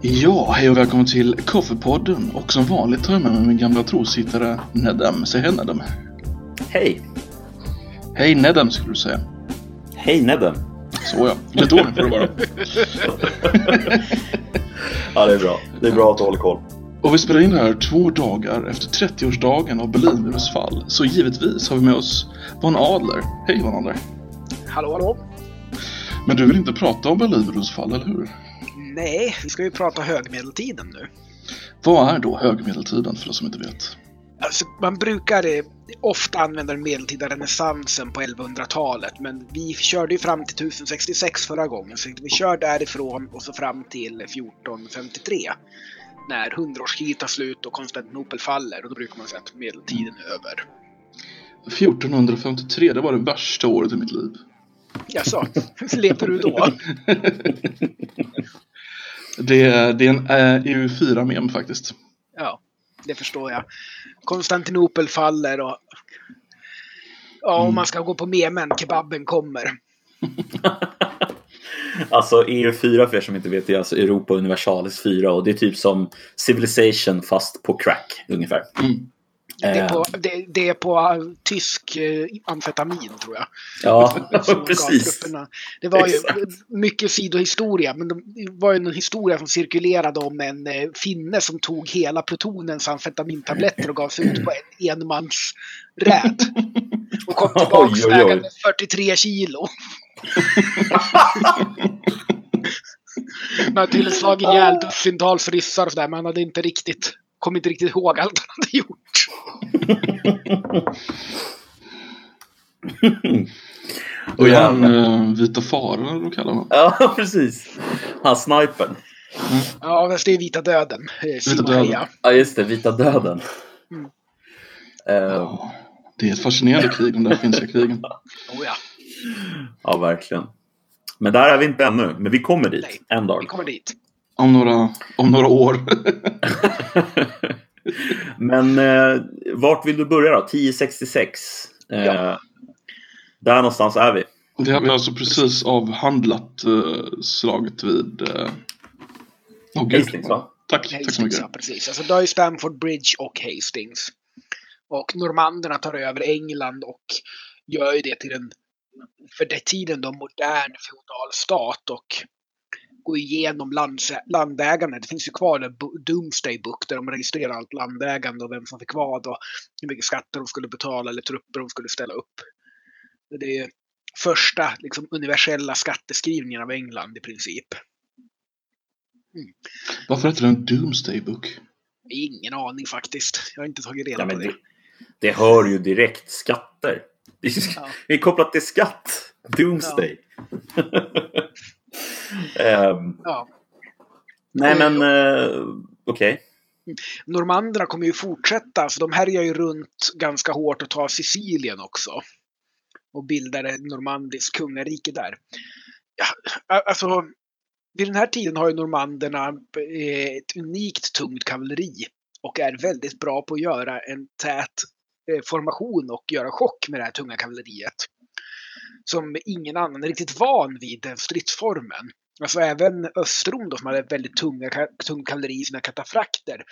Ja, hej och välkommen till Koffepodden och som vanligt har jag med mig min gamla trosittare Nedem. Säg hej Nedem. Hej! Hej Nedem skulle du säga. Hej Nedden! Så ja, lite ordning får det vara. Ja, det är bra. Det är bra att du håller koll. Och vi spelar in det här två dagar efter 30-årsdagen av Berlinmurens fall. Så givetvis har vi med oss Von Adler. Hej Von Adler. Hallå, hallå? Men du vill inte prata om Berlinmurens fall, eller hur? Nej, vi ska ju prata högmedeltiden nu. Vad är då högmedeltiden för de som inte vet? Alltså, man brukar eh, ofta använda den medeltida renässansen på 1100-talet, men vi körde ju fram till 1066 förra gången, så vi kör därifrån och så fram till 1453. När hundraårskriget tar slut och Konstantinopel faller, och då brukar man säga att medeltiden är över. 1453, det var det värsta året i mitt liv. Jaså, levde du då? Det är, det är en eh, EU4-mem faktiskt. Ja, det förstår jag. Konstantinopel faller och... Ja, om man ska gå på memen, kebaben kommer. Alltså EU4 för er som inte vet, det är alltså Europa Universalis 4 och det är typ som Civilization fast på crack ungefär. Det är Eh, på, det, det är på uh, tysk uh, amfetamin tror jag. Ja, Som precis. Det var ju Exakt. mycket sidohistoria, men det var ju en historia som cirkulerade om en eh, finne som tog hela plutonens amfetamintabletter och gav sig ut på en enmansräd. Och kom tillbaka vägande 43 kilo. Han hade till slagit ihjäl dussintals ryssar och sådär, men han hade inte riktigt, kom inte riktigt ihåg allt han hade gjort. Och Ja. han eh, Vita faran, eller vad kallar man Ja, precis. Han snipern. Ja, fast det är Vita Döden. eh, Vita. Döden. Ja, just det. Vita döden. Mm. Eh, Ja, det är ett fascinerande krig, de där finska krigen. Oh, ja. ja, verkligen. Men där är vi inte ännu. Men vi kommer dit. Nej. En dag. Vi kommer dit. Om några, om några år. Men eh, vart vill du börja då? 1066. Eh, Ja. Där någonstans är vi. Det har vi alltså precis avhandlat eh, slaget vid... Eh... Oh, gud. Hastings, va? Tack, tack så Hastings, mycket. ja precis. Alltså, då är Stamford Bridge och Hastings. Och normanderna tar över England och gör ju det till en, för den tiden då, modern feodal stat och går igenom lands, landägande. Det finns ju kvar en Doomsday Book där de registrerar allt landägande och vem som fick vad och hur mycket skatter de skulle betala eller trupper de skulle ställa upp. Det är första liksom, universella skatteskrivningen av England i princip. Varför heter den Doomsday Book? Ingen aning faktiskt. Jag har inte tagit reda Ja, på det, det. det hör ju direkt skatter. Det är, Ja. det är kopplat till skatt. Doomsday. Ehm, Ja. nej men eh, okej. Normanderna kommer ju fortsätta, så de härjar ju runt ganska hårt och tar Sicilien också. Och bildar ett normandiskt kungarike där. Ja, alltså, vid den här tiden har ju normanderna eh, ett unikt tungt kavalleri och är väldigt bra på att göra en tät eh, formation och göra chock med det här tunga kavalleriet. Som ingen annan är riktigt van vid den stridsformen. Alltså även Östrom då, som hade väldigt tunga, tung kavalleri i sina katafrakter,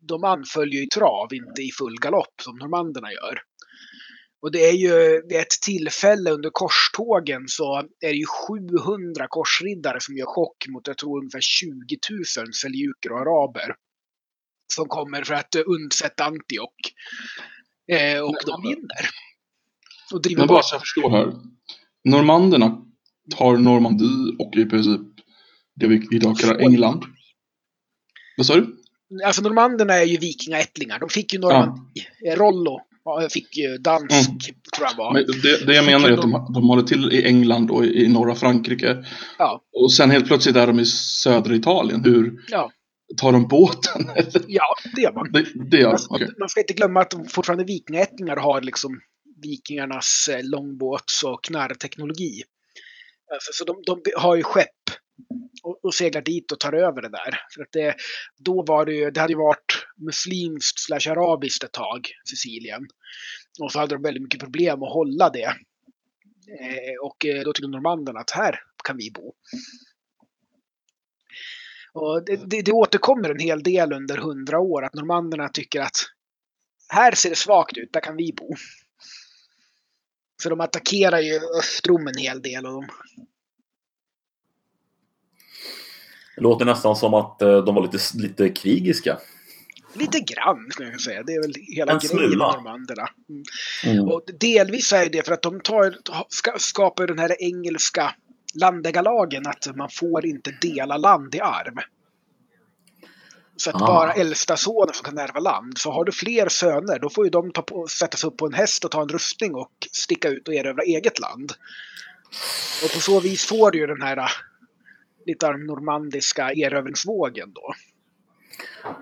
de anföll ju i trav, inte i full galopp som normanderna gör. Och det är ju vid ett tillfälle under korstågen så är det ju 700 korsriddare som gör chock mot, jag tror, ungefär 20 000 seljuker och araber. Som kommer för att undsätta Antiok. Eh, och de vinner. Och driver Men bara så jag förstår här. Normanderna tar Normandie och i princip det vi idag kallar England. Vad sa du? Alltså normanderna är ju vikingaättlingar. De fick ju Normandie. Eh, Rollo ja, fick ju dansk, Mm. tror jag var. Men det, det jag menar är att de, de håller till i England och i, i norra Frankrike. Ja, Och sen helt plötsligt är de i södra Italien. Hur ja, tar de båten? ja, det gör man. det, det gör Alltså, okej. Man ska inte glömma att de fortfarande vikingaättlingar har liksom vikingarnas eh, långbåts och knarrteknologi. Eh, alltså, så de, de har ju skepp och, och seglar dit och tar över det där. För att det, då var det ju, det hade ju varit muslimskt slash arabiskt ett tag, Sicilien. Och så hade de väldigt mycket problem att hålla det. Eh, och eh, då tyckte normanderna att här kan vi bo. Och det, det, det återkommer en hel del under hundra år att normanderna tycker att här ser det svagt ut, där kan vi bo. Så de attackerar ju Östrom en hel del. Och de... Det låter nästan som att eh, de var lite, lite krigiska. Lite grann, skulle jag säga. Det är väl hela En grejen med smula. normanderna. Mm. Mm. Och delvis är det för att de tar, ska, skapar den här engelska landägarlagen att man får inte dela land i arv. Så att Ah. bara äldsta sonen som kan ärva land. Så har du fler söner då får ju de ta på, sätta sig upp på en häst och ta en rustning och sticka ut och erövra eget land. Och på så vis får du ju den här äh, lite av den normandiska erövringsvågen då.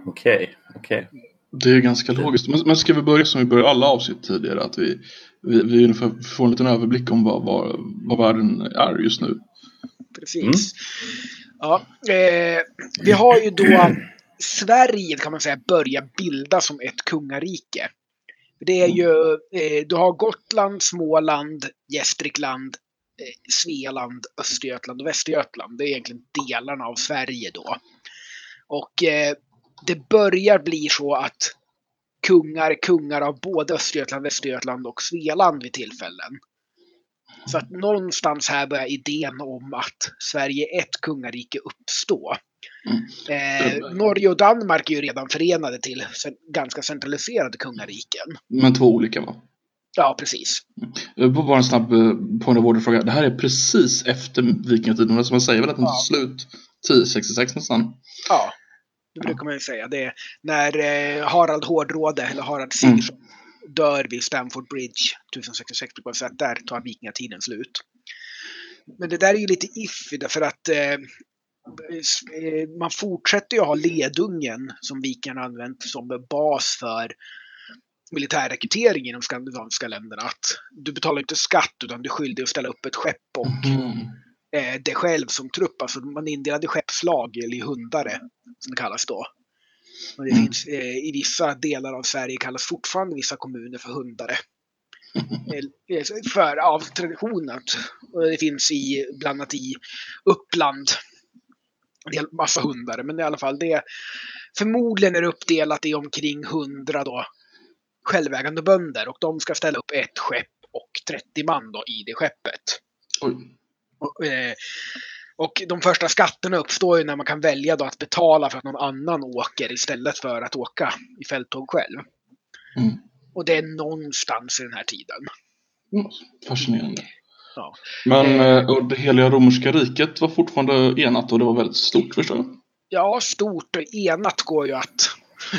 Okej, okej. Det är ganska logiskt. Men, men ska vi börja som vi började alla avsnitt tidigare? Att vi, vi, vi ungefär får en liten överblick om vad, vad, vad världen är just nu. Precis. Ja, eh, vi har ju då Sverige kan man säga börja bilda som ett kungarike. Det är ju, eh, du har Gotland, Småland, Gästrikland, eh, Svealand, Östergötland och Västergötland. Det är egentligen delarna av Sverige då. Och eh, det börjar bli så att kungar kungar av både Östergötland, Västergötland och Svealand vid tillfällen. Så att någonstans här börjar idén om att Sverige är ett kungarike uppstå. Eh, Norge och Danmark är ju redan förenade till ganska centraliserade kungariken. Men två olika va? Ja, precis. Eh, Bara en snabb eh, point of order-fråga. Det här är precis efter vikingatiden. Som man säger väl att den Ja. slut 1066 nästan. Ja, det brukar man ju säga. Det är när eh, Harald Hårdråde, eller Harald Mm. Sigurdsson, dör vid Stamford Bridge 1066 brukar man säga att där tar vikingatiden slut. Men det där är ju lite iffy därför att eh, man fortsätter ju ha ledungen som vikingarna använt som bas för militärrekrytering i de skandinaviska länderna. Att du betalar inte skatt utan du är skyldig att ställa upp ett skepp och Mm. eh, det själv som trupp. Alltså man indelade skeppslag eller hundare som det kallas då. Och det Mm. finns eh, i vissa delar av Sverige kallas fortfarande vissa kommuner för hundare. Eh, för av tradition att och det finns i, bland annat i Uppland del massa hundare. Men i alla fall det förmodligen är det uppdelat i omkring 100 då självägande bönder och de ska ställa upp ett skepp och 30 man då i det skeppet. Oj. Och, eh, och de första skatterna uppstår ju när man kan välja då att betala för att någon annan åker istället för att åka i fälttåg själv. Mm. Och det är någonstans i den här tiden. Mm. Fascinerande. Ja. Men Eh. eh, och det heliga romerska riket var fortfarande enat och det var väldigt stort förstår jag. Ja, stort och enat går ju att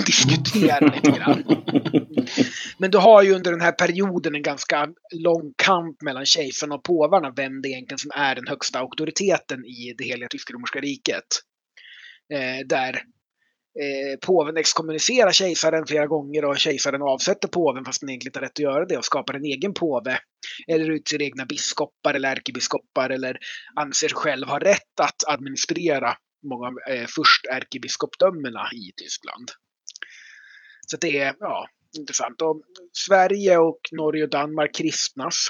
diskutera lite grann. Men du har ju under den här perioden en ganska lång kamp mellan kejsarna och påvarna vem det egentligen som är den högsta auktoriteten i det heliga tysk-romerska riket. Eh, där eh, påven exkommunicerar kejsaren flera gånger och kejsaren avsätter påven fast den egentligen inte har rätt att göra det och skapar en egen påve. Eller utser egna biskopar eller ärkebiskopar eller anser sig själv ha rätt att administrera många av eh, först ärkebiskopdömena i Tyskland. Så det är ja, intressant. Och Sverige och Norge och Danmark kristnas.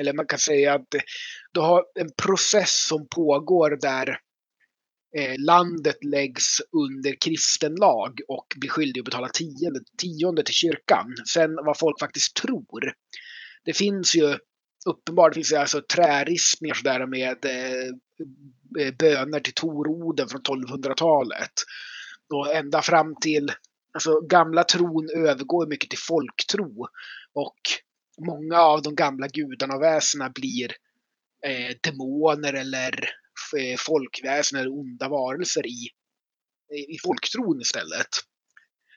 Eller man kan säga att du har en process som pågår där Eh, landet läggs under kristen lag och blir skyldig att betala tionde, tionde till kyrkan. Sen vad folk faktiskt tror. Det finns ju uppenbart, det finns ju alltså träristningar sådär med eh, eh böner till Toroden från 1200-talet. Och ända fram till, alltså gamla tron övergår mycket till folktro. Och många av de gamla gudarna och väsena blir eh, demoner eller Eh, folkväsen eller onda varelser i, i folktron istället.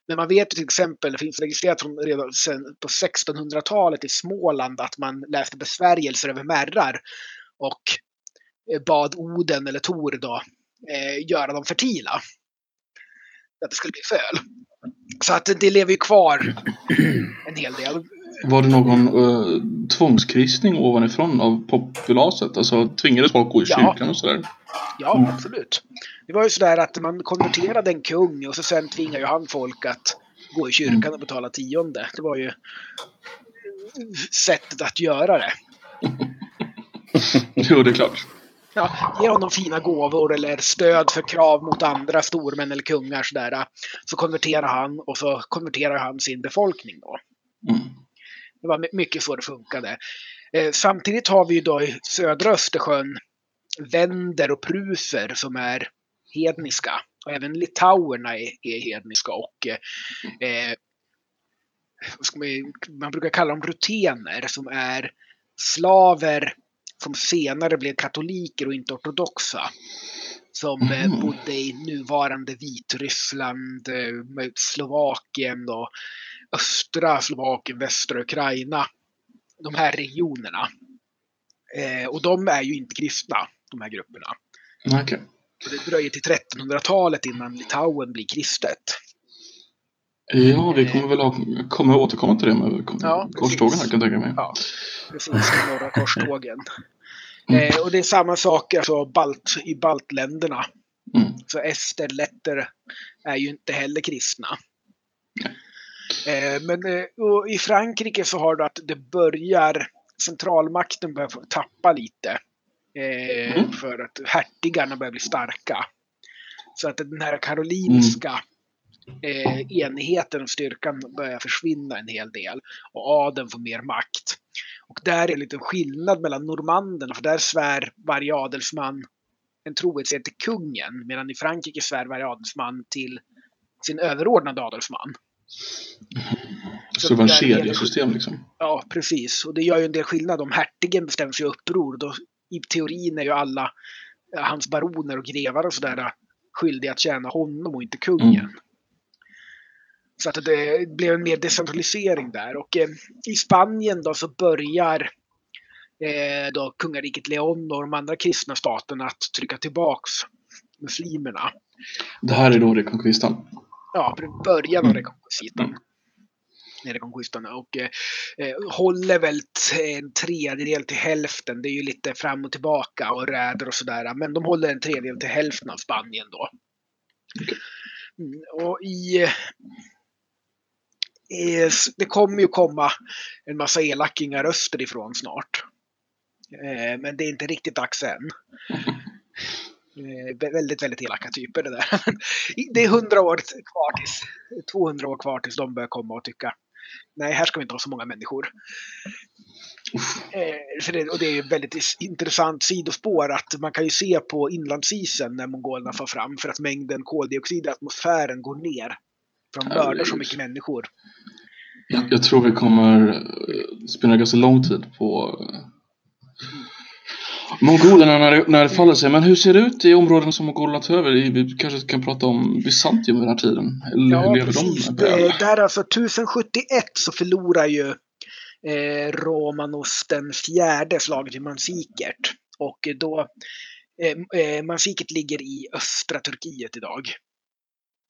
Men man vet ju till exempel, det finns registrerat från redan sen på 1600-talet i Småland att man läste besvärjelser över märrar och eh, bad Oden eller Tor då eh, göra dem fertila. Att det skulle bli föl. Så att det lever ju kvar en hel del. Var det någon eh, tvångskristning ovanifrån av populaset? Alltså tvingades folk gå i Ja. kyrkan och sådär? Ja, absolut. Det var ju sådär att man konverterade en kung och så sen tvingade ju han folk att gå i kyrkan och betala tionde. Det var ju sättet att göra det. Jo, det är klart. ja, ger honom fina gåvor eller stöd för krav mot andra stormän eller kungar sådär, så konverterar han och så konverterar han sin befolkning då. Mm. Det var my- mycket så det funkade. Eh, samtidigt har vi ju då i södra Östersjön vänder och pruser som är hedniska. Och även litauerna är, är hedniska och eh, man, brukar kalla dem rutener som är slaver som senare blev katoliker och inte ortodoxa. Som Mhm. bodde i nuvarande Vitryssland, eh, Slovakien och östra Slovakien, västra Ukraina. De här regionerna. Eh, och de är ju inte kristna, de här grupperna. Nej, Okej. Och det dröjer till 1300-talet innan Litauen blir kristet. Ja, vi kommer väl ha, kommer återkomma till det med Ja, korstågen här kan jag tänka mig. Ja, precis. De norra korstågen. Mm. Eh, och det är samma sak alltså, balt, i baltländerna. Mm. Så ester, letter är ju inte heller kristna. Eh, men eh, i Frankrike så har du att det börjar, centralmakten börjar tappa lite. Eh, Mm. För att hertigarna börjar bli starka. Så att den här karolinska eh, enheten och styrkan börjar försvinna en hel del. Och adeln får mer makt. Och där är en liten skillnad mellan normanderna, för där svär varje adelsman en trohetlighet till kungen, medan i Frankrike svär varje adelsman till sin överordnade adelsman. Så det var en kedjesystem liksom. Ja, precis. Och det gör ju en del skillnad om hertigen bestämmer sig i uppror. Då, I teorin är ju alla eh, hans baroner och grevar och sådär eh, skyldiga att tjäna honom och inte kungen. Mm. Så att det blev en mer decentralisering där. Och eh, i Spanien då så börjar eh, då kungariket Leon och de andra kristna staterna att trycka tillbaks muslimerna. Det här är då rekonkvistan. Ja, början av Mm. rekonkvistan. Mm. Och eh, eh, håller väl en tredjedel till hälften. Det är ju lite fram och tillbaka och räder och sådär. Men de håller en tredjedel till hälften av Spanien då. Mm, och i... eh, s- det kommer ju komma en massa elakingar österifrån snart. Eh, men det är inte riktigt dags än. Eh, vä- väldigt, väldigt elaka typer det där. det är 100 år kvar tills, 200 år kvar tills de börjar komma och tycka nej, här ska vi inte ha så många människor. Eh, det, och det är ett väldigt intressant sidospår att man kan ju se på inlandsisen när mongolerna far fram för att mängden koldioxid i atmosfären går ner. För de mördar så mycket människor. Jag, jag tror vi kommer eh, spendera ganska lång tid på mongolerna när när det faller sig. Men hur ser det ut i områden som mongolerna tar över? I- Vi kanske kan prata om Bysantium vid den här tiden? Eller Ja, lever precis. de väl? där alltså 1071 så förlorar ju eh, Romanos den fjärde slaget vid Mansikert. Och då, eh, eh, Mansikert ligger i östra Turkiet idag.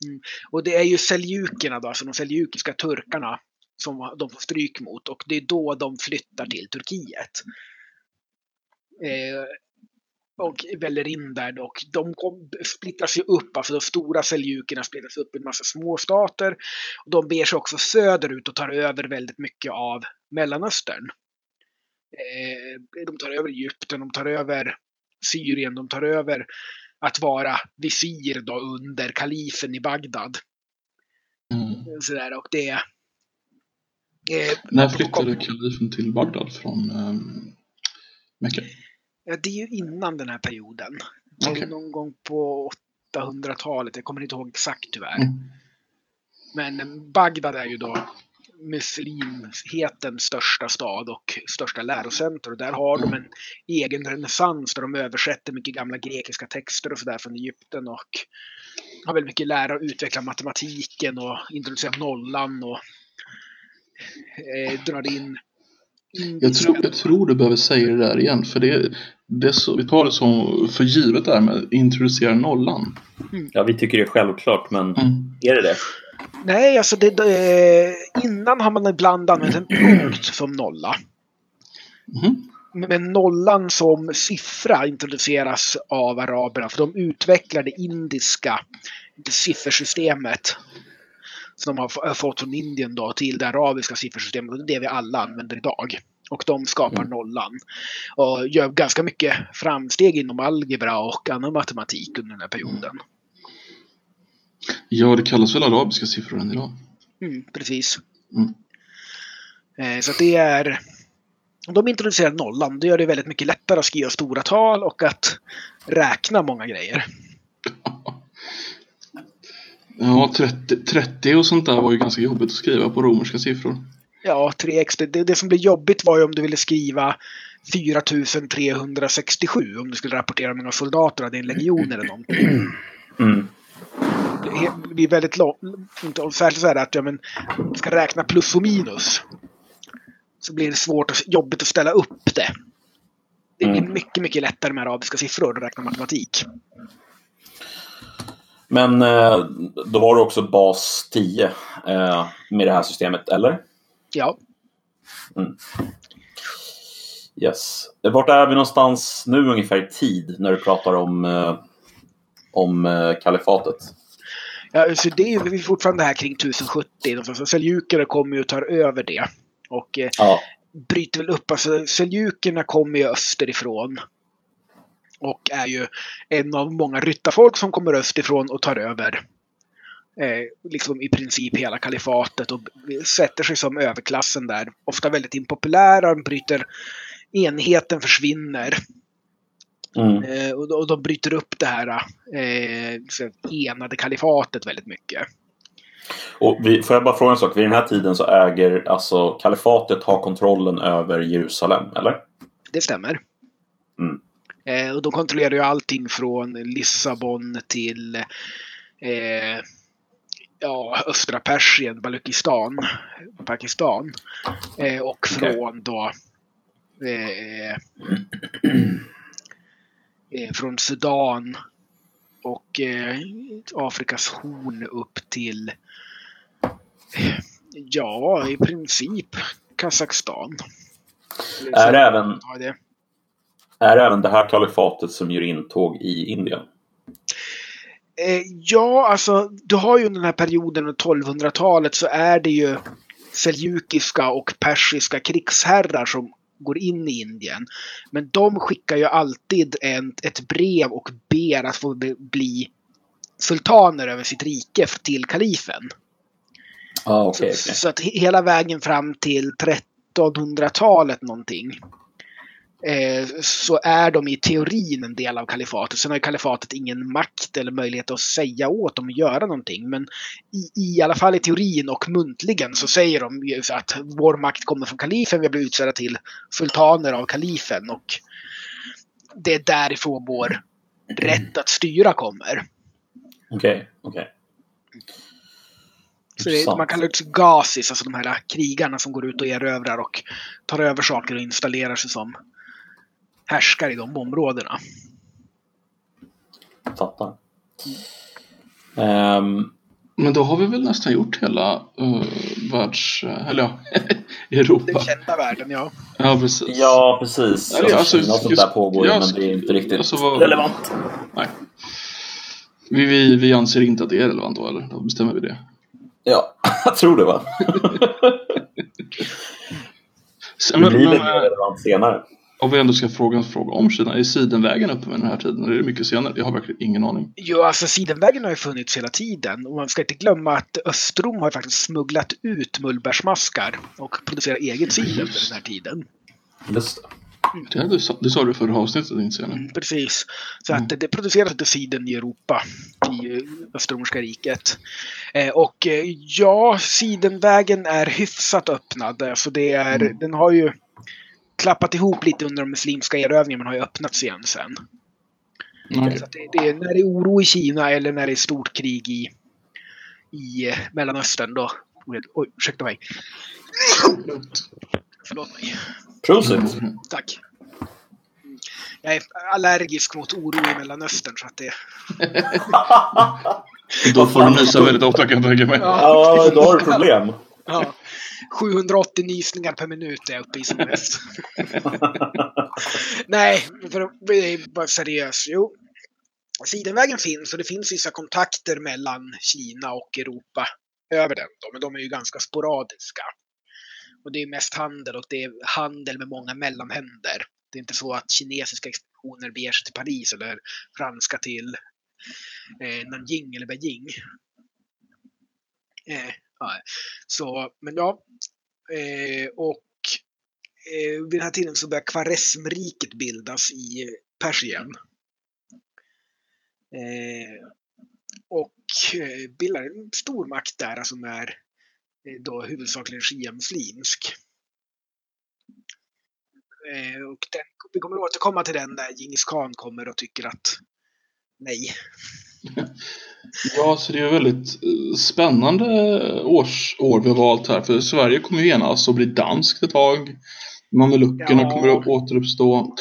Mm. Och det är ju seljukerna då, alltså de seljukiska turkarna som de får stryk mot och det är då de flyttar till Turkiet. Eh, och väller in där och de kom, splittras ju upp, alltså de stora seljukerna splittras upp i en massa småstater. Och de beger sig också söderut och tar över väldigt mycket av Mellanöstern. Eh, de tar över Egypten, de tar över Syrien, de tar över att vara visir då under kalifen i Bagdad. Mm. Sådär, och det... Eh, När de flyttade kom- kalifen till Bagdad från um, Mecka? Ja, det är ju innan den här perioden. Okej. någon gång på 800-talet, jag kommer inte ihåg exakt tyvärr. Mm. Men eh, Bagdad är ju då muslimhetens största stad och största lärocenter. Och där har de en egen renässans där de översätter mycket gamla grekiska texter och sådär från Egypten och har väldigt mycket lära och utveckla matematiken och introducera nollan och eh, drar in Jag indiskan. tror, jag tror du behöver säga det där igen, för det, det är så, vi tar det som för givet där med att introducera nollan. Ja, vi tycker det är självklart, men Mm. är det det? Nej, alltså det, det, innan har man ibland använt en punkt som nolla. Mhm. Men nollan som siffra introduceras av araberna för de utvecklar det indiska siffersystemet som de har fått från Indien då till det arabiska siffersystemet. Och det är det vi alla använder idag. Och de skapar Mm. nollan. Och gör ganska mycket framsteg inom algebra och annan matematik under den här perioden. Ja, det kallas väl arabiska siffror än idag. Mm, precis. Mm. Eh, så det är... De introducerar nollan. Det gör det väldigt mycket lättare att skriva stora tal och att räkna många grejer. Ja, 30, 30 och sånt där var ju ganska jobbigt att skriva på romerska siffror. Ja, 3x. Det, det som blev jobbigt var ju om du ville skriva 4367 om du skulle rapportera hur många soldater hade i en legion eller någonting. Mm. Det blir väldigt långt. Särskilt så här att ja, men, du ska räkna plus och minus. Så blir det svårt och jobbigt att ställa upp det. Det blir Mm. mycket, mycket lättare med arabiska siffror att räkna matematik. Men eh, då var det också bas 10 eh, med det här systemet, eller? Ja, Yes. Vart är vi någonstans nu ungefär i tid när du pratar om, eh, om kalifatet? ja så det är ju fortfarande här kring 1070. någonstans. Seljukerna kommer ju och tar över det. Och Ja. bryter väl upp. Alltså seljukerna kommer ju österifrån. Och är ju en av många ryttarfolk som kommer österifrån och tar över. Eh, liksom i princip hela kalifatet och sätter sig som överklassen där. Ofta väldigt impopulära, bryter enheten försvinner. Mm. Eh, och, och de bryter upp det här eh, så enade kalifatet väldigt mycket. Och vi, får jag bara fråga en sak? Vid den här tiden så äger alltså kalifatet har kontrollen över Jerusalem, eller? Det stämmer. Mm. Eh, och de kontrollerar ju allting från Lissabon till eh, ja, östra Persien, Balukistan, Pakistan. Eh, och från då eh, eh, från Sudan och eh, Afrikas horn upp till ja, i princip Kazakstan. Är det även, det. Är det även det här kalifatet som gör intåg i Indien? Eh, ja, alltså du har ju den här perioden, under 1200-talet, så är det ju seljukiska och persiska krigsherrar som går in i Indien. Men de skickar ju alltid en, ett brev och ber att få bli- sultaner över sitt rike till kalifen. Ah, Så, så att he- hela vägen fram till 1300-talet någonting. Eh, så är de i teorin en del av kalifatet. Sen har kalifatet ingen makt eller möjlighet att säga åt dem att göra någonting. Men i, i alla fall i teorin och muntligen så säger de att vår makt kommer från kalifen. Vi blivit utsedda till sultaner av kalifen. Och det är därifrån vår rätt att styra kommer. Okej, okej. Så det, man kallar det gazis, alltså de här krigarna som går ut och erövrar och tar över saker och installerar sig som härskare i de områdena. Fattar. Ehm, Men då har vi väl nästan gjort hela uh, världs... Eller ja, Europa. Den kända världen, ja. Ja, precis. ja, precis. Ja, Alltså, alltså, och sånt där pågår ju, ja, men det är inte riktigt alltså, vad- relevant. Nej. Vi, vi, vi anser inte att det är relevant då, eller? Då bestämmer vi det. Ja, jag tror det va? Sen, Det men, blir men, väl mer relevant senare. Om vi ändå ska fråga en fråga om Kina. Är Sidenvägen uppe med den här tiden? Eller är det mycket senare? Jag har verkligen ingen aning. Jo, alltså Sidenvägen har ju funnits hela tiden. Och man ska inte glömma att Östrom har faktiskt smugglat ut mullbärsmaskar och producerat egen cider under den här tiden. Just det. Det, hade, det sa du förra avsnittet, inte senare. Mm, precis. Så att det, det produceras inte siden i Europa, i Östromerska riket. Eh, och eh, ja, sidenvägen är hyfsat öppnad. Alltså det är, Mm. Den har ju klappat ihop lite under de muslimska erövringarna men har ju öppnats igen sen. Nej. Så att det, det är, när det är oro i Kina eller när det är stort krig i, i eh, Mellanöstern då... Oj, ursäkta mig. Förlåt mig. Prosit! Mm. Tack. Jag är allergisk mot oro i Mellanöstern så att det... Då får du nysa väldigt ofta kan jag tänka mig. Ja. Ja, då har du problem. Ja. 780 nysningar per minut är jag uppe i som mest. Nej, för att vara seriös. Jo, Sidenvägen finns och det finns vissa kontakter mellan Kina och Europa över den. Då, men de är ju ganska sporadiska. Och det är mest handel och det är handel med många mellanhänder. Det är inte så att kinesiska expeditioner beger sig till Paris eller franska till eh, Nanjing eller Beijing. Eh, Nej. Så, men ja. Eh, och eh, vid den här tiden så börjar Kvaresmriket bildas i Persien. Eh, och eh, bildar en stormakt där som är eh, då huvudsakligen shia-muslimsk. Eh, och den, vi kommer återkomma till den när Djingis khan kommer och tycker att nej. Ja, så det är väldigt eh, spännande årsår vi har valt här. För Sverige kommer ju enas och bli danskt ett tag. Mameluckerna Ja. kommer att återuppstå.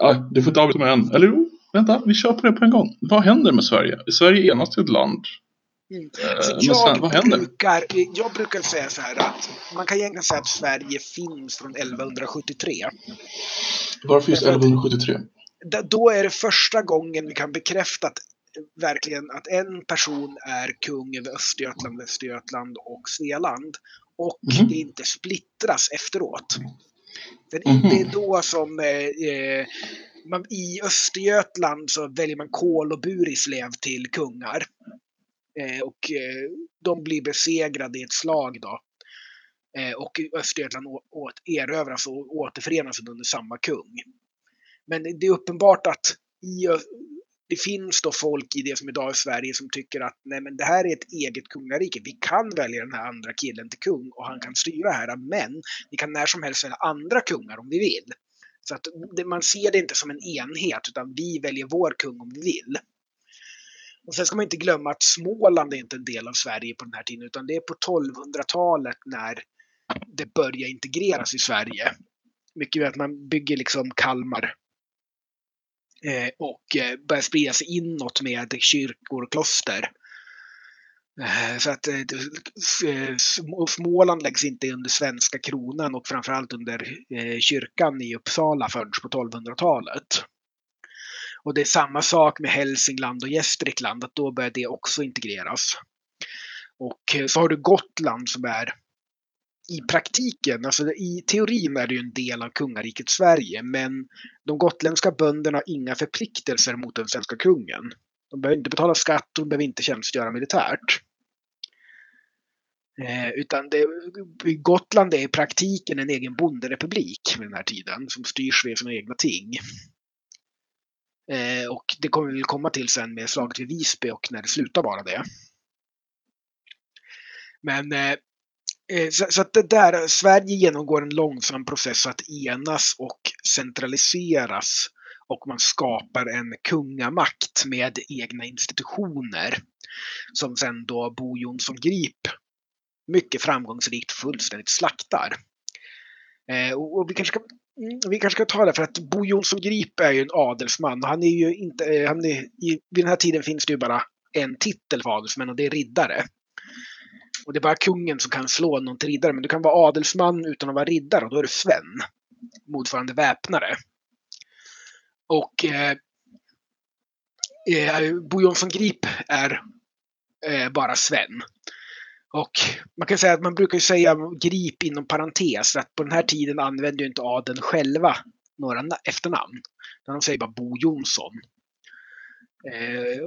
Aj, du får inte avbryta mig än. Eller jo, vänta, vi kör på det på en gång. Vad händer med Sverige? Är Sverige enas till ett land? Mm. Eh, Alltså, sen, jag, vad händer? brukar, jag brukar säga så här att man kan egentligen säga att Sverige finns från 1173. Varför just Därför att- 1173? Da- Då är det första gången vi kan bekräfta att verkligen att en person är kung över Östergötland, Västergötland och Svealand. Och Mhm. det inte splittras efteråt. Mhm. Det är då som eh, eh, man, i Östergötland så väljer man Kol och Burislev till kungar. Eh, och eh, de blir besegrade i ett slag då. Eh, och Östergötland åt, erövras och återförenas under samma kung. Men det är uppenbart att i, det finns då folk i det som idag är Sverige som tycker att nej men det här är ett eget kungarike. Vi kan välja den här andra killen till kung och han kan styra här. Men vi kan när som helst välja andra kungar om vi vill. Så att man ser det inte som en enhet utan vi väljer vår kung om vi vill. Och sen ska man inte glömma att Småland är inte en del av Sverige på den här tiden utan det är på 1200-talet när det börjar integreras i Sverige. Mycket med att man bygger liksom Kalmar Eh, och eh, börjar sprida sig inåt med kyrkor och kloster. Eh, så att Småland läggs inte under svenska kronan och framförallt under kyrkan i Uppsala förrän på 1200-talet. Och det är samma sak med Hälsingland och Gästrikland, att då börjar det också integreras. Och så har du Gotland som är i praktiken, alltså i teorin är det ju en del av kungariket Sverige, men de gotländska bönderna har inga förpliktelser mot den svenska kungen. De behöver inte betala skatt och de behöver inte tjänstgöra militärt. Eh, utan det, Gotland är i praktiken en egen bonderepublik vid den här tiden som styrs via sina egna ting. Eh, och det kommer vi komma till sen med slaget vid Visby och när det slutar vara det. Men eh, Eh, Eh, så, så att det där, Sverige genomgår en långsam process att enas och centraliseras. Och man skapar en kungamakt med egna institutioner. Som sen då Bo Jonsson Grip mycket framgångsrikt fullständigt slaktar. Eh, och, och vi kanske ska mm, vi kanske ska ta det för att Bo Jonsson Grip är ju en adelsman och han är ju inte, eh, han är, i, vid den här tiden finns det ju bara en titel för adelsmän och det är riddare. Och det är bara kungen som kan slå någon till riddare. Men du kan vara adelsman utan att vara riddare och då är du Sven. Motsvarande väpnare. Och eh, eh, Bo Jonsson Grip är eh, bara Sven. Och man kan säga att man brukar säga grip inom parentes. För att på den här tiden använde ju inte adeln själva några efternamn. De säger bara Bo Jonsson. Eh,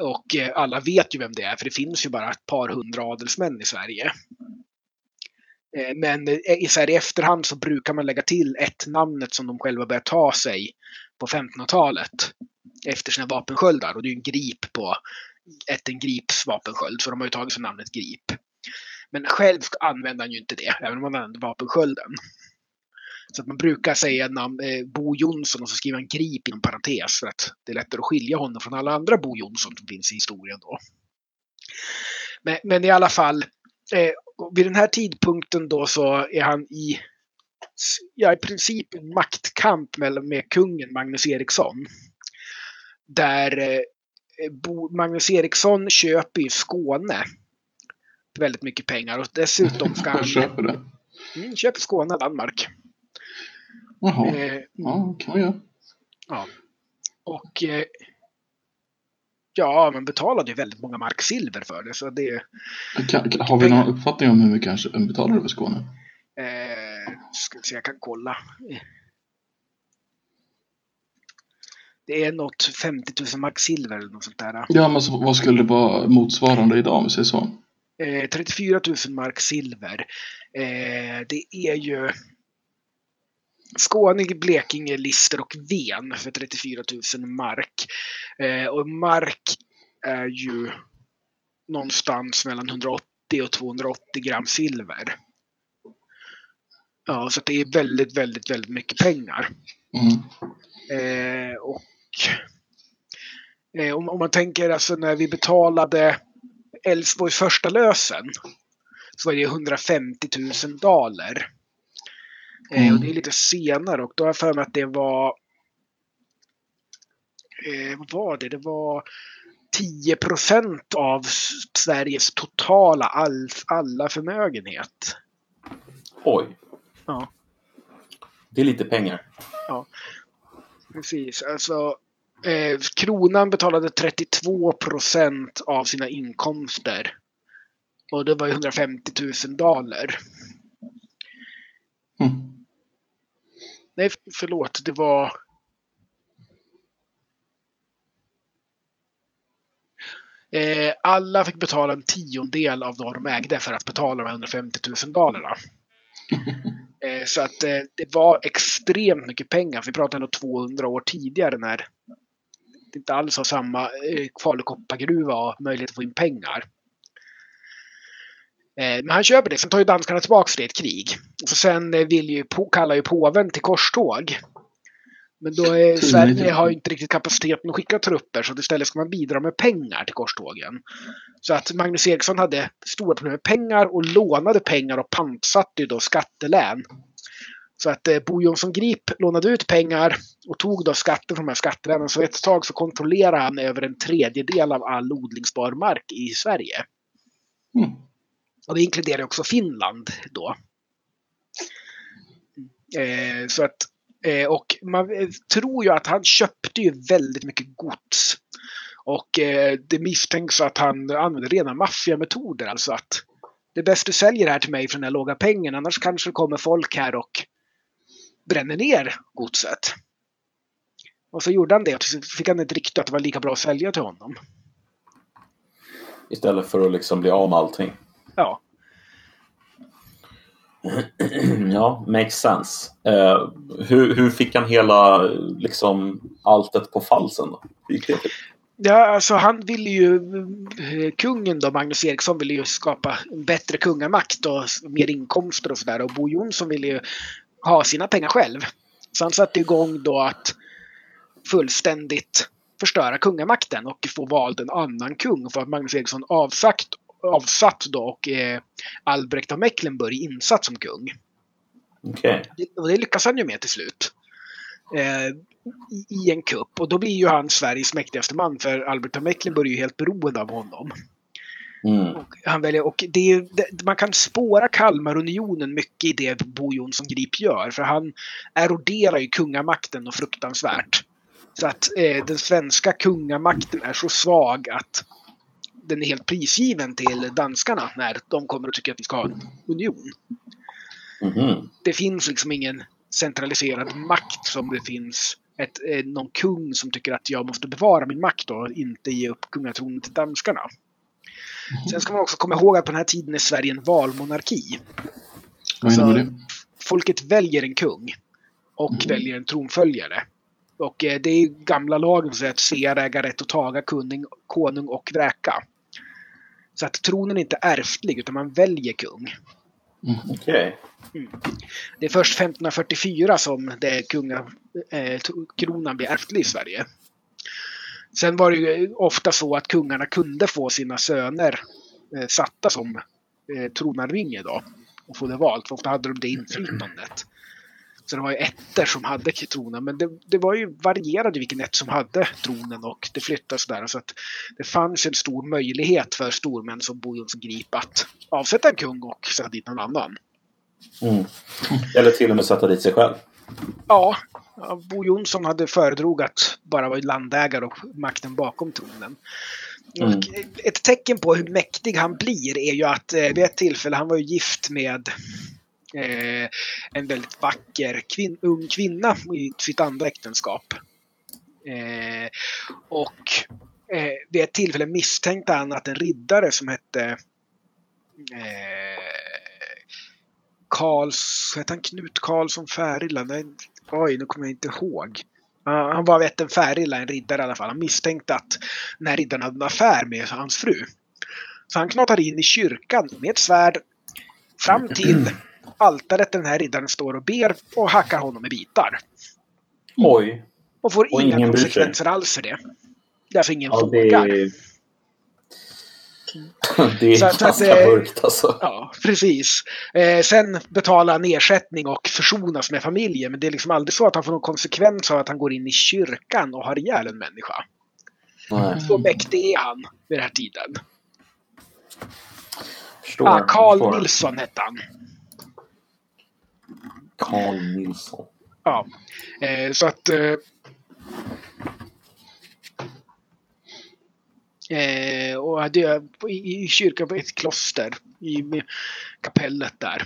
och, eh, alla vet ju vem det är, för det finns ju bara ett par hundra adelsmän i Sverige. Eh, men i, så här, i efterhand så brukar man lägga till ett namnet som de själva börjar ta sig på 1500-talet efter sina vapensköldar. Och det är ju en grip på ett en grips vapensköld, så de har ju tagit sig namnet grip. Men själv använder han ju inte det, även om han använder vapenskölden. Så att man brukar säga namn, eh, Bo Jonsson och så skriver han grip inom parentes för att det är lättare att skilja honom från alla andra Bo Jonsson som finns i historien då. Men, men i alla fall, eh, vid den här tidpunkten då så är han i, ja, i princip en maktkamp med, med kungen Magnus Eriksson. Där eh, Bo, Magnus Eriksson köper ju Skåne väldigt mycket pengar och dessutom ska han köper det. mm, köper Skåne, Danmark. Jaha, Eh, ja, kan man göra. Ja. Och eh, ja, man betalade ju väldigt många mark silver för det. Så det Kan, kan, har vi någon uppfattning om hur mycket han betalar för Skåne? Eh, ska se, jag kan kolla. Det är något 50 000 mark silver eller något sånt där. Ja, men så, vad skulle det vara motsvarande idag om vi säger så? Eh, 34 000 mark silver. Eh, det är ju Skåne, Blekinge, Lister och Ven för 34 000 mark. Eh, och mark är ju någonstans mellan 180 och 280 gram silver. Ja, så det är väldigt, väldigt, väldigt mycket pengar. Mm. Eh, och eh, om, om, man tänker alltså när vi betalade Älvsborgs första lösen så var det 150 000 daler. Mm. och det är lite senare och då har jag för mig att det var eh, vad var det? Det var 10 procent av Sveriges totala all, alla förmögenhet. Oj. Ja. Det är lite pengar. Ja. Precis. Alltså, eh, kronan betalade 32 procent av sina inkomster. Och det var ju 150 000 dollar. Mm. Nej, förlåt. Det var... Eh, alla fick betala en tiondel av vad de ägde för att betala de 150 000 dollarna. Eh, så att eh, det var extremt mycket pengar. Vi pratar ändå 200 år tidigare när det inte alls har samma eh, Falukoppargruva och möjlighet att få in pengar. Men han köper det. Sen tar ju danskarna tillbaka det i ett krig. Och sen vill ju, kallar ju påven till korståg. Men då är Sverige har inte riktigt kapaciteten att skicka trupper så istället ska man bidra med pengar till korstågen. Så att Magnus Eriksson hade stora problem med pengar och lånade pengar och pantsatte då skattelän. Så att eh, Bo Jonsson Grip lånade ut pengar och tog då skatter från de här skattelänen. Så ett tag så kontrollerade han över en tredjedel av all odlingsbar mark i Sverige. Mm. Och det inkluderar också Finland då. Eh, så att Eh, och man eh, tror ju att han köpte ju väldigt mycket gods. Och eh, det misstänks att han använde rena maffiametoder. Alltså att det är bäst du säljer det här till mig för den här låga pengen. Annars kanske det kommer folk här och bränner ner godset. Och så gjorde han det. Och så fick han ett rykte att det var lika bra att sälja till honom. Istället för att liksom bli av med allting. Ja. Ja, makes sense. Uh, hur, hur fick han hela liksom, alltet på falsen? Då? Ja, alltså han ville ju, eh, kungen då, Magnus Eriksson, ville ju skapa bättre kungamakt och mer inkomster och sådär. Och Bo Jonsson ville ju ha sina pengar själv. Så han satte igång då att fullständigt förstöra kungamakten och få vald en annan kung för att Magnus Eriksson avsagt avsatt då och eh, Albrecht av Mecklenburg insatt som kung. Okay. Och det lyckas han ju med till slut. Eh, i, I en kupp. Och då blir ju han Sveriges mäktigaste man för Albrecht av Mecklenburg är ju helt beroende av honom. Mm. Och han väljer, och det det, man kan spåra Kalmarunionen mycket i det Bo Jonsson Grip gör. För han eroderar ju kungamakten och fruktansvärt. Så att eh, den svenska kungamakten är så svag att den är helt prisgiven till danskarna när de kommer att tycka att vi ska ha en union. Mm. Det finns liksom ingen centraliserad makt som det finns ett, eh, någon kung som tycker att jag måste bevara min makt och inte ge upp kungatronen till danskarna. Mm. Sen ska man också komma ihåg att på den här tiden är Sverige en valmonarki. Alltså, folket väljer en kung och mm. väljer en tronföljare. Och eh, det är gamla lagen som säger att seare äger rätt att taga kunning, konung och vräka. Så att tronen är inte ärftlig utan man väljer kung. Mm. Okay. Mm. Det är först 1544 som det kunga, eh, kronan blir ärftlig i Sverige. Sen var det ju ofta så att kungarna kunde få sina söner eh, satta som eh, tronarvinge då och få det valt. För ofta hade de det inflytandet. Så det var ju ettor som hade tronen, men det, det var ju varierade vilken ett som hade tronen och det flyttades där. Så att det fanns en stor möjlighet för stormän som Bo Jonsson Grip att avsätta en kung och sätta dit någon annan. Mm. Eller till och med sätta dit sig själv. Ja, Bo Jonsson hade föredrog att bara vara landägare och makten bakom tronen. Mm. ett tecken på hur mäktig han blir är ju att eh, vid ett tillfälle, han var ju gift med eh, en väldigt vacker kvin ung kvinna i sitt andra äktenskap. Eh, och eh, vid ett tillfälle misstänkte han att en riddare som hette eh, Karls, hette han Knut Karlsson Färila? Nej, oj, nu kommer jag inte ihåg. Uh, han var vet en Färila, en riddare i alla fall. Han misstänkte att den här riddaren hade en affär med hans fru. Så han knatade in i kyrkan med ett svärd fram till altaret där den här riddaren står och ber och hackar honom i bitar. Oj. Och får Och inga konsekvenser alls för det. Därför ingen Ja, frågar. är... Det är Så att, ganska eh, mörkt alltså. Ja, precis. Eh, sen betala en ersättning och försonas med familjen. Men det är liksom aldrig så att han får någon konsekvens av att han går in i kyrkan och har ihjäl en människa. Nej, Så mäktig är han vid den här tiden. förstår. Ah, Carl. Nilsson hette han. Carl Nilsson. Ja. Eh, så att... Eh, eh, och hade i, i kyrkan på ett kloster. I kapellet där.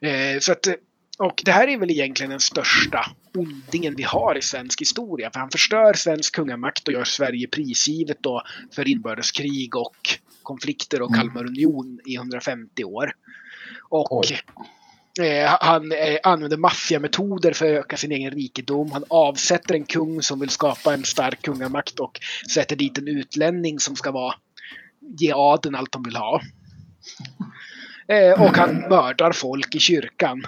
Eh, så att, eh, och det här är väl egentligen den största ondingen vi har i svensk historia. För han förstör svensk kungamakt och gör Sverige prisgivet då för inbördeskrig och konflikter och Kalmar union i 150 år. Och Oj. Eh, han eh, använder maffiametoder för att öka sin egen rikedom. Han avsätter en kung som vill skapa en stark kungamakt och sätter dit en utlänning som ska vara ge adeln allt de vill ha. Eh, och han mördar folk i kyrkan.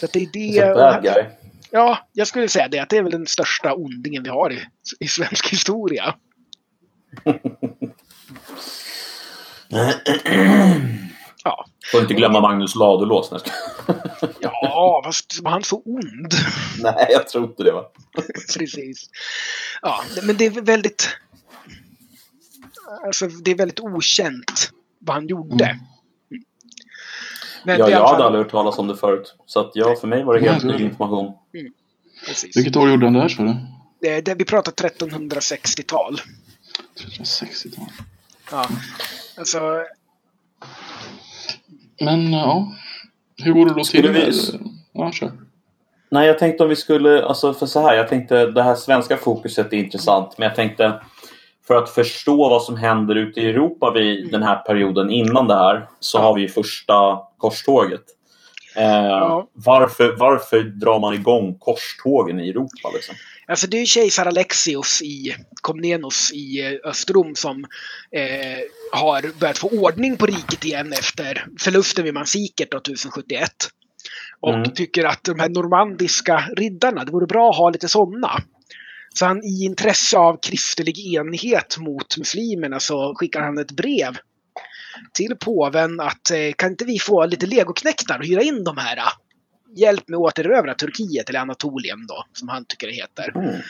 Så det är det. bad guy. Ja, jag skulle säga det. Att det är väl den största ondingen vi har i, i svensk historia. Får inte glömma Magnus Ladulås. Nej, ja fast var han så ond? Nej, jag tror inte det va. Precis. Ja, men det är väldigt... Alltså, det är väldigt okänt vad han gjorde. Mm. Men Ja, jag hade fall- aldrig hört talas om det förut. Så att ja, för mig var det helt Nej, ny information. Precis. Vilket år gjorde han det här sa du? Det, det, vi pratar 1360-tal. 360-tal. Ja. Alltså, Men ja, hur går det då Skulle till? vi- Ja, kör. Nej, jag tänkte om vi skulle, alltså för så här, jag tänkte det här svenska fokuset är intressant, men jag tänkte för att förstå vad som händer ute i Europa vid den här perioden innan det här så har vi ju första korståget. Eh, Ja. varför, varför drar man igång korstågen i Europa? Liksom? Alltså det är kejsar Alexios i Komnenos i eh, Östrom som eh, har börjat få ordning på riket igen efter förlusten vid Mansikert då, 1071. Och Mm. tycker att de här normandiska riddarna, det vore bra att ha lite sådana. Så han i intresse av kristlig enighet mot muslimerna så skickar han ett brev till påven att eh, kan inte vi få lite legoknektar och hyra in de här? Hjälp med att återerövra Turkiet, eller Anatolien då, som han tycker det heter. Mm.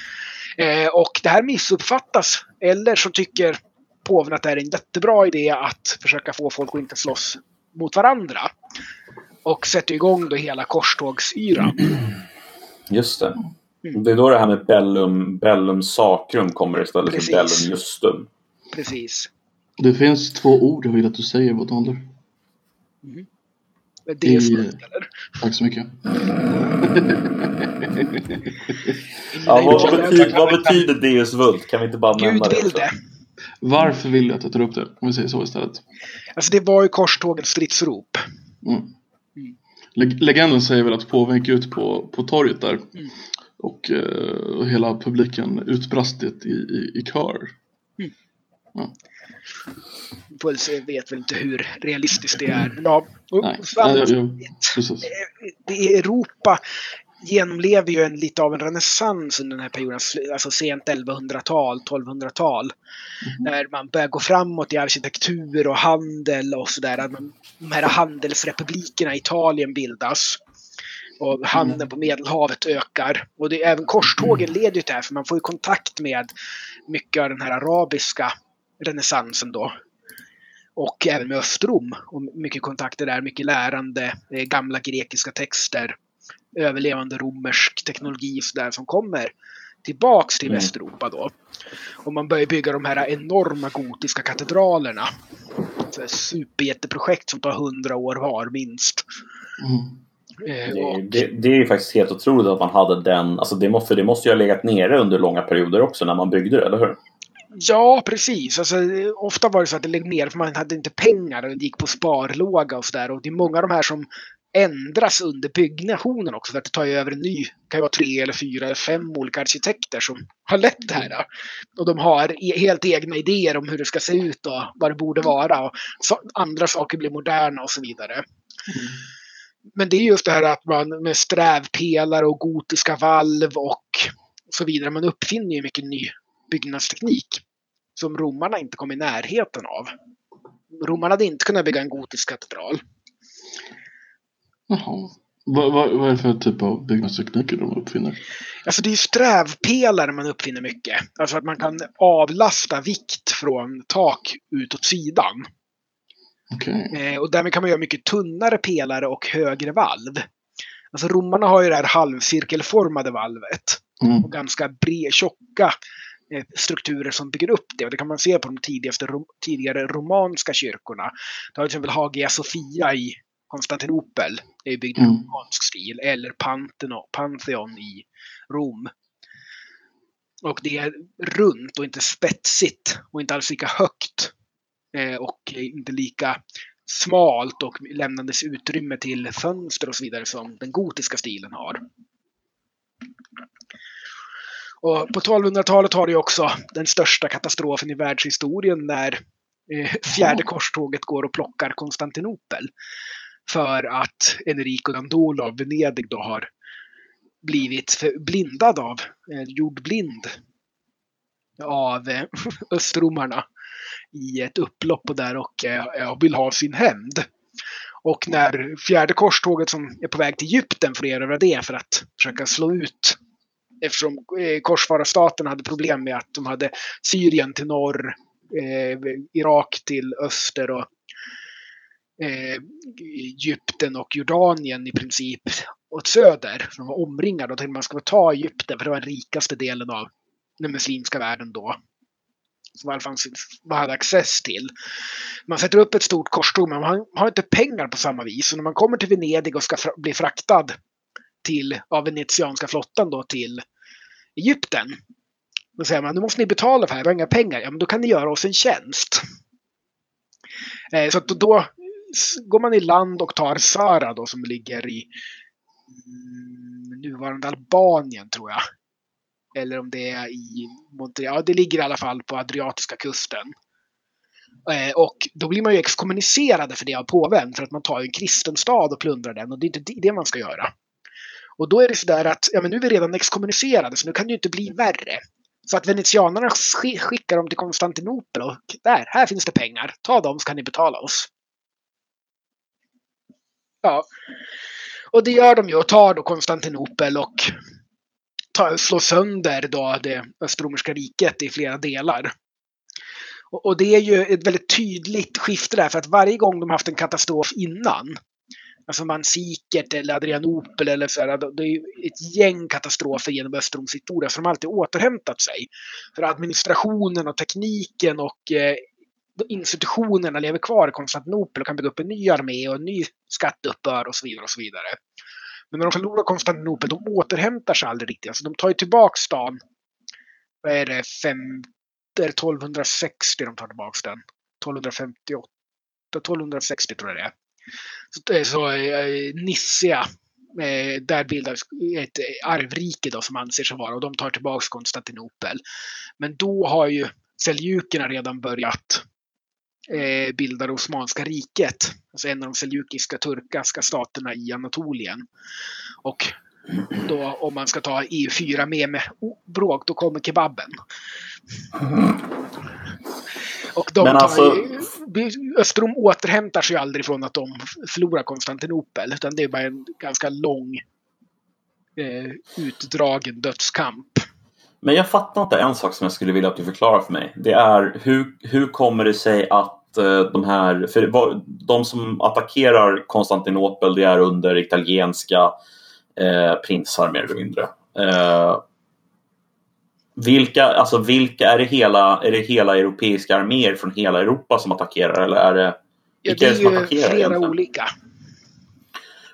Eh, och det här missuppfattas. Eller så tycker påven att det är en jättebra idé att försöka få folk att inte slåss mot varandra. Och sätter igång då hela korstågsyran. Just det. Mm. Det är då det här med bellum, bellum sacrum kommer istället Precis. för bellum justum. Precis. Det finns två ord jag vill att du säger vad ålder. Men Det är I- svårt, eller? Tack så mycket. Ja, vad, vad, betyder, vad betyder Deus vult? Kan vi inte bara nämna Gud det? vill det. Varför vill jag att jag tar upp det? Om vi säger så istället. Alltså det var ju korstågens stridsrop. Mm. Leg- legenden säger väl att påven gick ut på, på torget där Mm. och, eh, och hela publiken utbrast det i, i, i kör. Puls vet väl inte hur realistiskt det är. Ja, Nej, precis. det är Europa genomlever ju en, lite av en renässans under den här perioden, alltså sent 1100-tal, 1200-tal. När man börjar gå framåt i arkitektur och handel och sådär. De här handelsrepublikerna i Italien bildas. Och handeln på Medelhavet ökar. Och det, även korstågen leder ju till det här, för man får ju kontakt med mycket av den här arabiska renässansen då. Och även med Östrom. Och mycket kontakter där, mycket lärande, eh, gamla grekiska texter, överlevande romersk teknologi sådär som kommer tillbaks till Mm. Västeuropa då. Och man börjar bygga de här enorma gotiska katedralerna. så superjätteprojekt som tar hundra år var minst. Mm. Eh, Det, det, det är ju faktiskt helt otroligt att man hade den. Alltså det, måste, det måste ju ha legat nere under långa perioder också när man byggde det, eller hur? Ja, precis. Alltså, ofta var det så att det låg ner för man hade inte pengar och det gick på sparlåga och sådär. Och det är många av de här som ändras under byggnationen också. För att det tar ju över en ny, det kan ju vara tre eller fyra eller fem olika arkitekter som har lett det här. Och de har e, helt egna idéer om hur det ska se ut och vad det borde vara. Och så, andra saker blir moderna och så vidare. Men det är just det här att man med strävpelare och gotiska valv och så vidare. Man uppfinner ju mycket ny byggnadsteknik som romarna inte kom i närheten av. Romarna hade inte kunnat bygga en gotisk katedral. Jaha. Vad, vad, vad är det för typ av byggnadstekniker de uppfinner? Alltså det är ju strävpelare man uppfinner mycket. Alltså att man kan avlasta vikt från tak utåt sidan. Okej. Eh, och därmed kan man göra mycket tunnare pelare och högre valv. Alltså romarna har ju det här halvcirkelformade valvet. Mm. och ganska bred, tjocka strukturer som bygger upp det. Och det kan man se på de tidigaste, tidigare romanska kyrkorna. Du har till exempel Hagia Sophia i Konstantinopel. Det är byggd i Mm. romansk stil. Eller Pantheon, Pantheon i Rom. Och det är runt och inte spetsigt och inte alls lika högt. Eh, och inte lika smalt och lämnandes utrymme till fönster och så vidare som den gotiska stilen har. Och på 1200-talet har du också den största katastrofen i världshistorien när eh, fjärde korståget går och plockar Konstantinopel. För att Enrico Dandolo av Venedig då har blivit blindad av, eh, jordblind av eh, östromarna i ett upplopp och där och vill ha sin hämnd. Och när fjärde korståget som är på väg till Egypten får erövra det för att försöka slå ut eftersom eh, korsfararstaten hade problem med att de hade Syrien till norr, eh, Irak till öster och eh, Egypten och Jordanien i princip åt söder. De var omringade och tänkte man skulle ta Egypten för det var den rikaste delen av den muslimska världen då. Som i alla fall man hade access till. Man sätter upp ett stort korståg men man har inte pengar på samma vis. Så när man kommer till Venedig och ska bli fraktad till, av venetianska flottan då till Egypten. Då säger man, nu måste ni betala för det här, vi har inga pengar. Ja, men då kan ni göra oss en tjänst. Eh, så att då, då går man i land och tar Sara då som ligger i mm, nuvarande Albanien tror jag. Eller om det är i Montreal. Ja, det ligger i alla fall på Adriatiska kusten. Eh, och då blir man ju exkommunicerade för det av påven för att man tar ju en kristen stad och plundrar den och det är inte det man ska göra. Och då är det sådär att ja, men nu är vi redan exkommunicerade så nu kan det ju inte bli värre. Så att venetianerna skickar dem till Konstantinopel och där, här finns det pengar. Ta dem så kan ni betala oss. Ja. Och det gör de ju och tar då Konstantinopel och tar, slår sönder då det Östromerska riket i flera delar. Och, och det är ju ett väldigt tydligt skifte där för att varje gång de haft en katastrof innan Alltså Mansikert eller Adrianopel eller så här, det är ett gäng katastrofer genom Östroms historia så de har alltid återhämtat sig. För administrationen och tekniken och eh, institutionerna lever kvar i Konstantinopel och kan bygga upp en ny armé och en ny skatteuppbörd och så vidare. och så vidare. Men när de förlorar Konstantinopel, de återhämtar sig aldrig riktigt. Alltså de tar ju tillbaka stan. Vad är det? Fem, det är 1260 de tar tillbaka den. 1258. 1260 tror jag det är. Eh, så, eh, Nissia, eh, där bildas ett arvrike då som anser sig vara och de tar tillbaka Konstantinopel. Men då har ju seljukerna redan börjat eh, bilda det Osmanska riket. Alltså en av de seljukiska turkiska staterna i Anatolien. Och då om man ska ta EU4 med med bråk, då kommer kebaben. Mm. Och de Men alltså- ju, Östrom återhämtar sig aldrig från att de förlorar Konstantinopel. Utan det är bara en ganska lång eh, utdragen dödskamp. Men jag fattar inte en sak som jag skulle vilja att du förklarar för mig. Det är hur, hur kommer det sig att eh, de här, för de som attackerar Konstantinopel det är under italienska eh, prinsar mer eller mindre. Eh, Vilka, alltså vilka är det hela, är det hela europeiska arméer från hela Europa som attackerar eller är det Ja, vilka det är det som är ju flera egentligen? olika.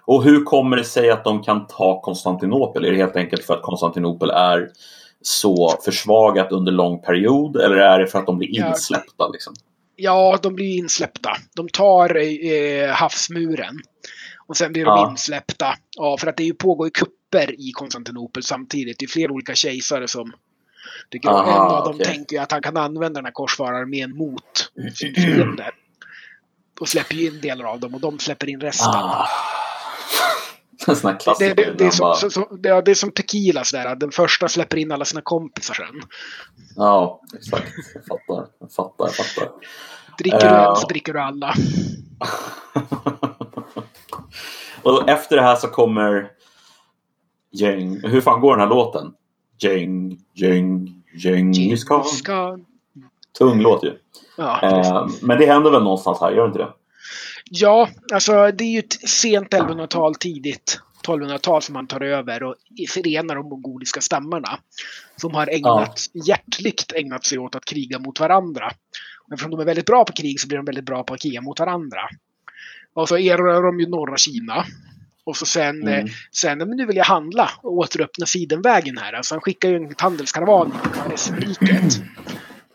Och hur kommer det sig att de kan ta Konstantinopel? Är det helt enkelt för att Konstantinopel är så försvagat under lång period eller är det för att de blir insläppta? Liksom? Ja, de blir insläppta. De tar eh, havsmuren. Och sen blir de Ja. insläppta. Ja, för att det pågår ju kupper i Konstantinopel samtidigt. Det är flera olika kejsare som tycker Aha, En av dem okej. tänker ju att han kan använda den här korsfarararmén mot sin fiende. Och släpper ju in delar av dem och de släpper in resten. Ah. Det, det, det, är som, så, så, det, det är som tequila sådär. Den första släpper in alla sina kompisar sen. Ja, exakt. Jag fattar. Jag fattar. Jag fattar. Dricker du Ja. en så dricker du alla. och efter det här så kommer Gäng. Hur fan går den här låten? Gäng, gäng, Djingis khan. Tung låt ju. Ja, Eh, men det händer väl någonstans här, gör det inte det? Ja, alltså det är ju ett sent 1100-tal, tidigt 1200-tal som man tar över och förenar de mongoliska stammarna. Som har ägnat, hjärtligt ägnat sig åt att kriga mot varandra. Men eftersom de är väldigt bra på krig så blir de väldigt bra på att kriga mot varandra. Och så erövrar de ju norra Kina. Och så sen, Mm. eh, sen men nu vill jag handla och återöppna Sidenvägen här. Alltså han skickar ju en handelskaravan i Karesriket.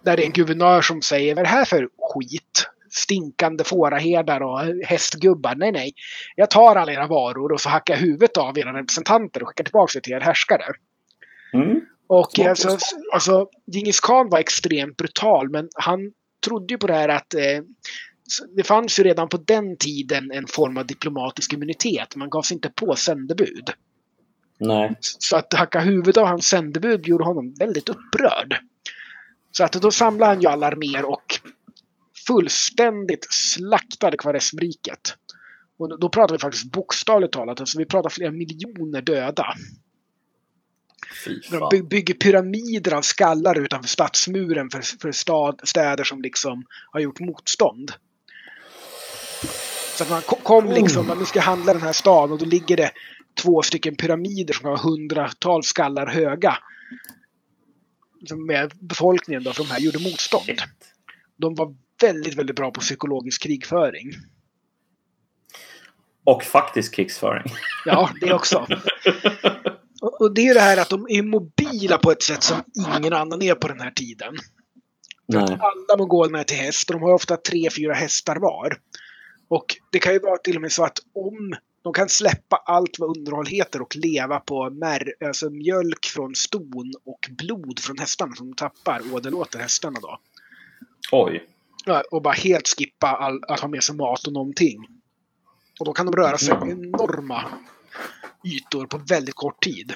Där det är en guvernör som säger vad är det här för skit? Stinkande fåraherdar och hästgubbar. Nej, nej. Jag tar alla era varor och så hackar jag huvudet av era representanter och skickar tillbaka det till er härskare. Mm. Och alltså, alltså, Djingis khan var extremt brutal men han trodde ju på det här att eh, det fanns ju redan på den tiden en form av diplomatisk immunitet. Man gav sig inte på sändebud. Nej. Så att hacka huvudet av hans sändebud gjorde honom väldigt upprörd. Så att då samlade han ju alla arméer och fullständigt slaktade Kvaresmriket. Och då- pratar vi faktiskt bokstavligt talat, alltså vi pratar flera miljoner döda. De bygger pyramider av skallar utanför stadsmuren för, för stad, städer som liksom har gjort motstånd. Så att man ko- kom liksom, man nu ska handla den här staden och då ligger det två stycken pyramider som har hundratals skallar höga. Som med befolkningen då, för de här gjorde motstånd. De var väldigt, väldigt bra på psykologisk krigföring. Och faktisk krigsföring. Ja, det också. Och och det är det här att de är mobila på ett sätt som ingen annan är på den här tiden. Nej. Alla mongolerna är till häst och de har ofta tre, fyra hästar var. Och det kan ju vara till och med så att om de kan släppa allt vad underhåll heter och leva på mär, alltså mjölk från ston och blod från hästarna som de tappar, åderlåter hästarna då. Oj. Ja, Och bara helt skippa all, att ha med sig mat och någonting. Och då kan de röra sig enorma ytor på väldigt kort tid.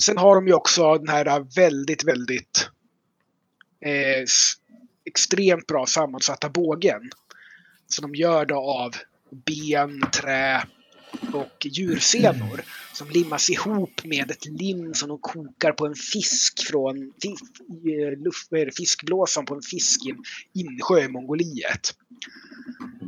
Sen har de ju också den här väldigt, väldigt eh, extremt bra sammansatta bågen. Så de gör då av ben, trä och djursenor som limmas ihop med ett lim som de kokar på en fisk från fisk, fiskblåsan på en fisk i en insjö i Mongoliet.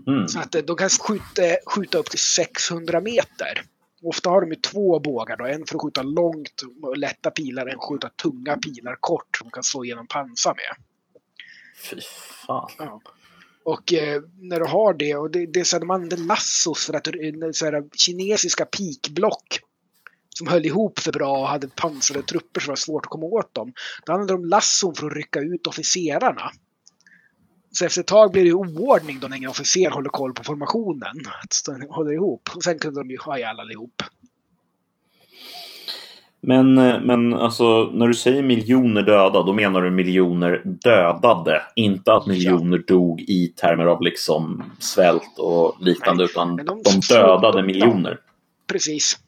Mm. Så att eh, de kan skjuta, skjuta upp till 600 meter. Ofta har de ju två bågar då, en för att skjuta långt och lätta pilar, en för att skjuta tunga pilar kort som de kan slå igenom pansar med. Fy fan. Ja. Och eh, när du har det, och det, det är så att de använde lassos för att eh, så här, kinesiska pikblock som höll ihop för bra och hade pansrade trupper som var svårt att komma åt dem. Då använde de lasson för att rycka ut officerarna. Så efter ett tag blir det oordning då när ingen officer håller koll på formationen. Att de håller ihop. Och sen kunde de ju ha ihjäl allihop. Men, eh, men alltså, när du säger miljoner döda, då menar du miljoner dödade. Inte att miljoner dog i termer av liksom svält och liknande, Nej, utan de- de dödade miljoner. Precis.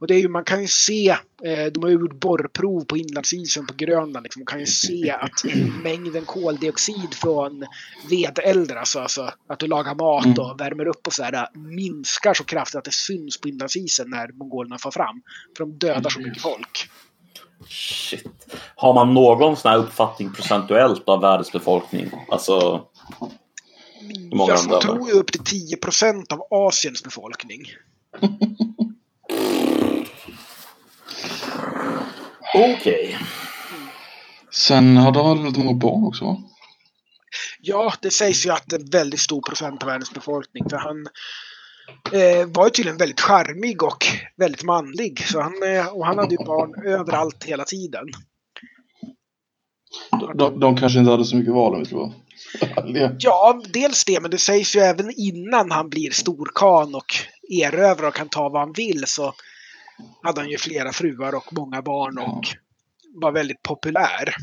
Och det är ju, man kan ju se, eh, de har ju gjort borrprov på inlandsisen på Grönland, liksom, man kan ju se att mängden koldioxid från vedeldar, alltså, alltså att du lagar mat och värmer upp och sådär, minskar så kraftigt att det syns på inlandsisen när mongolerna far fram. För de dödar så mycket folk. Shit. Har man någon sån här uppfattning procentuellt av världens befolkning? Alltså, hur många dödar? tror ju upp till 10 procent av Asiens befolkning. Okej. Sen hade han väldigt många barn också va? Ja, det sägs ju att en väldigt stor procent av världens befolkning. För han eh, var ju tydligen väldigt charmig och väldigt manlig. Så han, eh, och han hade ju barn överallt hela tiden. De, de, de kanske inte hade så mycket val om vi ska vara. Ja, dels det, men det sägs ju även innan han blir storkan och erövrar och kan ta vad han vill så hade han ju flera fruar och många barn och var väldigt populär.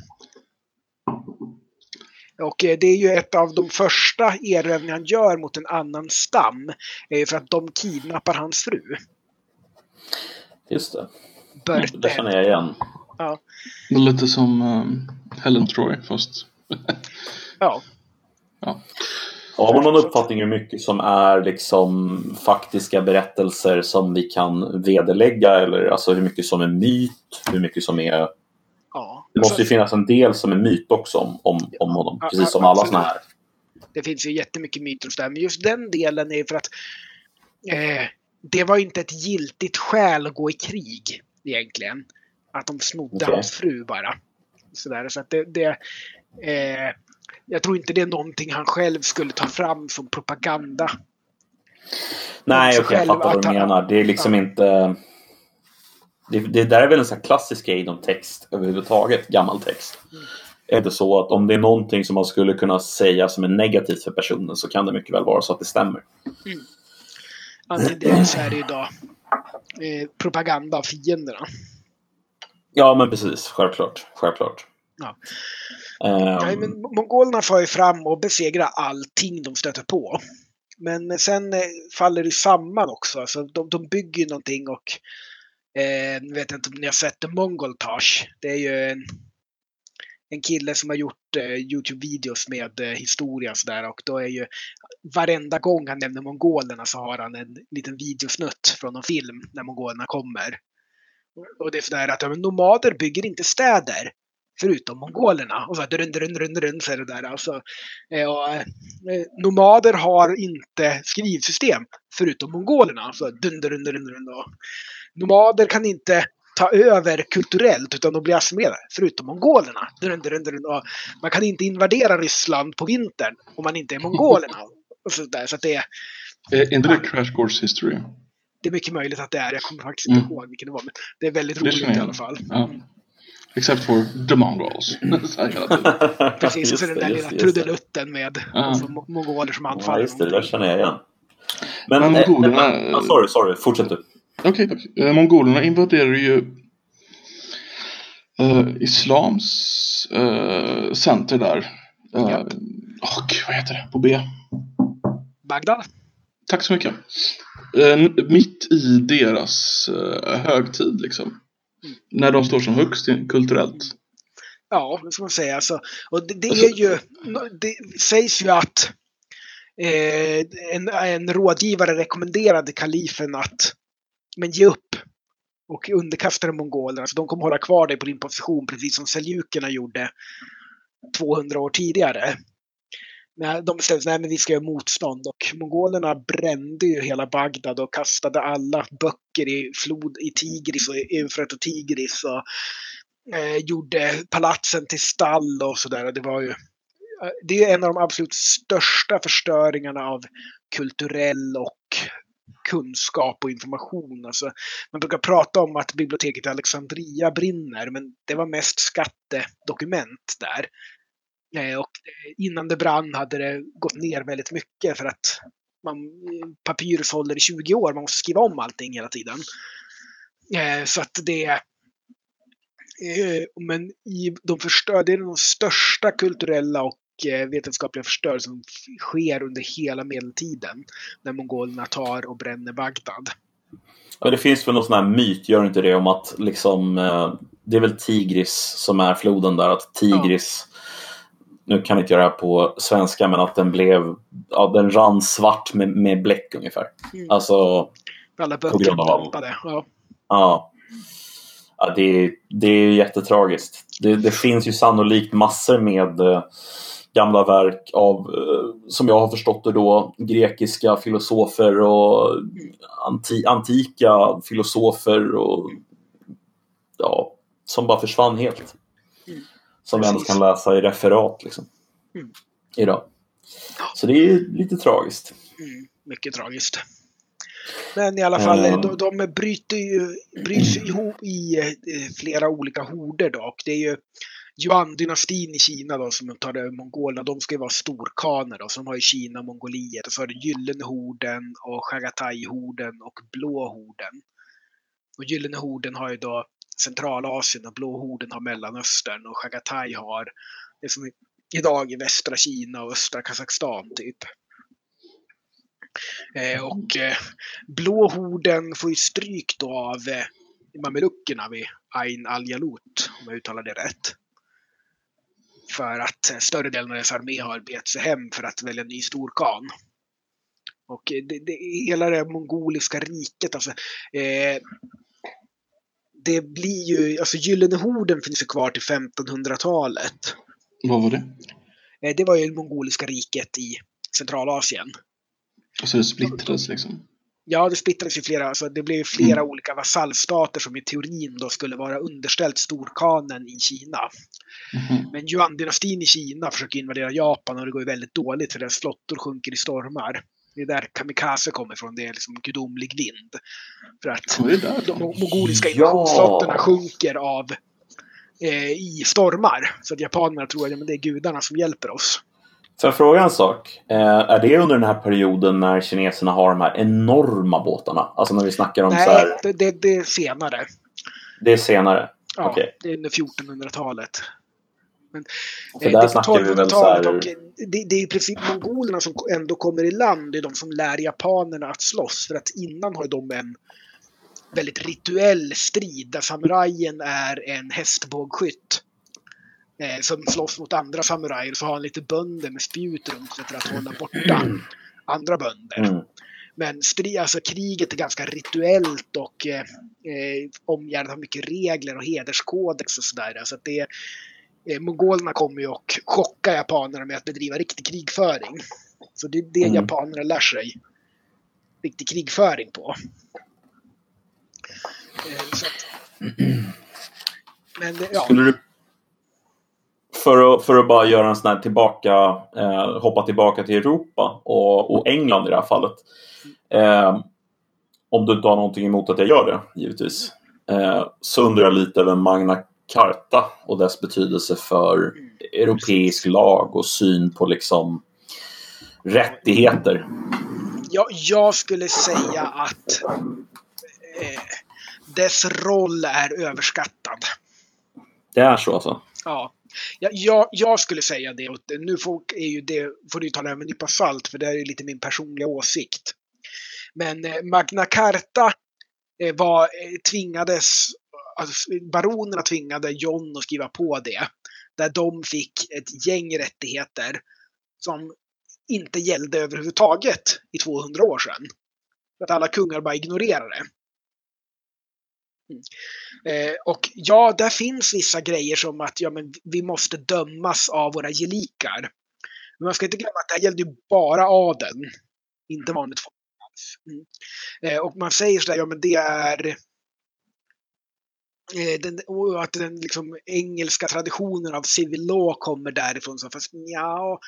Och eh, det är ju ett av de första erövringar han gör mot en annan stam. För att de kidnappar hans fru. Just det. Berthe. Det känner jag igen. Ja. Det är lite som um, Helen Troy fast... ja. ja. Har man någon uppfattning hur mycket som är liksom faktiska berättelser som vi kan vederlägga eller alltså hur mycket som är myt, hur mycket som är... ja. Det måste ju finnas en del som är myt också om, om, om honom, Ja, precis som ja, alla såna här. Det finns ju jättemycket myter och sådär. Men just den delen är för att eh, det var inte ett giltigt skäl att gå i krig egentligen. Att de snodde Okej. hans fru bara. Sådär, så att det, det eh, jag tror inte det är någonting han själv skulle ta fram som propaganda. Nej, jag själv fattar vad du menar. Det är liksom inte... Det, det där är väl en sån här klassisk grej inom text överhuvudtaget, gammal text. Är det så att om det är någonting som man skulle kunna säga som är negativt för personen så kan det mycket väl vara så att det stämmer. Antingen så är det idag eh, propaganda av fienderna. Ja, men precis. Självklart. Självklart. Ja. Ehm, Nej, men mongolerna far ju fram och besegrar allting de stöter på. Men sen eh, faller det samman också. Alltså, de, de bygger någonting och eh, jag vet inte om ni har sett The Mongol Taj. Det är ju en, en kille som har gjort eh, Youtube-videos med eh, historia och sådär och då är ju varenda gång han nämner mongolerna så har han en liten videosnutt från någon film när mongolerna kommer. Och det är sådär att ja, nomader bygger inte städer förutom mongolerna. Och så här, drun, drun, drun, drun, så är det där. Alltså, eh, och, eh, nomader har inte skrivsystem förutom mongolerna. Så, dun, drun, drun, och, nomader kan inte ta över kulturellt utan de blir assimilerade förutom mongolerna. Drun, drun, drun, och man kan inte invadera Ryssland på vintern om man inte är mongolerna. Och så där, så det, är, Är inte det Crash Course History? det är mycket möjligt att det är. Jag kommer faktiskt inte Mm. ihåg vilken det var. Men det är väldigt roligt i alla fall. Ja. Except for the Mongols. Tiden. Precis, och så den där just lilla just trudelutten med Ja. alltså, mo- mongoler som Ja, anfaller. just det. Det där känner jag igen. Men, Men eh, mongolerna- men- ja, sorry, sorry. Fortsätt du. Okej, tack. Eh, mongolerna invaderar ju eh, islams eh, center där. Eh, Japp. åh, gud, vad heter det? På B. Bagdad? Tack så mycket. Eh, mitt i deras eh, högtid liksom. När de står som högst kulturellt. Ja, det får man säga. Alltså, och det, det Alltså- är ju, det sägs ju att eh, en, en rådgivare rekommenderade kalifen att men ge upp och underkasta dig mongolerna. Så de kommer hålla kvar dig på din position precis som seljukerna gjorde 200 år tidigare när de bestämde sig, att vi ska göra motstånd och mongolerna brände ju hela Bagdad och kastade alla böcker i flod i Tigris och Eufrat och Tigris och eh, gjorde palatsen till stall och sådär. Det var ju eh, det är en av de absolut största förstöringarna av kulturell och kunskap och information. Alltså, man brukar prata om att biblioteket i Alexandria brinner, men det var mest skattedokument där. Eh, Och eh, innan det brann hade det gått ner väldigt mycket för att man, papyrus håller i 20 år, man måste skriva om allting hela tiden. Eh, Så att det men i, de förstör, det är den största kulturella och vetenskapliga förstörelsen som sker under hela medeltiden. När mongolerna tar och bränner Bagdad. Men det finns väl någon sån här myt, gör inte det, om att liksom, det är väl Tigris som är floden där, att Tigris, nu kan vi inte göra det här på svenska, men att den blev, ja, den rann svart med, med bläck ungefär. Mm. Alltså, Alla På grund av all-. Ja. ja. ja det, är- det är jättetragiskt. Det, det finns ju sannolikt massor med eh, gamla verk av, eh, som jag har förstått det då, grekiska filosofer och anti, antika filosofer och ja, som bara försvann helt. Mm. Som vi ändå kan läsa i referat liksom. Mm. Idag. Så det är lite tragiskt. Mm, mycket tragiskt. Men i alla fall, Mm. de, de bryter ju, bryts ihop i eh, flera olika horder då. Och det är ju Yuan-dynastin i Kina då som tar över mongolerna. De ska ju vara storkaner då. De har ju Kina och Mongoliet. Och så har du Gyllene horden och Chagatai-horden och Blå horden. Och Gyllene horden har ju då Centralasien och Blå horden har Mellanöstern och Chagatai har det som idag är västra Kina och östra Kazakstan typ. Eh, och eh, Blå horden får ju stryk då av eh, mameluckerna vid Ain al-Jalut, om jag uttalar det rätt. För att eh, större delen av deras armé har begett sig hem för att välja ny storkan. Och eh, det, det, hela det mongoliska riket, alltså, eh, det blir ju, alltså Gyllene horden finns ju kvar till 1500-talet. Vad var det? Eh, det var ju det mongoliska riket i Centralasien. Alltså det splittrades liksom. Ja, det splittrades i flera, alltså det blev flera Mm. olika vasallstater som i teorin då skulle vara underställt storkanen i Kina. Mhm. Men Yuan-dynastin i Kina försöker invadera Japan och det går ju väldigt dåligt för deras flottor sjunker i stormar. Det är där kamikaze kommer ifrån, det är liksom gudomlig vind. För att de mongoliska Ja. invasionsflottorna sjunker av eh, i stormar. Så att japanerna tror att ja, men det är gudarna som hjälper oss. Får jag fråga en sak? Eh, är det under den här perioden när kineserna har de här enorma båtarna? Alltså när vi snackar om så Nej, här, det, det, det är senare. det är senare. Ja, Okej. det är under 1400-talet. Men, För eh, där det snackar vi väl så 1200-talet här... och det, det är i princip mongolerna som ändå kommer i land. Det är de som lär japanerna att slåss. För att innan har de en väldigt rituell strid där samurajen är en hästbågskytt. Eh, som slåss mot andra samurajer. Så har han lite bönder med spjut runt sig för att hålla borta andra bönder. Mm. Men stri, alltså, kriget är ganska rituellt och eh, eh, omgärdat av mycket regler och hederskodex och sådär. Alltså att det, eh, mongolerna kommer ju och chockar japanerna med att bedriva riktig krigföring. Så det är det Mm. japanerna lär sig riktig krigföring på. Eh, så att, men eh, ja, Skulle du... För att, för att bara göra en sån här tillbaka, eh, hoppa tillbaka till Europa och, och England i det här fallet. Eh, om du inte har någonting emot att jag gör det, givetvis. Eh, så undrar jag lite över Magna Carta och dess betydelse för europeisk lag och syn på liksom rättigheter. jag, jag skulle säga att eh, dess roll är överskattad. Det är så alltså? Ja, jag, jag, jag skulle säga det. Och nu får, är ju det, får du ta det här med en nypa salt, för det är ju lite min personliga åsikt. Men eh, Magna Carta eh, var, eh, tvingades, alltså, baronerna tvingade John att skriva på det. Där de fick ett gäng rättigheter som inte gällde överhuvudtaget i 200 år sedan. För att alla kungar bara ignorerade det. Mm. Eh, och ja, där finns vissa grejer som att ja, men vi måste dömas av våra gelikar. Men man ska inte glömma att det här gällde ju bara adeln, inte vanligt folk. Mm. Eh, och man säger sådär, ja men det är eh, Eh, den, och att den liksom, engelska traditionen av civil law kommer därifrån. Så fast ja,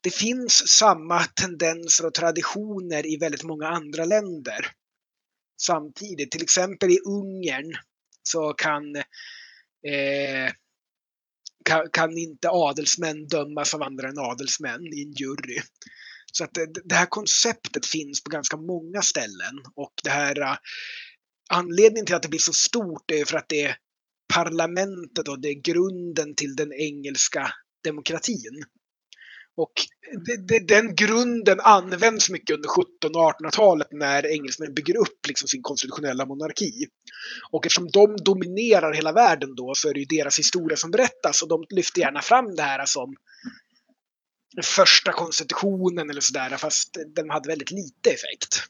det finns samma tendenser och traditioner i väldigt många andra länder samtidigt. Till exempel i Ungern så kan, eh, kan, kan inte adelsmän dömas av andra än adelsmän i en jury. Så att det, det här konceptet finns på ganska många ställen och det här anledningen till att det blir så stort är för att det är parlamentet och det är grunden till den engelska demokratin. Och den grunden används mycket under 1700 och 1800-talet när engelsmän bygger upp liksom sin konstitutionella monarki. Och eftersom de dominerar hela världen då så är det ju deras historia som berättas och de lyfter gärna fram det här som den första konstitutionen eller sådär fast den hade väldigt lite effekt.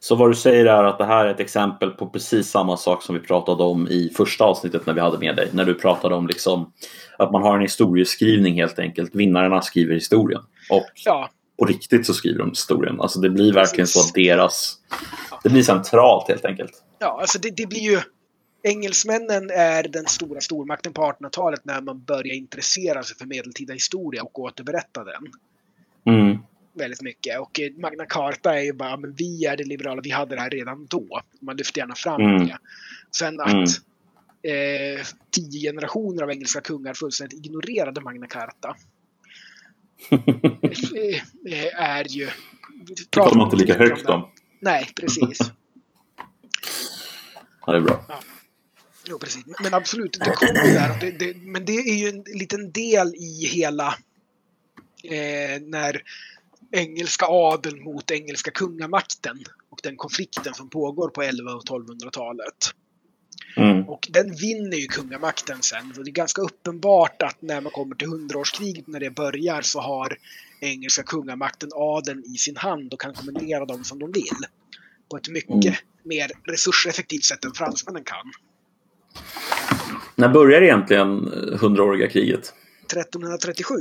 Så vad du säger är att det här är ett exempel på precis samma sak som vi pratade om i första avsnittet när vi hade med dig. När du pratade om liksom att man har en historieskrivning helt enkelt. Vinnarna skriver historien. Och Ja, på riktigt så skriver de historien. Alltså det blir verkligen så att deras... Det blir centralt helt enkelt. ja alltså det, det blir ju engelsmännen är den stora stormakten på 1800-talet när man börjar intressera sig för medeltida historia och återberätta den. Mm. Väldigt mycket. Och eh, Magna Carta är ju bara, men vi är det liberala, vi hade det här redan då. Man lyfter gärna fram Mm. det. Sen att Mm. eh, tio generationer av engelska kungar fullständigt ignorerade Magna Carta. eh, är ju... Det man inte lika högt om. Nej, precis. Ja, det är bra. Jo, precis. Men- absolut, det kommer där. Det, det, men det är ju en liten del i hela eh, när engelska adeln mot engelska kungamakten och den konflikten som pågår på 11 och 1200-talet. Mm. Och den vinner ju kungamakten sen. Och det är ganska uppenbart att när man kommer till hundraårskriget, när det börjar, så har engelska kungamakten adeln i sin hand och kan kommendera dem som de vill. På ett mycket Mm. mer resurseffektivt sätt än fransmännen kan. När börjar egentligen hundraåriga kriget? 1337.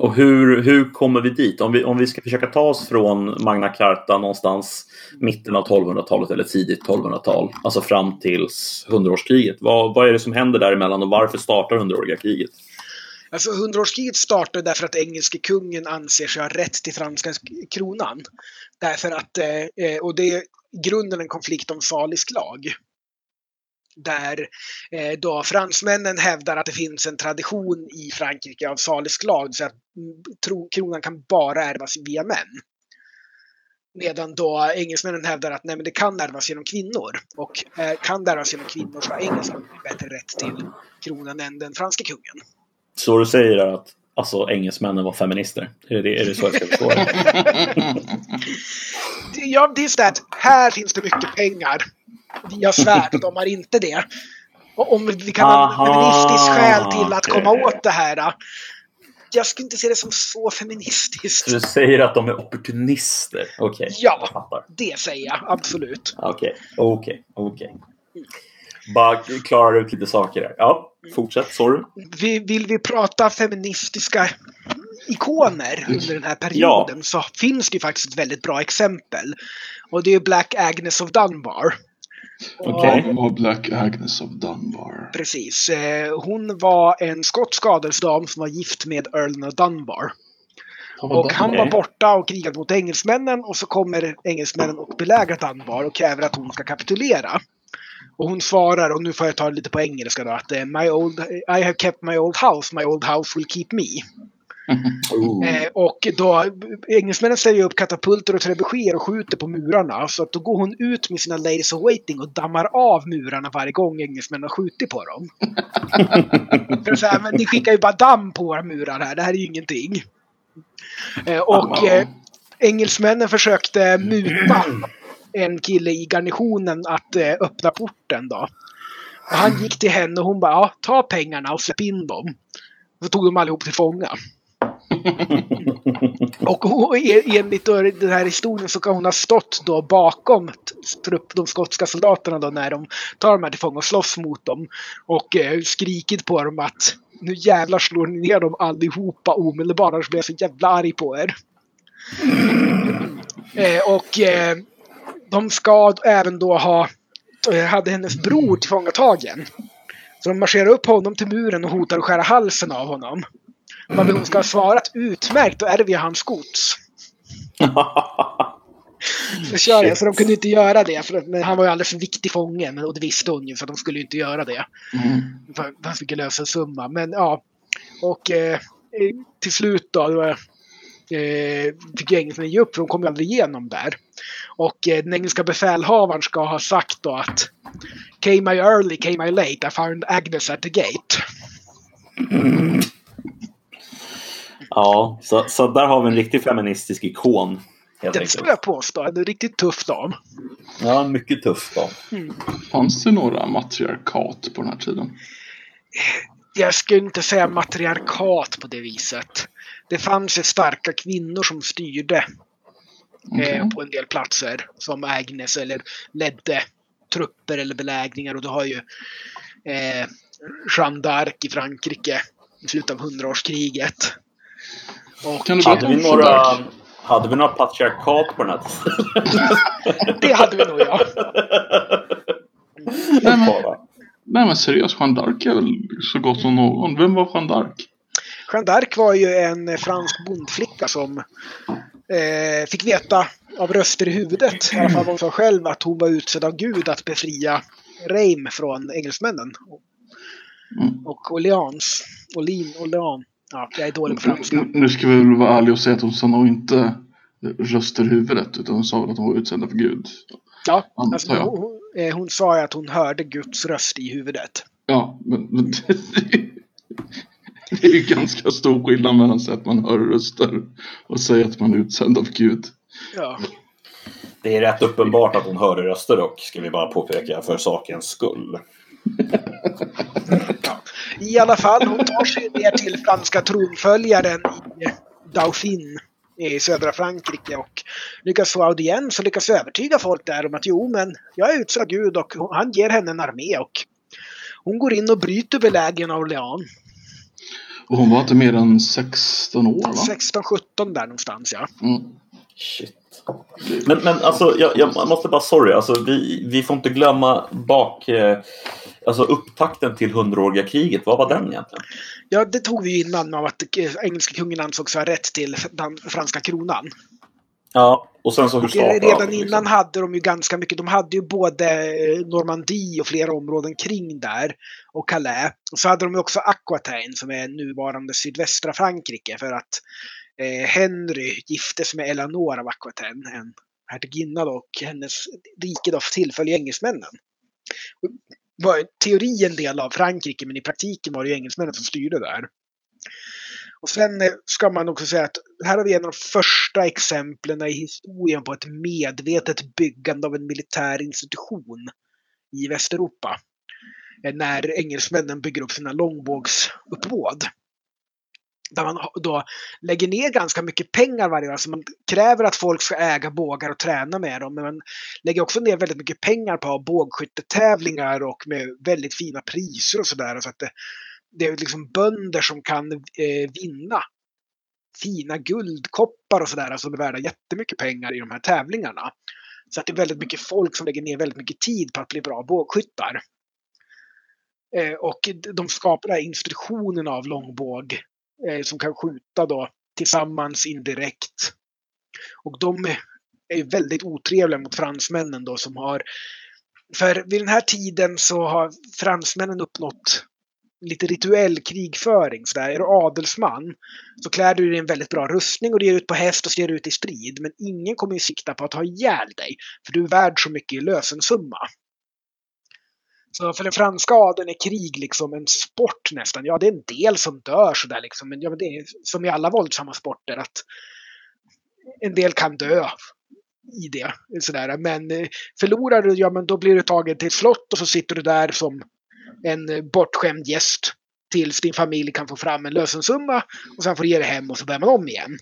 Och hur, hur kommer vi dit? Om vi, om vi ska försöka ta oss från Magna Carta någonstans mitten av 1200-talet eller tidigt 1200-tal, alltså fram till hundraårskriget. Vad, vad är det som händer däremellan och varför startar hundraåriga kriget? Alltså hundraårskriget startar därför att engelske kungen anser sig ha rätt till franska kronan. Därför att, eh, eh och det är i grunden en konflikt om salisk lag. Där eh, då fransmännen hävdar att det finns en tradition i Frankrike av salisk lag, så att mm, kronan kan bara ärvas via män. Medan då engelsmännen hävdar att nej, men det kan ärvas genom kvinnor. Och eh, kan det ärvas genom kvinnor så har engelsmännen bättre rätt till kronan än den franske kungen. Så du säger att alltså, engelsmännen var feminister? Är det, är det så jag ska förstå? Det- Ja, det är så att här finns det mycket pengar. Vi har svärd, de har inte det. Och om vi kan ha en feministisk skäl till att komma åt det här. då. Jag skulle inte se det som så feministiskt. Du säger att de är opportunister? Okej, Ja. jag fattar. Det säger jag, absolut. Okej, okej, okej. Bara klarar ut lite saker här. Ja, fortsätt. Sorry. Vi, vill vi prata feministiska ikoner under den här perioden så finns det ju faktiskt ett väldigt bra exempel. Och det är Black Agnes of Dunbar. Vem var Black Agnes of Dunbar? Precis. Eh, Hon var en skotsk adelsdam som var gift med Earl of Dunbar. Och han var borta och krigade mot engelsmännen och så kommer engelsmännen och belägrar Dunbar och kräver att hon ska kapitulera. Och hon svarar, och nu får jag ta det lite på engelska då, att eh, my old, I have kept my old house, my old house will keep me. Eh, och då, engelsmännen ställer upp katapulter och trebucheter och skjuter på murarna. Så att då går hon ut med sina ladies of waiting och dammar av murarna varje gång engelsmännen har skjutit på dem. För så här, men ni skickar ju bara damm på våra murar här, det här är ju ingenting. Eh, och eh, engelsmännen försökte muta en kille i garnisonen att eh, öppna porten då. Och han gick till henne och hon bara, ja, ta pengarna och släpp in dem. Så tog de allihop till fånga. Och hon- enligt den här historien så kan hon ha stått då bakom trupp, de skotska soldaterna då när de tar de här till fånga och slåss mot dem. Och eh, skrikit på dem att nu jävlar slår ni ner dem allihopa omedelbart annars blir jag så jävla arg på er. Eh, och eh, de ska även då ha, eh, hade hennes bror tillfångatagen. Så de marscherar upp honom till muren och hotar att skära halsen av honom. Hon ska ha svarat utmärkt, då ärver jag hans gods. Så kör jag, så de kunde inte göra det. För, men han var ju alldeles för viktig fånge men- och det visste hon ju så de skulle inte göra det. Mm. För Han fick en lösensumma. Men ja. Och eh, till slut då. då eh, fick ju engelsmännen ge upp för de kom ju aldrig igenom där. Och eh, den engelska befälhavaren ska ha sagt då att Came I early, came I late, I found Agnes at the gate. Ja, så, så där har vi en riktig feministisk ikon. Helt enkelt. skulle jag påstå. En riktigt tuff dam. Ja, mycket tuff då. Fanns det några matriarkat på den här tiden? jag skulle inte säga matriarkat på det viset. Det fanns ju starka kvinnor som styrde Okej. eh, på en del platser. Som Agnes eller ledde trupper eller belägringar. Och du har ju eh, Jeanne d'Arc i Frankrike i slutet av hundraårskriget. Och Kan du Hade vi några, hade vi några patriarkat på den här det hade vi nog ja. Nej, men-? Nej men seriöst, Jeanne d'Arc är väl så gott som någon. Vem var Jeanne d'Arc? Jeanne d'Arc var ju en fransk bondflicka som eh, fick veta av röster i huvudet, i alla fall vad hon sa själv, att hon var utsedd av Gud att befria Reim från engelsmännen. Mm. Och Orleans. Orlin, Orleans. Ja, jag är dålig på franska. Nu- ska vi väl vara ärliga och säga att hon sa nog inte röster i huvudet utan hon sa väl att hon var utsänd av Gud. Ja, alltså, hon, hon, eh, hon sa ju att hon hörde Guds röst i huvudet. Ja, men, men det är ju ganska stor skillnad mellan att säga att man hör röster och säga att man är utsänd av Gud. Ja. Det är rätt uppenbart att hon hörde röster dock, ska vi bara påpeka, för sakens skull. I alla fall, hon tar sig ner till franska tronföljaren i Dauphin i södra Frankrike och lyckas få audiens och lyckas övertyga folk där om att jo, men jag är utsedd Gud och han ger henne en armé och hon går in och bryter belägringen av Orléans. Och hon var inte mer än 16 år va? 16-17 där någonstans ja. Mm. Shit. Men, men alltså, jag, jag måste bara, sorry, alltså, vi, vi får inte glömma bak... Eh, alltså upptakten till hundraåriga kriget, vad var den egentligen? Ja, det tog vi ju innan av att eh, engelska kungen ansågs ha rätt till den franska kronan. Ja, och sen så hur Och startade redan allting, innan liksom? hade de ju ganska mycket. De hade ju både eh, Normandie och flera områden kring där. Och Calais. Och så hade de ju också Aquitaine som är nuvarande sydvästra Frankrike. För att eh, Henry gifte sig med Eleanor av Aquitaine. En hertiginna. Och hennes rike då tillföll engelsmännen. Det var i teori en del av Frankrike men i praktiken var det ju engelsmännen som styrde där. Och sen eh, ska man också säga att här har vi en av de första exemplen i historien på ett medvetet byggande av en militär institution i Västeuropa. Eh, när engelsmännen bygger upp sina långbågsuppbåd. Där man då lägger ner ganska mycket pengar varje år. Alltså man kräver att folk ska äga bågar och träna med dem. Men man lägger också ner väldigt mycket pengar på bågskyttetävlingar och med väldigt fina priser och sådär. Så att det, det är liksom bönder som kan eh, vinna fina guldkoppar och sådär som är värda jättemycket pengar i de här tävlingarna. Så att det är väldigt mycket folk som lägger ner väldigt mycket tid på att bli bra bågskyttar. Eh, och de skapar den här institutionen av långbåg Eh, som kan skjuta då tillsammans indirekt. Och de är väldigt otrevliga mot fransmännen då som har för vid den här tiden så har fransmännen uppnått lite rituell krigföring. Så där. Är du adelsman så klär du dig i en väldigt bra rustning och du ger ut på häst och så ger du ut i strid. Men ingen kommer ju sikta på att ha ihjäl dig. För du är värd så mycket i lösensumma. Så för den franska adeln är krig liksom en sport nästan. Ja, det är en del som dör sådär liksom. Men, ja, men det är som i alla våldsamma sporter att en del kan dö i det. Sådär. Men eh, förlorar du, ja men då blir du tagen till slott och så sitter du där som en eh, bortskämd gäst tills din familj kan få fram en lösensumma och sen får du ge dig hem och så börjar man om igen.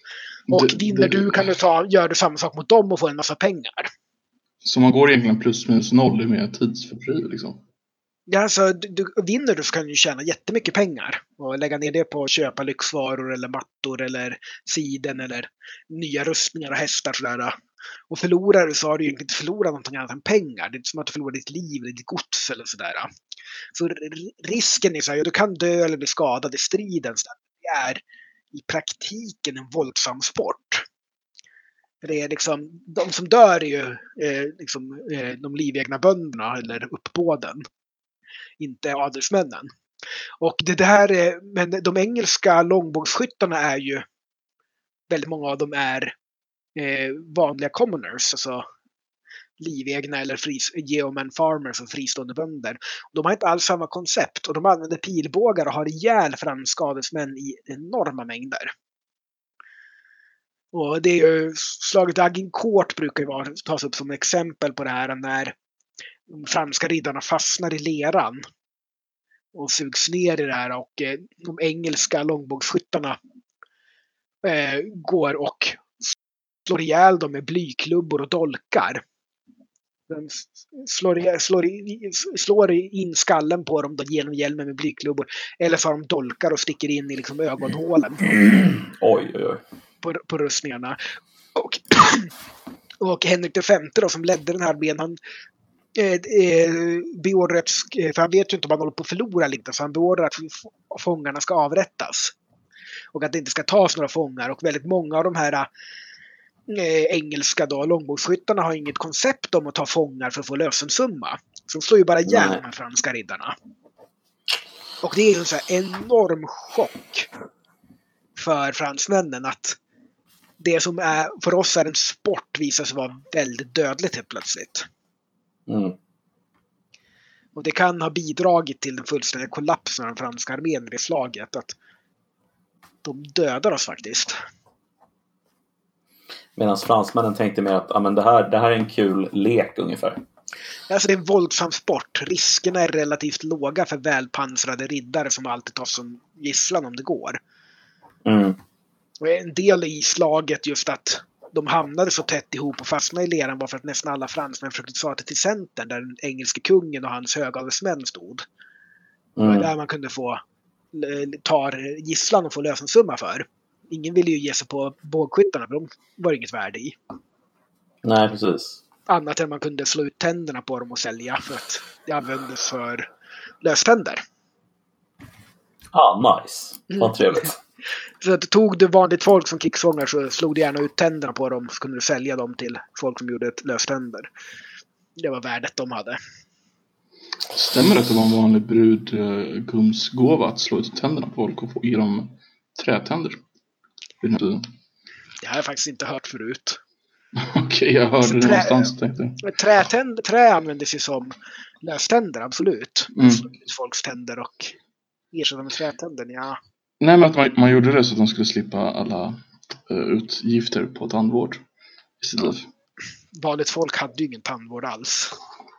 Och Det- vinner du kan du ta, gör du samma sak mot dem och få en massa pengar. Så man går egentligen plus minus noll i mer tidsfördriv liksom. Ja, alltså, du, du, vinner du så kan du tjäna jättemycket pengar och lägga ner det på att köpa lyxvaror eller mattor eller siden eller nya rustningar och hästar. Sådär. Och förlorar du så har du ju inte förlorat någonting annat än pengar. Det är inte som att du förlorar ditt liv eller ditt gods eller sådär. Så risken är så här, du kan dö eller bli skadad i striden. Så det är i praktiken en våldsam sport. Det är liksom, de som dör är ju eh, liksom, eh, de livegna bönderna eller uppbåden inte adelsmännen. Och det där är, men de engelska långbågsskyttarna är ju, väldigt många av dem är eh, vanliga commoners, alltså livegna eller fris, geoman farmers och fristående bönder. De har inte alls samma koncept och de använder pilbågar och har ihjäl franska adelsmän i enorma mängder. Och det är ju, slaget Agincourt brukar ju vara, tas upp som exempel på det här när de franska riddarna fastnar i leran och sugs ner i det här och eh, de engelska långbågsskyttarna eh, går och slår ihjäl dem med blyklubbor och dolkar. De s- slår, slår, slår in skallen på dem då genom hjälmen med blyklubbor. Eller så har de dolkar och sticker in i liksom ögonhålen Oj, oj, oj. på, på rustningarna. Och, och Henrik V då, som ledde den här armén, han eh, eh, beordrat, för han vet ju inte om han håller på att förlora eller inte, så han beordrar att fångarna ska avrättas. Och att det inte ska tas några fångar och väldigt många av de här eh, engelska då, långbågsskyttarna har inget koncept om att ta fångar för att få lösensumma. Så de slår ju bara ihjäl de här franska riddarna. Och det är ju en så här enorm chock för fransmännen att det som är, för oss är en sport visar sig vara väldigt dödligt helt plötsligt. Mm. Och det kan ha bidragit till den fullständiga kollapsen av den franska armén i det slaget. Att de dödar oss faktiskt. Medan fransmännen tänkte mer att ja, men det, här, det här är en kul lek ungefär. Alltså det är en våldsam sport. Riskerna är relativt låga för välpansrade riddare som alltid tas som gisslan om det går. Mm. Och en del i slaget just att de hamnade så tätt ihop och fastnade i leran var för att nästan alla fransmän försökte ta sig till centern där den engelske kungen och hans högadelsmän stod. Det var Mm. där man kunde få eh, ta gisslan och få lösensumma för. Ingen ville ju ge sig på bågskyttarna för de var inget värde i. Nej, precis. Annat än man kunde slå ut tänderna på dem och sälja för att det användes för löständer. Ah, nice. Mm. Vad trevligt. Så att tog du vanligt folk som krigsfångar så slog du gärna ut tänderna på dem så kunde du sälja dem till folk som gjorde ett löständer. Det var värdet de hade. Stämmer det att det var en vanlig brudgumsgåva att slå ut tänderna på folk och få i dem trätänder? Det har jag faktiskt inte hört förut. Okej, jag hörde det Trä- någonstans tänkte Trätänd, trä användes ju som löständer, absolut. Mm. Folks tänder och ersätta med trätänder, ja. Nej, men att man, man gjorde det så att de skulle slippa alla eh, utgifter på tandvård. Istället. Vanligt folk hade ju ingen tandvård alls.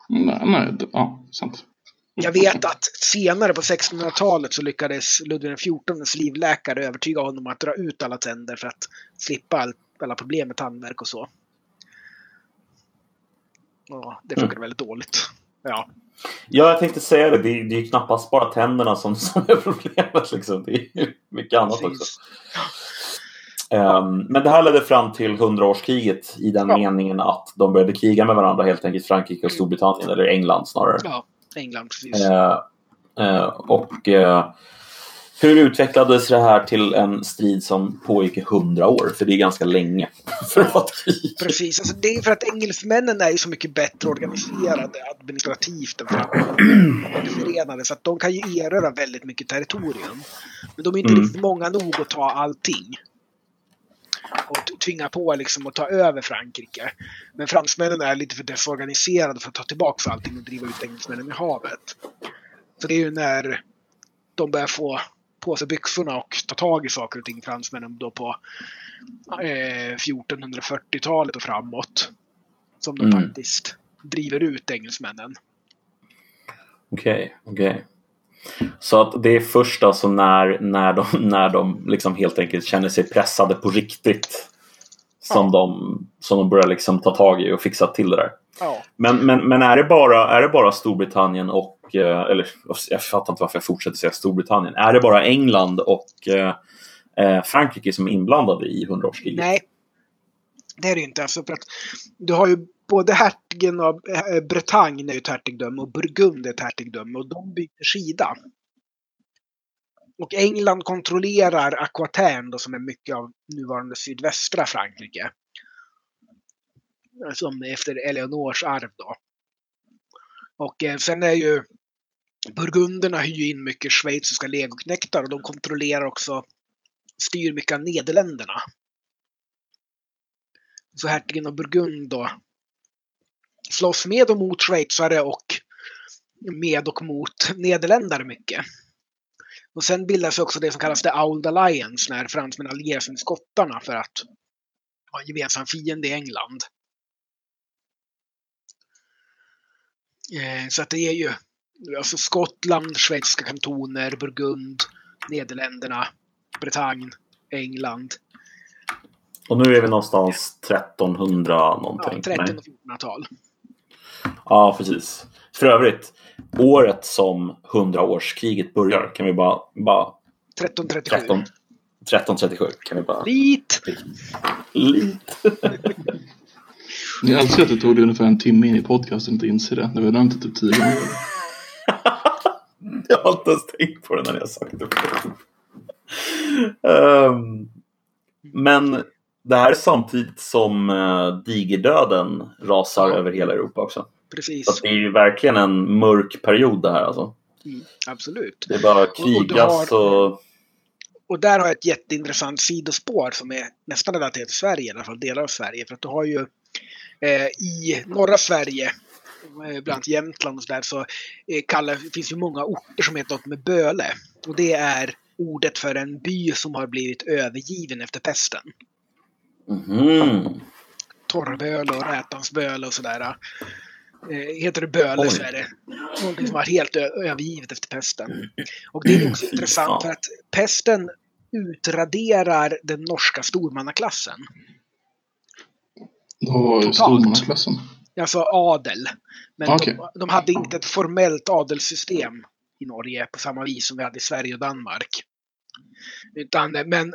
Nej, nej, det, ja, sant. Jag vet att senare på 1600-talet så lyckades Ludvig XIVs livläkare övertyga honom att dra ut alla tänder för att slippa all, alla problem med tandvärk och så. Ja, det funkade väldigt dåligt. Ja, Ja, jag tänkte säga det. Det är, det är ju knappast bara tänderna som, som är problemet. Liksom. Det är ju mycket annat också. precis. Ehm, men det här ledde fram till hundraårskriget i den Ja. meningen att de började kriga med varandra helt enkelt Frankrike och Storbritannien, eller England snarare. Ja, England precis. Eh, eh, och eh, hur utvecklades det här till en strid som pågick i hundra år? För det är ganska länge för att vara krig. Precis, alltså det är för att engelsmännen är ju så mycket bättre organiserade administrativt än förenade så att de kan ju erövra väldigt mycket territorium. Men de är inte Mm. riktigt många nog att ta allting. Och tvinga på liksom att ta över Frankrike. Men fransmännen är lite för desorganiserade för att ta tillbaka allting och driva ut engelsmännen i havet. Så det är ju när de börjar få på sig byxorna och ta tag i saker och ting, fransmännen, då på eh, 1440-talet och framåt. Som de Mm. faktiskt driver ut engelsmännen. Okej, okej. Så att det är först alltså när, när de, när de liksom helt enkelt känner sig pressade på riktigt som, Ja. de, som de börjar liksom ta tag i och fixa till det där. Ja, Men, men, men är, det bara, är det bara Storbritannien och, och, eh, eller jag fattar inte varför jag fortsätter säga Storbritannien. Är det bara England och eh, eh Frankrike som är inblandade i hundraårskriget? nej. Det är det ju inte. Alltså för att du har ju både hertigen av eh, Bretagne är ju ett hertigdöme och Burgund är ett hertigdöme och de byter sida. Och England kontrollerar Aquitaine då, som är mycket av nuvarande sydvästra Frankrike. Som efter Eleonors arv då. Och eh, sen är ju Burgunderna hyr ju in mycket schweiziska legoknektar och de kontrollerar också, styr mycket av Nederländerna. Så hertigen av Burgund då slåss med och mot schweizare och med och mot nederländare mycket. Och sen bildas också det som kallas The Old Alliance när fransmännen allierar sig med skottarna för att ha en gemensam fiende i England. Eh, så att det är ju alltså Skottland, schweiziska kantoner, Burgund, Nederländerna, Bretagne, England. Och nu är vi någonstans 1300 Ja, någonting. 13 Nej. och 1400-tal. Ja, precis. För övrigt, året som hundraårskriget börjar kan vi bara, bara 1337. 13, 1337 kan vi bara... Lit! Lite. Jag älskar att det tog dig ungefär en timme in i podcasten att inse det. Det var nämnt det typ tio gånger. Jag har inte ens tänkt på det när jag sagt det. Ehm, men det här är samtidigt som uh, digerdöden rasar Ja. över hela Europa också. Precis. Så det är ju verkligen en mörk period det här alltså. Mm, absolut. Det är bara och krigas har- och... Och där har jag ett jätteintressant sidospår som är nästan relaterat till Sverige, i alla fall delar av Sverige. För att du har ju eh, i norra Sverige, bland annat Jämtland och sådär, så eh, kallar, det finns ju många orter som heter något med böle. Och det är ordet för en by som har blivit övergiven efter pesten. Mhm. Torrböle och Rätansböle och sådär. Eh, heter det böle Oj. så är det någonting som var helt övergivet efter pesten. Och det är också intressant för att pesten utraderar den norska stormannaklassen. Det var ju Totalt. stormannaklassen. Alltså adel. Men Okej. de, de hade inte ett formellt adelssystem i Norge på samma vis som vi hade i Sverige och Danmark. Utan, men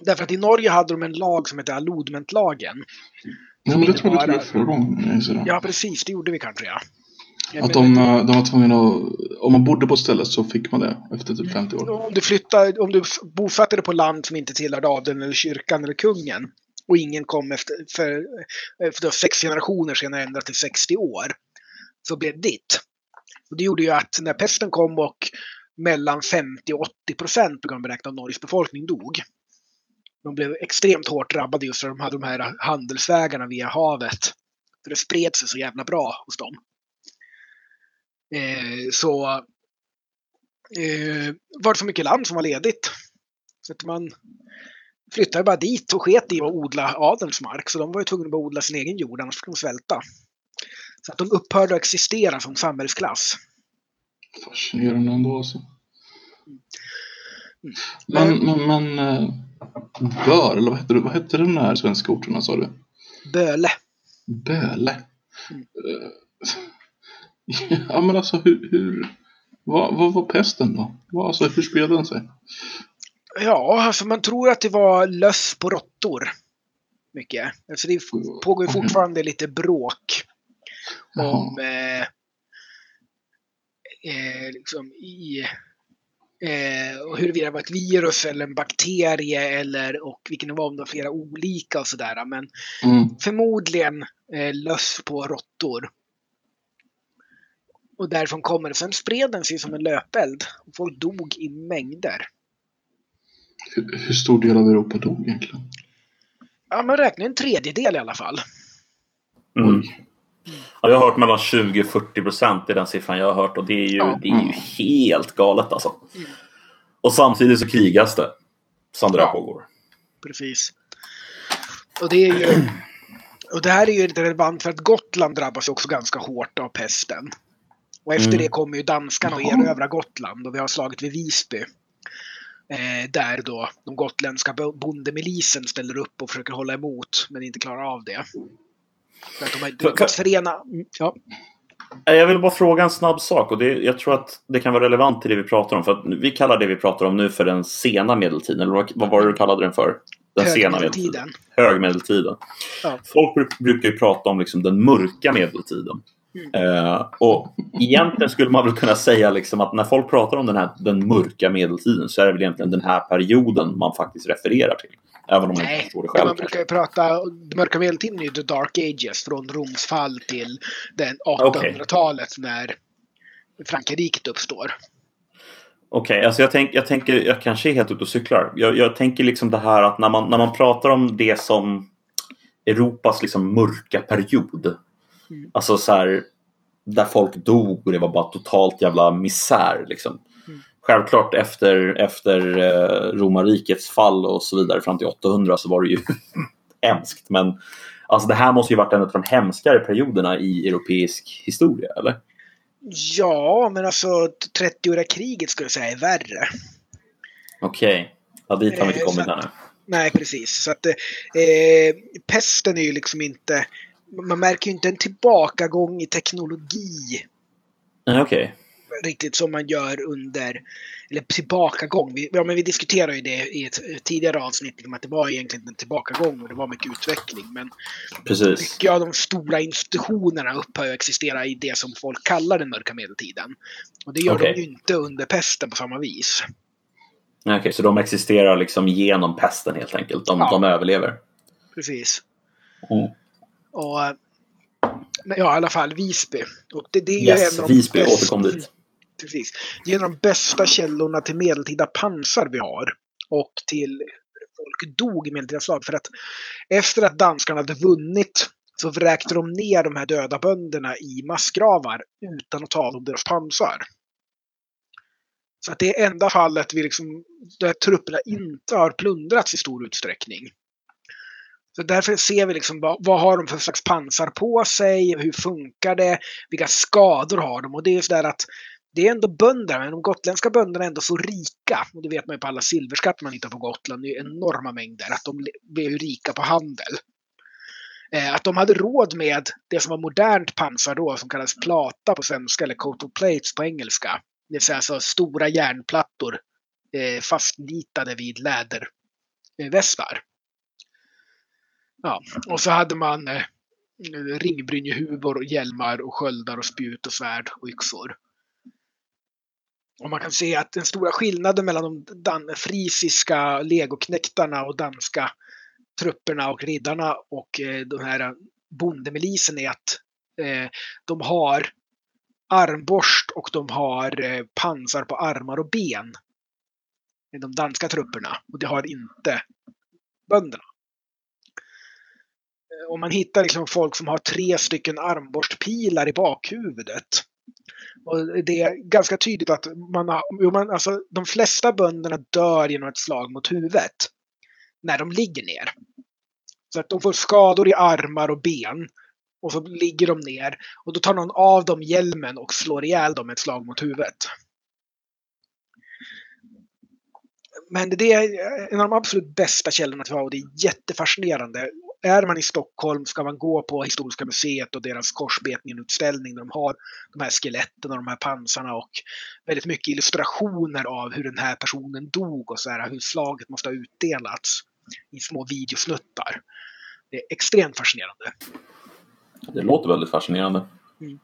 därför att i Norge hade de en lag som hette allodmentlagen. Ja, men det tror jag upp förra gången. jag. Ja, precis. Det gjorde vi kanske, ja. Ja, Att de, de var tvungna att... Om man bodde på ett ställe så fick man det efter typ 50 år. Om du flyttar, om du bosatte dig på land som inte tillhörde adeln eller kyrkan eller kungen och ingen kom efter, för, för då sex generationer senare ändrat till 60 år, så blev det ditt. Och det gjorde ju att när pesten kom och mellan 50 och 80 procent brukar man beräkna av Norges befolkning dog. De blev extremt hårt drabbade just för att de hade de här handelsvägarna via havet. För det spred sig så jävla bra hos dem. Eh, så eh, var det så mycket land som var ledigt. Så att man flyttade bara dit och sket i att odla adelns mark. Så de var ju tvungna att odla sin egen jord, annars skulle de svälta. Så att de upphörde att existera som samhällsklass. Fascinerande ändå alltså. Men, men, men... eh, Bör, eller vad hette, vad hette den här svenska orterna sa du? Böle. Böle. Mm. Eh, Ja men alltså hur... hur vad, vad var pesten då? Vad, alltså, hur spelade den sig? Ja, alltså man tror att det var löss på råttor. Mycket. Alltså det f- pågår Okej. fortfarande lite bråk om eh, eh, liksom i eh, och huruvida det var ett virus eller en bakterie eller och vilken det var om det var flera olika och sådär. Men Mm. förmodligen eh, löss på råttor. Och därifrån kommer det. Sen spred den sig som en löpeld. Och folk dog i mängder. Hur, stor del av Europa dog egentligen? Ja, man räknar en tredjedel i alla fall. Mm. Ja, jag har hört mellan 20 och 40 procent i den siffran jag har hört och det är ju, Ja. det är ju helt galet alltså. Mm. Och samtidigt så krigas det som det där Ja. pågår. Precis. Och det är ju... Och det här är ju relevant för att Gotland drabbas också ganska hårt av pesten. Och efter Mm. det kommer ju danskarna och erövrar Gotland och vi har slagit vid Visby. Eh, där då de gotländska bo- bondemilisen ställer upp och försöker hålla emot men inte klarar av det. För att de har För- lyckats förena... Ja, Eh, Jag vill bara fråga en snabb sak och det, jag tror att det kan vara relevant till det vi pratar om. För att vi kallar det vi pratar om nu för den sena medeltiden. Eller vad, var det du kallade den för? Den sena medeltiden. högmedeltiden. Ja. Folk bru- brukar ju prata om liksom den mörka medeltiden. Mm. Och egentligen skulle man väl kunna säga liksom att när folk pratar om den här den mörka medeltiden så är det väl egentligen den här perioden man faktiskt refererar till. Även om man inte Nej, förstår det själv. man brukar ju prata, den mörka medeltiden är ju the dark ages, från Roms fall till den Okej. 1800-talet när Frankrike uppstår. Okej, alltså jag, tänk, jag tänker, jag kanske är helt ute och cyklar. Jag, jag tänker liksom det här att när man, när man pratar om det som Europas liksom mörka period. Mm. Alltså så här, där folk dog och det var bara totalt jävla misär. Liksom. Mm. Självklart efter, efter eh, romarrikets fall och så vidare fram till 800 så var det ju hemskt. Men alltså det här måste ju varit en av de hemskare perioderna i europeisk historia, eller? Ja, men alltså 30-åriga kriget skulle jag säga är värre. Okej, ja, dit har vi inte Eh, kommit ännu. Nej, precis. Så att, eh, pesten är ju liksom inte... Man märker ju inte en tillbakagång i teknologi. Okej. riktigt som man gör under, eller tillbakagång. Vi, ja, men vi diskuterade ju det i ett tidigare avsnitt, liksom att det var egentligen en tillbakagång och det var mycket utveckling. Men Precis. mycket av de stora institutionerna upphör att existera i det som folk kallar den mörka medeltiden. Och det gör Okej. de ju inte under pesten på samma vis. Okej, så de existerar liksom genom pesten helt enkelt. De, Ja. de överlever. Precis. Mm. Och, ja, i alla fall Visby. Och det, det är Yes, en av de Visby bästa- återkom dit. Precis. Det är en av de bästa källorna till medeltida pansar vi har. Och till folk dog i medeltida slag. För att efter att danskarna hade vunnit så vräkte de ner de här döda bönderna i massgravar utan att ta av dem deras pansar. Så att det är enda fallet vi liksom, där trupperna inte har plundrats i stor utsträckning. Så därför ser vi liksom vad, vad har de för slags pansar på sig, hur funkar det, vilka skador har de? Och det är sådär att det är ändå bönder, men de gotländska bönderna är ändå så rika. Och det vet man ju på alla silverskatter man hittar på Gotland. Det är ju enorma mängder. Att de blev ju rika på handel. Eh, att de hade råd med det som var modernt pansar då, som kallas plata på svenska, eller coat of plates på engelska. Det vill säga alltså stora järnplattor eh, fastnitade vid lädervästar. Ja, och så hade man eh, ringbrynjehuvor, och hjälmar och sköldar och spjut och svärd och yxor. Och man kan se att den stora skillnaden mellan de dan- frisiska legoknektarna och danska trupperna och riddarna och eh, de här bondemilisen är att eh, de har armborst och de har eh, pansar på armar och ben. De danska trupperna. Och det har inte bönderna. Eh, om man hittar liksom folk som har tre stycken armborstpilar i bakhuvudet. Och det är ganska tydligt att man har, jo, man, alltså, de flesta bönderna dör genom ett slag mot huvudet. När de ligger ner. Så att de får skador i armar och ben. Och så ligger de ner. Och då tar någon av dem hjälmen och slår ihjäl dem med ett slag mot huvudet. Men det är en av de absolut bästa källorna till och det är jättefascinerande. Är man i Stockholm ska man gå på Historiska museet och deras korsbetningen-utställning där de har de här skeletten och de här pansarna och väldigt mycket illustrationer av hur den här personen dog och så här, hur slaget måste ha utdelats i små videosnuttar. Det är extremt fascinerande. Det låter väldigt fascinerande. Mm.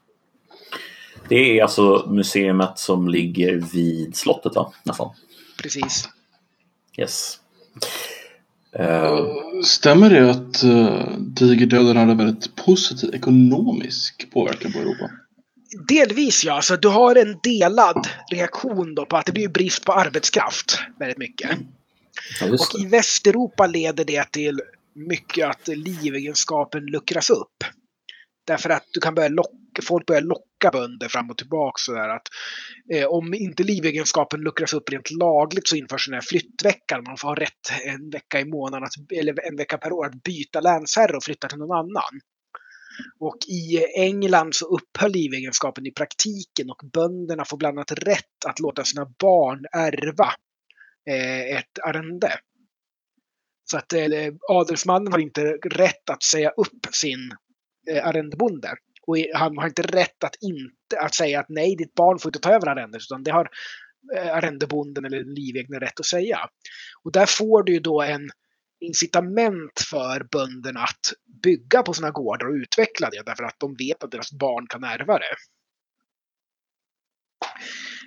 Det är alltså museet som ligger vid slottet va? Nästan. Precis. Yes. Eh, Stämmer det att uh, digerdöden hade väldigt positiv ekonomisk påverkan på Europa? Delvis ja, så du har en delad reaktion då på att det blir brist på arbetskraft väldigt mycket. ja, just Och i Västeuropa leder det till mycket att livegenskapen luckras upp. Därför att du kan börja locka, folk börjar locka bönder fram och tillbaka sådär att eh, om inte livegenskapen luckras upp rent lagligt så införs den här flyttveckan. Man får ha rätt en vecka i månaden, att, eller en vecka per år, att byta länsherre och flytta till någon annan. Och i England så upphör livegenskapen i praktiken och bönderna får bland annat rätt att låta sina barn ärva eh, ett arrende. Så att eh, adelsmannen har inte rätt att säga upp sin eh, arrendebonde. Och han har inte rätt att, inte, att säga att nej, ditt barn får inte ta över arrendet, utan det har eh, arrendebonden eller den rätt att säga. Och där får du ju då en incitament för bönderna att bygga på sina gårdar och utveckla det, därför att de vet att deras barn kan ärva det.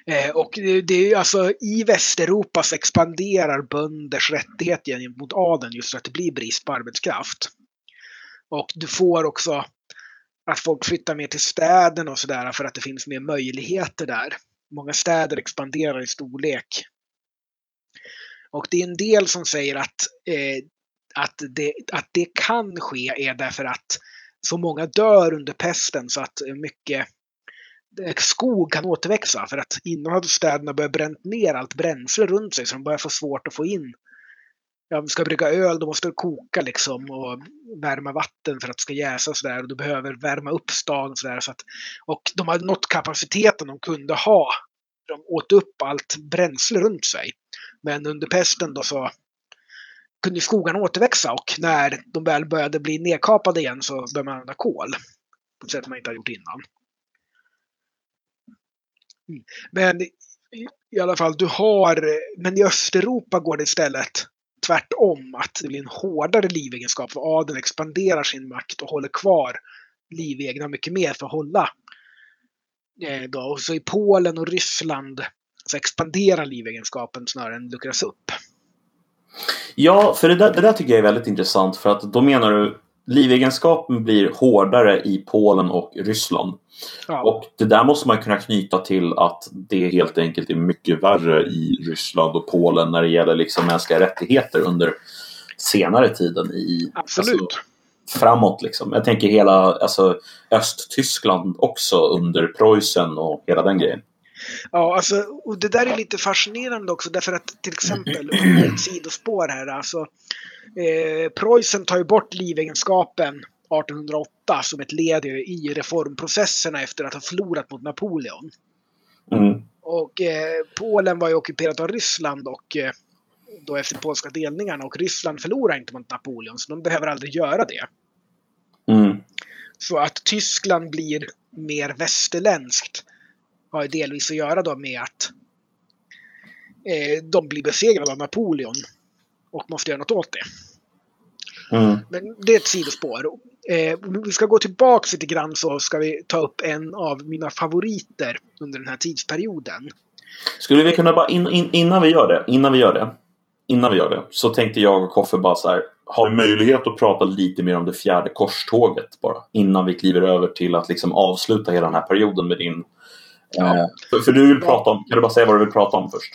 Eh, och det är alltså i Västeuropa så expanderar bönders rättigheter gentemot adeln just för att det blir brist på arbetskraft. Och du får också att folk flyttar mer till städerna och sådär för att det finns mer möjligheter där. Många städer expanderar i storlek. Och det är en del som säger att, eh, att, det, att det kan ske är därför att så många dör under pesten så att mycket eh, skog kan återväxa. För att innan hade städerna börjat bränt ner allt bränsle runt sig så de börjar få svårt att få in. Ja, du ska brygga öl då måste du koka liksom och värma vatten för att det ska jäsa och sådär. Och du behöver värma upp stan och sådär. Så att, och de hade nått kapaciteten de kunde ha. De åt upp allt bränsle runt sig. Men under pesten då så kunde skogarna återväxa och när de väl började bli nedkapade igen så började man använda kol. På ett sätt man inte hade gjort innan. Mm. Men i alla fall, du har... Men i Östeuropa går det istället tvärtom. Att det blir en hårdare livegenskap. För adeln expanderar sin makt och håller kvar livegna mycket mer för att hålla. Eh, då. Och så i Polen och Ryssland så expanderar livegenskapen snarare än luckras upp. Ja, för det där, det där tycker jag är väldigt intressant för att då menar du livegenskapen blir hårdare i Polen och Ryssland. Ja. Och det där måste man kunna knyta till att det helt enkelt är mycket värre i Ryssland och Polen när det gäller liksom mänskliga rättigheter under senare tiden i Absolut. Alltså, framåt liksom. Jag tänker hela alltså, Östtyskland också under Preussen och hela den grejen. Ja, alltså, och det där är lite fascinerande också därför att till exempel, ett sidospår här, alltså eh, Preussen tar ju bort livegenskapen 1808 som ett led i reformprocesserna efter att ha förlorat mot Napoleon. Mm. Och eh, Polen var ju ockuperat av Ryssland och eh, då efter polska delningarna och Ryssland förlorar inte mot Napoleon så de behöver aldrig göra det. Mm. Så att Tyskland blir mer västerländskt har ju delvis att göra då med att eh, de blir besegrade av Napoleon och måste göra något åt det. Mm. Men det är ett sidospår. Eh, om vi ska gå tillbaka lite grann så ska vi ta upp en av mina favoriter under den här tidsperioden. Skulle vi kunna bara, in, in, innan vi gör det, innan vi gör det, innan vi gör det, så tänkte jag och Koffe bara så här, har vi möjlighet att prata lite mer om det fjärde korståget bara, innan vi kliver över till att liksom avsluta hela den här perioden med din... Ja. Eh, för, för du vill prata om, kan du bara säga vad du vill prata om först?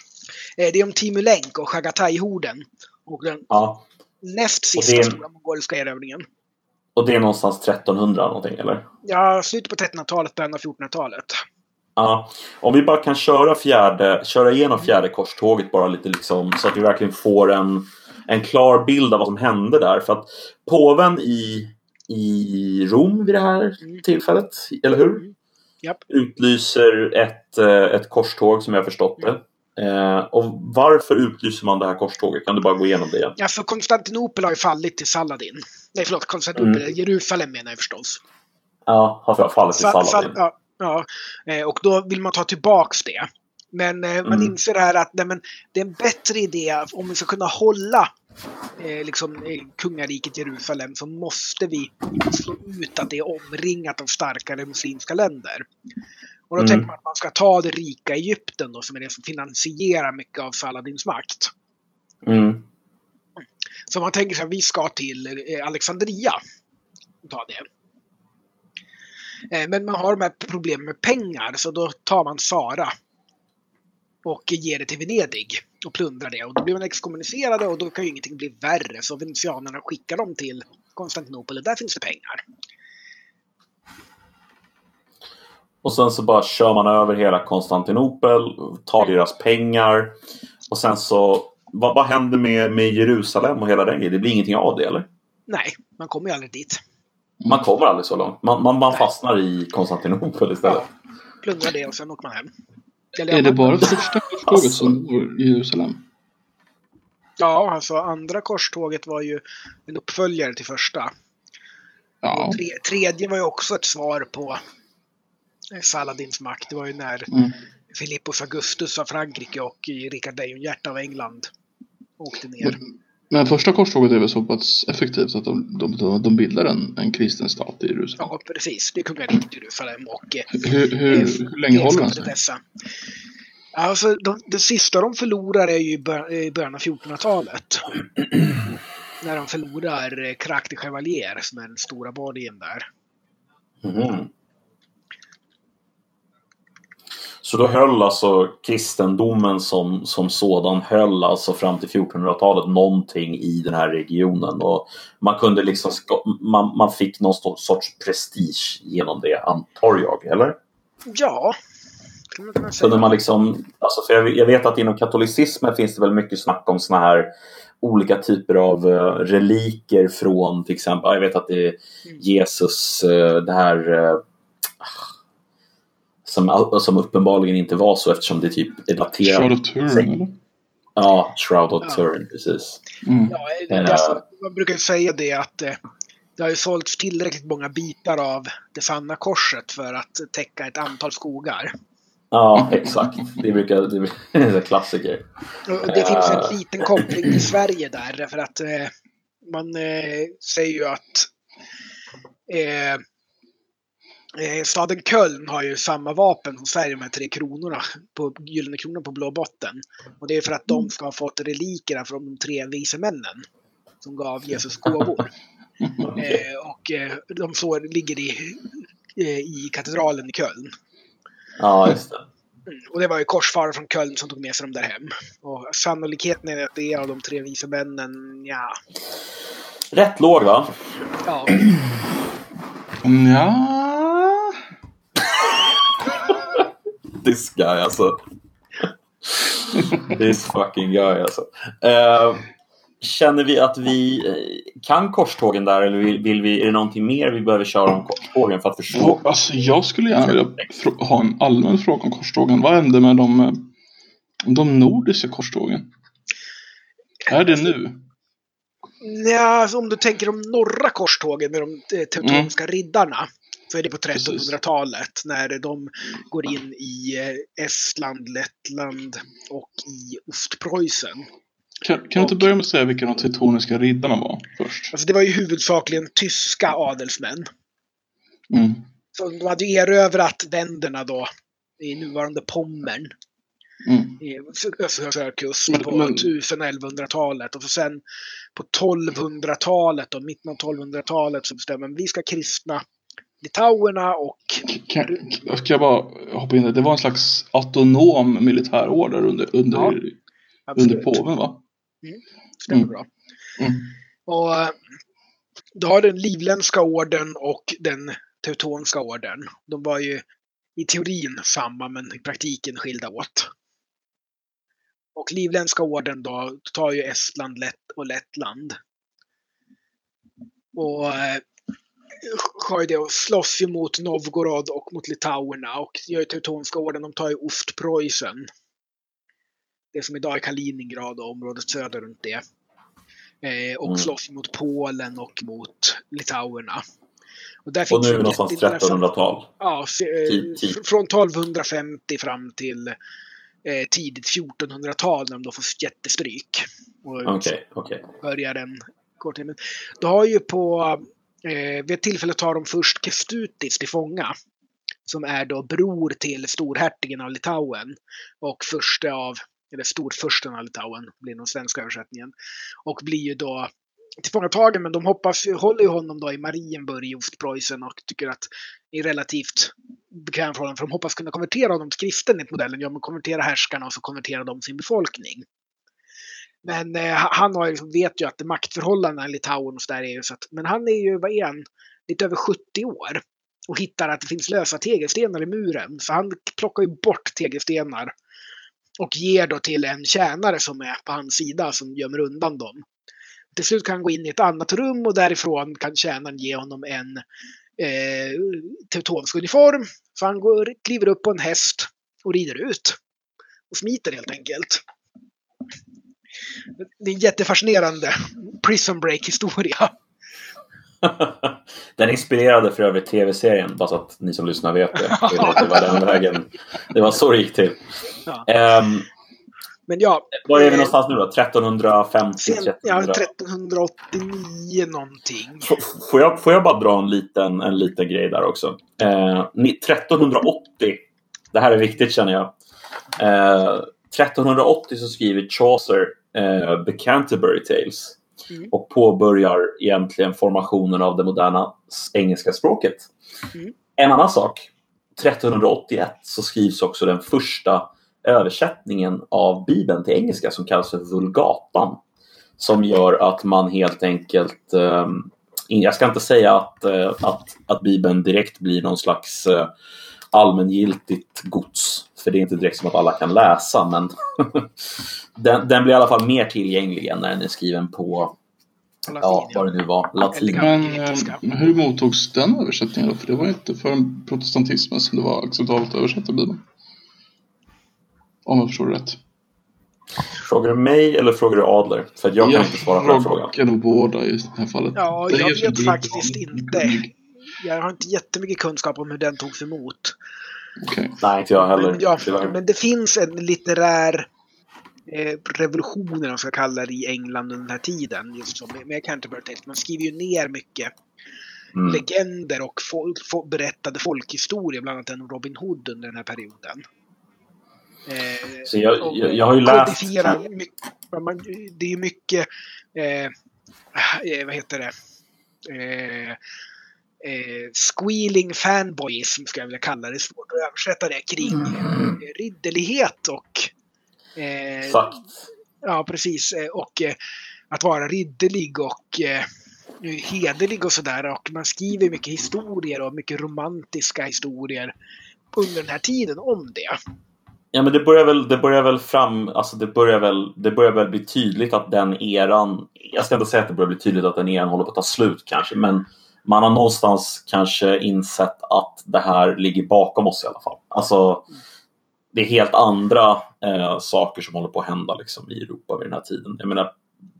Eh, det är om Timulenk och Chagatai-horden. Och den Ja, näst sista det är- stora mongoliska erövringen. och det är någonstans 1300 någonting eller? Ja, slutet på 1300-talet, början av 1400-talet. Ja, om vi bara kan köra, fjärde, köra igenom fjärde korståget bara lite liksom så att vi verkligen får en, en klar bild av vad som hände där. För att påven i, i Rom vid det här Mm. tillfället, eller hur? Mm. Japp. Utlyser ett, eh, ett korståg som jag förstått det. Eh, och varför utlyser man det här korståget? Kan du bara gå igenom det igen? Ja, för Konstantinopel har ju fallit till Saladin. Nej, förlåt, Konstantinopel. Mm. Jerusalem menar jag förstås. Ja, har fallit till Sa- Saladin. Sal- ja, ja. Eh, och då vill man ta tillbaks det. Men eh, man Mm. inser här att nej, men, det är en bättre idé om vi ska kunna hålla eh, liksom, eh, kungariket Jerusalem så måste vi slå ut att det är omringat av starkare muslimska länder. Och då Mm. tänker man att man ska ta det rika Egypten då, som är det som finansierar mycket av Saladins makt. Mm. Så man tänker sig att vi ska till eh, Alexandria. Ta det. Eh, Men man har de här problemen med pengar så då tar man Sara. Och ger det till Venedig. Och plundrar det. Och då blir man exkommunicerade och då kan ju ingenting bli värre. Så venetianerna skickar dem till Konstantinopel och där finns det pengar. Och sen så bara kör man över hela Konstantinopel, tar deras pengar. Och sen så, vad, vad händer med, med Jerusalem och hela den grejen? Det blir ingenting av det eller? Nej, man kommer ju aldrig dit. Man kommer aldrig så långt. Man, man, man fastnar i Konstantinopel istället. Plundrar det och sen åker man hem. Eller, Är det ja, bara första korståget som går i Jerusalem? Ja, alltså andra korståget var ju en uppföljare till första. Ja. Och tre, tredje var ju också ett svar på Saladins makt. Det var ju när Mm. Filippus Augustus av Frankrike och Rikard Lejonhjärta av England åkte ner. Men första korståget är väl så pass effektivt att de, de, de, bildar en, en kristen stat i Jerusalem. Ja, precis. Det är kungariket Jerusalem och eh, Hur, hur, hur länge håller den sig? dessa. Alltså, de, det sista de förlorar är ju i bör- i början av 1400-talet. när de förlorar eh, Crac de Chevalier som är den stora borgen där. Mhm. Så då höll alltså kristendomen som, som sådan höll alltså fram till 1400-talet någonting i den här regionen. Och man kunde liksom, man, man fick någon sorts prestige genom det, antar jag, eller? Ja, man Kunde man liksom, alltså för jag, jag vet att inom katolicismen finns det väl mycket snack om såna här olika typer av eh, reliker från till exempel, jag vet att det är Jesus, eh, det här eh, som, som uppenbarligen inte var så eftersom det typ är daterat. Shroud of Turin? Ja, Shroud of Ja. Turin, precis. Mm. Ja, Eh. det, alltså, man brukar säga det att eh, det har ju sålts tillräckligt många bitar av det sanna korset för att täcka ett antal skogar. Ja, exakt. Det brukar det är en klassiker. Det finns en liten koppling till Sverige där, därför att eh, man eh, säger ju att eh, eh, staden Köln har ju samma vapen som Sverige, de här tre kronorna, på gyllene kronor på blå botten. Och det är för att de ska ha fått relikerna från de tre vise männen som gav Jesus gåvor. Eh, och eh, de så ligger i, i katedralen i Köln. Ja, just det. Mm, Och det var ju korsfarare från Köln som tog med sig dem där hem. Och sannolikheten är att det är av de tre vise männen, ja. Rätt låg va? ja. Ja. This guy alltså. This fucking guy alltså. Eh, känner vi att vi eh, kan korstågen där eller vill, vi, är det någonting mer vi behöver köra om korstågen för att förstå? Alltså, jag skulle gärna vilja ha en allmän fråga om korstågen. Vad hände med de, eh, de nordiska korstågen? Är det nu? Ja, alltså om du tänker de norra korstågen med de teutoniska riddarna. Så är det på Precis. 1300-talet när de går in i eh, Estland, Lettland och i Ostpreussen. Kan, kan du inte börja med att säga vilka de teutoniska riddarna var först? Alltså det var ju huvudsakligen tyska adelsmän. Mm. Så de hade ju erövrat länderna då i nuvarande Pommern. Mm. i östra kust Men- på men- 1000-1100-talet. Och så sen på 1200-talet och mitten av 1200-talet så bestämmer man vi ska kristna litauerna och Kan, kan jag bara hoppa in där? Det var en slags autonom militärorder under, under, Ja, under påven va? stämmer Mm. bra. Mm. Och eh, du har den livländska orden och den teutonska orden. De var ju i teorin samma men i praktiken skilda åt. Och livländska orden då tar ju Estland Lett och Lettland. Och och slåss ju mot Novgorod och mot litauerna och gör ju teutonska orden, de tar ju Ostpreussen. Det som idag är Kaliningrad och området söder runt det. Eh, och Mm. slåss mot Polen och mot litauerna. Och, där Och finns nu någonstans jätteintressant- 1300-tal. Ja, eh, från 1250 fram till eh, tidigt 1400-tal när de då får jättestryk. Och Okej, okej. börjar en kort tid. Men Då har ju på, eh, vid ett tillfälle tar de först Kestutis till fånga. Som är då bror till storhertigen av Litauen. Och förste av, eller storfursten av Litauen, blir den svenska översättningen. Och blir ju då tillfångatagen, men de hoppas, håller ju honom då i Marienburg i Ostpreussen och tycker att det är relativt bekväm förhållande för de hoppas kunna konvertera honom till kristen enligt modellen. Ja, men konvertera härskarna och så konverterar de sin befolkning. Men eh, han har, ju- liksom, vet ju att det maktförhållandena i Litauen och så där är ju så att, men han är ju, vad är han, lite över 70 år. Och hittar att det finns lösa tegelstenar i muren. Så han plockar ju bort tegelstenar. Och ger då till en tjänare som är på hans sida som gömmer undan dem. Till slut kan han gå in i ett annat rum och därifrån kan tjänaren ge honom en eh, teutonsk uniform. Så han går, kliver upp på en häst och rider ut. Och smiter helt enkelt. Det är en jättefascinerande prison break historia. Den inspirerade för övrigt tv-serien, bara så att ni som lyssnar vet det. Det var den vägen. Det var så det gick till. Ja. Ehm, Men ja, var är vi eh, någonstans nu då? 1350? sen, 1300? ja 1389 någonting. F- Får jag, får jag bara dra en liten, en liten grej där också? Eh, ni- 1380, det här är viktigt känner jag. Eh, 1380 så skriver Chaucer eh, The Canterbury Tales Mm. och påbörjar egentligen formationen av det moderna engelska språket. Mm. En annan sak, 1381 så skrivs också den första översättningen av Bibeln till engelska som kallas för Vulgatan. Som gör att man helt enkelt, eh, jag ska inte säga att, eh, att, att Bibeln direkt blir någon slags eh, allmängiltigt gods. För det är inte direkt som att alla kan läsa, men den, den blir i alla fall mer tillgänglig än när den är skriven på, ja, vad det nu var, latin. Men eh, hur mottogs den översättningen då? För det var inte för protestantismen som det var acceptabelt att översätta Bibeln. Om jag förstår det rätt. Frågar du mig eller frågar du Adler? För att jag kan inte svara på den frågan. frågar nog båda i det här fallet. Ja, jag vet inte faktiskt inte. Jag har inte jättemycket kunskap om hur den togs emot. Okej. Nej, inte jag heller. Men, ja, men det finns en litterär eh, revolution, eller man ska kalla det, i England under den här tiden. Just som med Canterbury Tales. Man skriver ju ner mycket Mm. legender och fol- fo- berättade folkhistorier, bland annat den om Robin Hood under den här perioden. Eh, Så jag, jag, jag har ju läst... mycket, man, det är ju mycket, eh, eh, vad heter det, eh, eh, squealing fanboyism ska jag vilja kalla det. Svårt att översätta det kring Mm. eh, ridderlighet och eh, Exakt. Ja, precis. Eh, Och eh, att vara ridderlig och eh, hederlig och sådär. Och man skriver mycket historier och mycket romantiska historier under den här tiden om det. Ja, men det börjar väl, det börjar väl fram, alltså det börjar väl, det börjar väl bli tydligt att den eran, jag ska inte säga att det börjar bli tydligt att den eran håller på att ta slut kanske, men man har någonstans kanske insett att det här ligger bakom oss i alla fall. Alltså, det är helt andra eh, saker som håller på att hända liksom, i Europa vid den här tiden. Jag menar,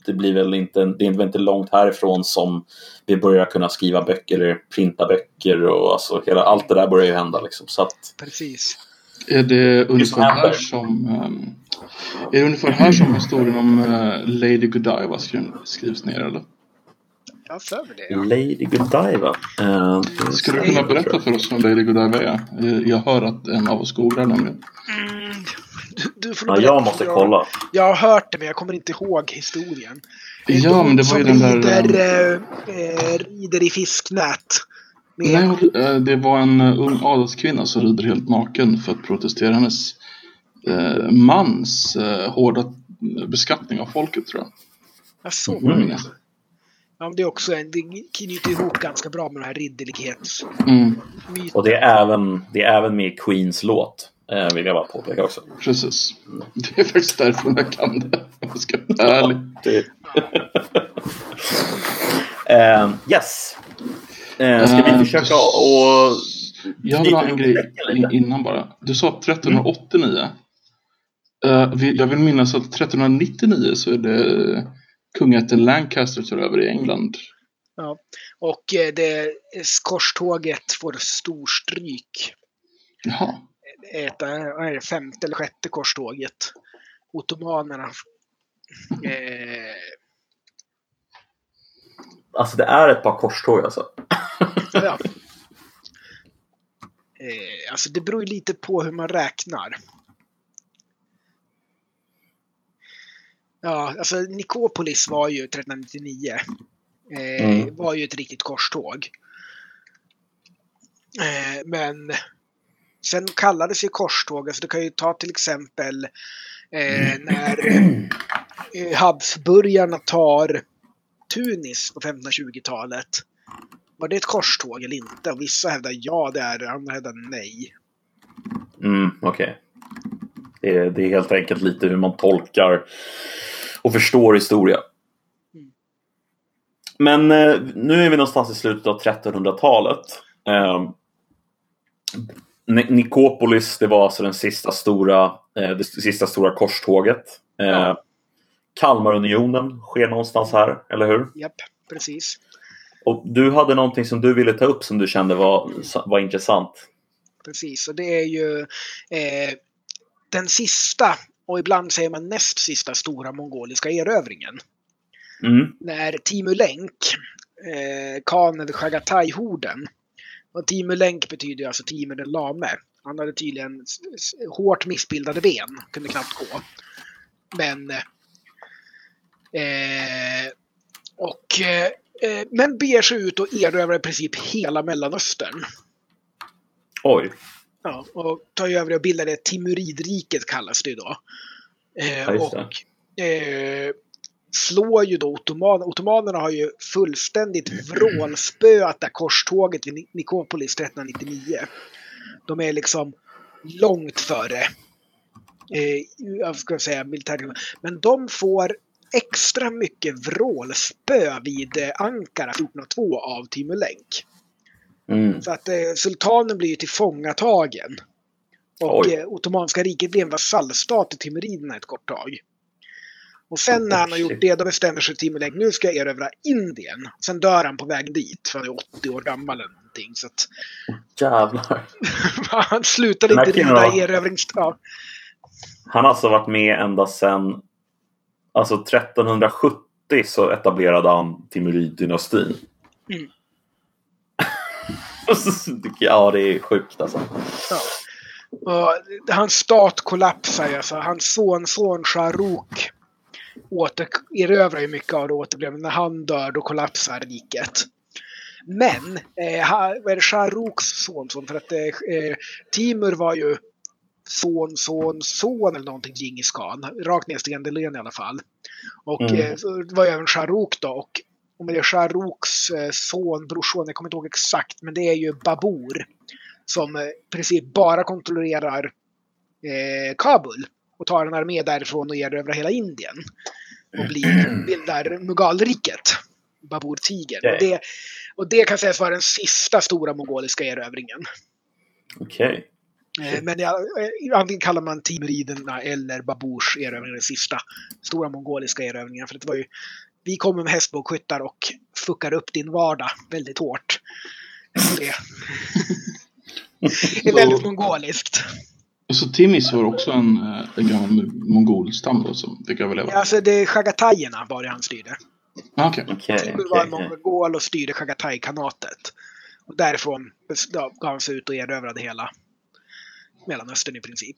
det blir väl inte, det är väl inte långt härifrån som vi börjar kunna skriva böcker eller printa böcker och alltså hela, allt det där börjar ju hända liksom. Så att, Precis. Är det ungefär här som... ehm, är det ungefär här som historien om eh, Lady Godiva skri- skrivs ner eller? Jag har för mig det. Ja. Lady Godiva. Uh, Skulle du kunna berätta för oss vem Lady Godiva är? Jag hör att en av oss googlar nämligen. Mm, du, du får nog Ja, jag måste för kolla. Jag har hört det men jag kommer inte ihåg historien. Ja, de men det var ju den där... rider, eh, rider i fisknät. Med, Nej, det var en ung adelskvinna som rider helt naken för att protestera hennes eh, mans eh, hårda beskattning av folket tror jag. Jag såg Mm. Det. Ja, men det är också en, det knyter ihop ganska bra med den här ridderlighetsmyten. Mm, Och det är även, det är även med i Queens låt. Eh, vill jag bara påpeka också. precis. Det är faktiskt därför jag kan det. om Jag ska vara ärlig. Det... Eh, yes. Eh, ska vi Eh, försöka och... Jag vill ha en grej in- innan bara. Du sa 1389. Eh, vi- jag vill minnas att 1399 så är det kungaätten Lancaster tar över i England. Ja. Och eh, det korståget får storstryk. Jaha. Ett, är det, femte eller sjätte korståget. Ottomanerna. Eh, Alltså det är ett par korståg alltså. ja. eh, alltså det beror ju lite på hur man räknar. Ja, alltså Nikopolis var ju 1399. Eh, Mm. var ju ett riktigt korståg. Eh, men sen kallades ju korståg, alltså du kan ju ta till exempel eh, när eh, Habsburgarna tar Tunis på 1520-talet. Var det ett korståg eller inte? Och vissa hävdar ja det är det, andra hävdar nej. Mm, Okej. Det, är, det är helt enkelt lite hur man tolkar och förstår historia. Mm. Men eh, nu är vi någonstans i slutet av 1300-talet. Eh, Ni- Nikopolis, det var alltså den sista stora, eh, det sista stora korståget. Eh, Ja. Kalmarunionen sker någonstans här, eller hur? Japp, precis. Och du hade någonting som du ville ta upp som du kände var, var intressant. Precis, och det är ju eh, den sista, och ibland säger man näst sista stora mongoliska erövringen. Mm. När Timur Lenk, eh, khan över Chagatai-horden. Och Timur Lenk betyder alltså Timur den lame. Han hade tydligen hårt missbildade ben, kunde knappt gå. Men... Eh, och, eh, eh, men beger sig ut och erövrar i princip hela Mellanöstern. Oj. Ja, och tar ju över och bildar det Timuridriket kallas det då. Eh, och eh, slår ju då ottomanerna. Ottomanerna har ju fullständigt vrålspöat det korståget vid Ni- Nikopolis 1399. De är liksom långt före eh, jag ska säga militärt. Men de får extra mycket vrålspö vid eh, Ankara 1402 av Timur Lenk. Mm. Så att eh, sultanen blir ju tillfångatagen. Och Oj. eh, Ottomanska riket blir en vasallstat till Timuriderna ett kort tag. Och sen när han har gjort det, då bestämmer sig Timur Lenk, nu ska jag erövra Indien. Sen dör han på väg dit, för han är 80 år gammal eller någonting. Så att, Jävlar. han slutade inte rida har- erövrings... Ja, Han har alltså varit med ända sedan alltså 1370 så etablerade han Timurid-dynastin. Mm. Ja, det är sjukt alltså. ja. Och hans stat kollapsar. Alltså, hans sonson Shahrukh återerövrar ju mycket av det återblivna. När han dör då kollapsar riket. Men eh, Shahrukhs sonson? För att eh, eh, Timur var ju son, son, son eller någonting till Djingis khan. Rakt ner till Endelén i alla fall. Och Mm. eh, det var ju även Shahrukh då. Och om det är Shahrukhs eh, son, brorson, jag kommer inte ihåg exakt, men det är ju Babur. Som eh, i princip bara kontrollerar eh, Kabul. Och tar en armé därifrån och erövrar hela Indien. Och blir, bildar Mughalriket. Babur Tiger. Och, det, och det kan sägas vara den sista stora mongoliska erövringen. Okej. Eh, Men jag, antingen kallar man Timuriderna eller Baburs erövring den sista stora mongoliska erövringen. För det var ju, vi kommer med hästbågskyttar och fuckar upp din vardag väldigt hårt. Det är väldigt mongoliskt. Och så Timis var också en, eh, en gammal mongolstam då som fick överleva. Ja, Alltså det är Chagatajerna var det han styrde. Ah, Okej. Okej, Timur var okej, en mongol och styrde Chagatai-kanatet. Och därifrån gav han sig ut och erövrade hela Mellanöstern i princip.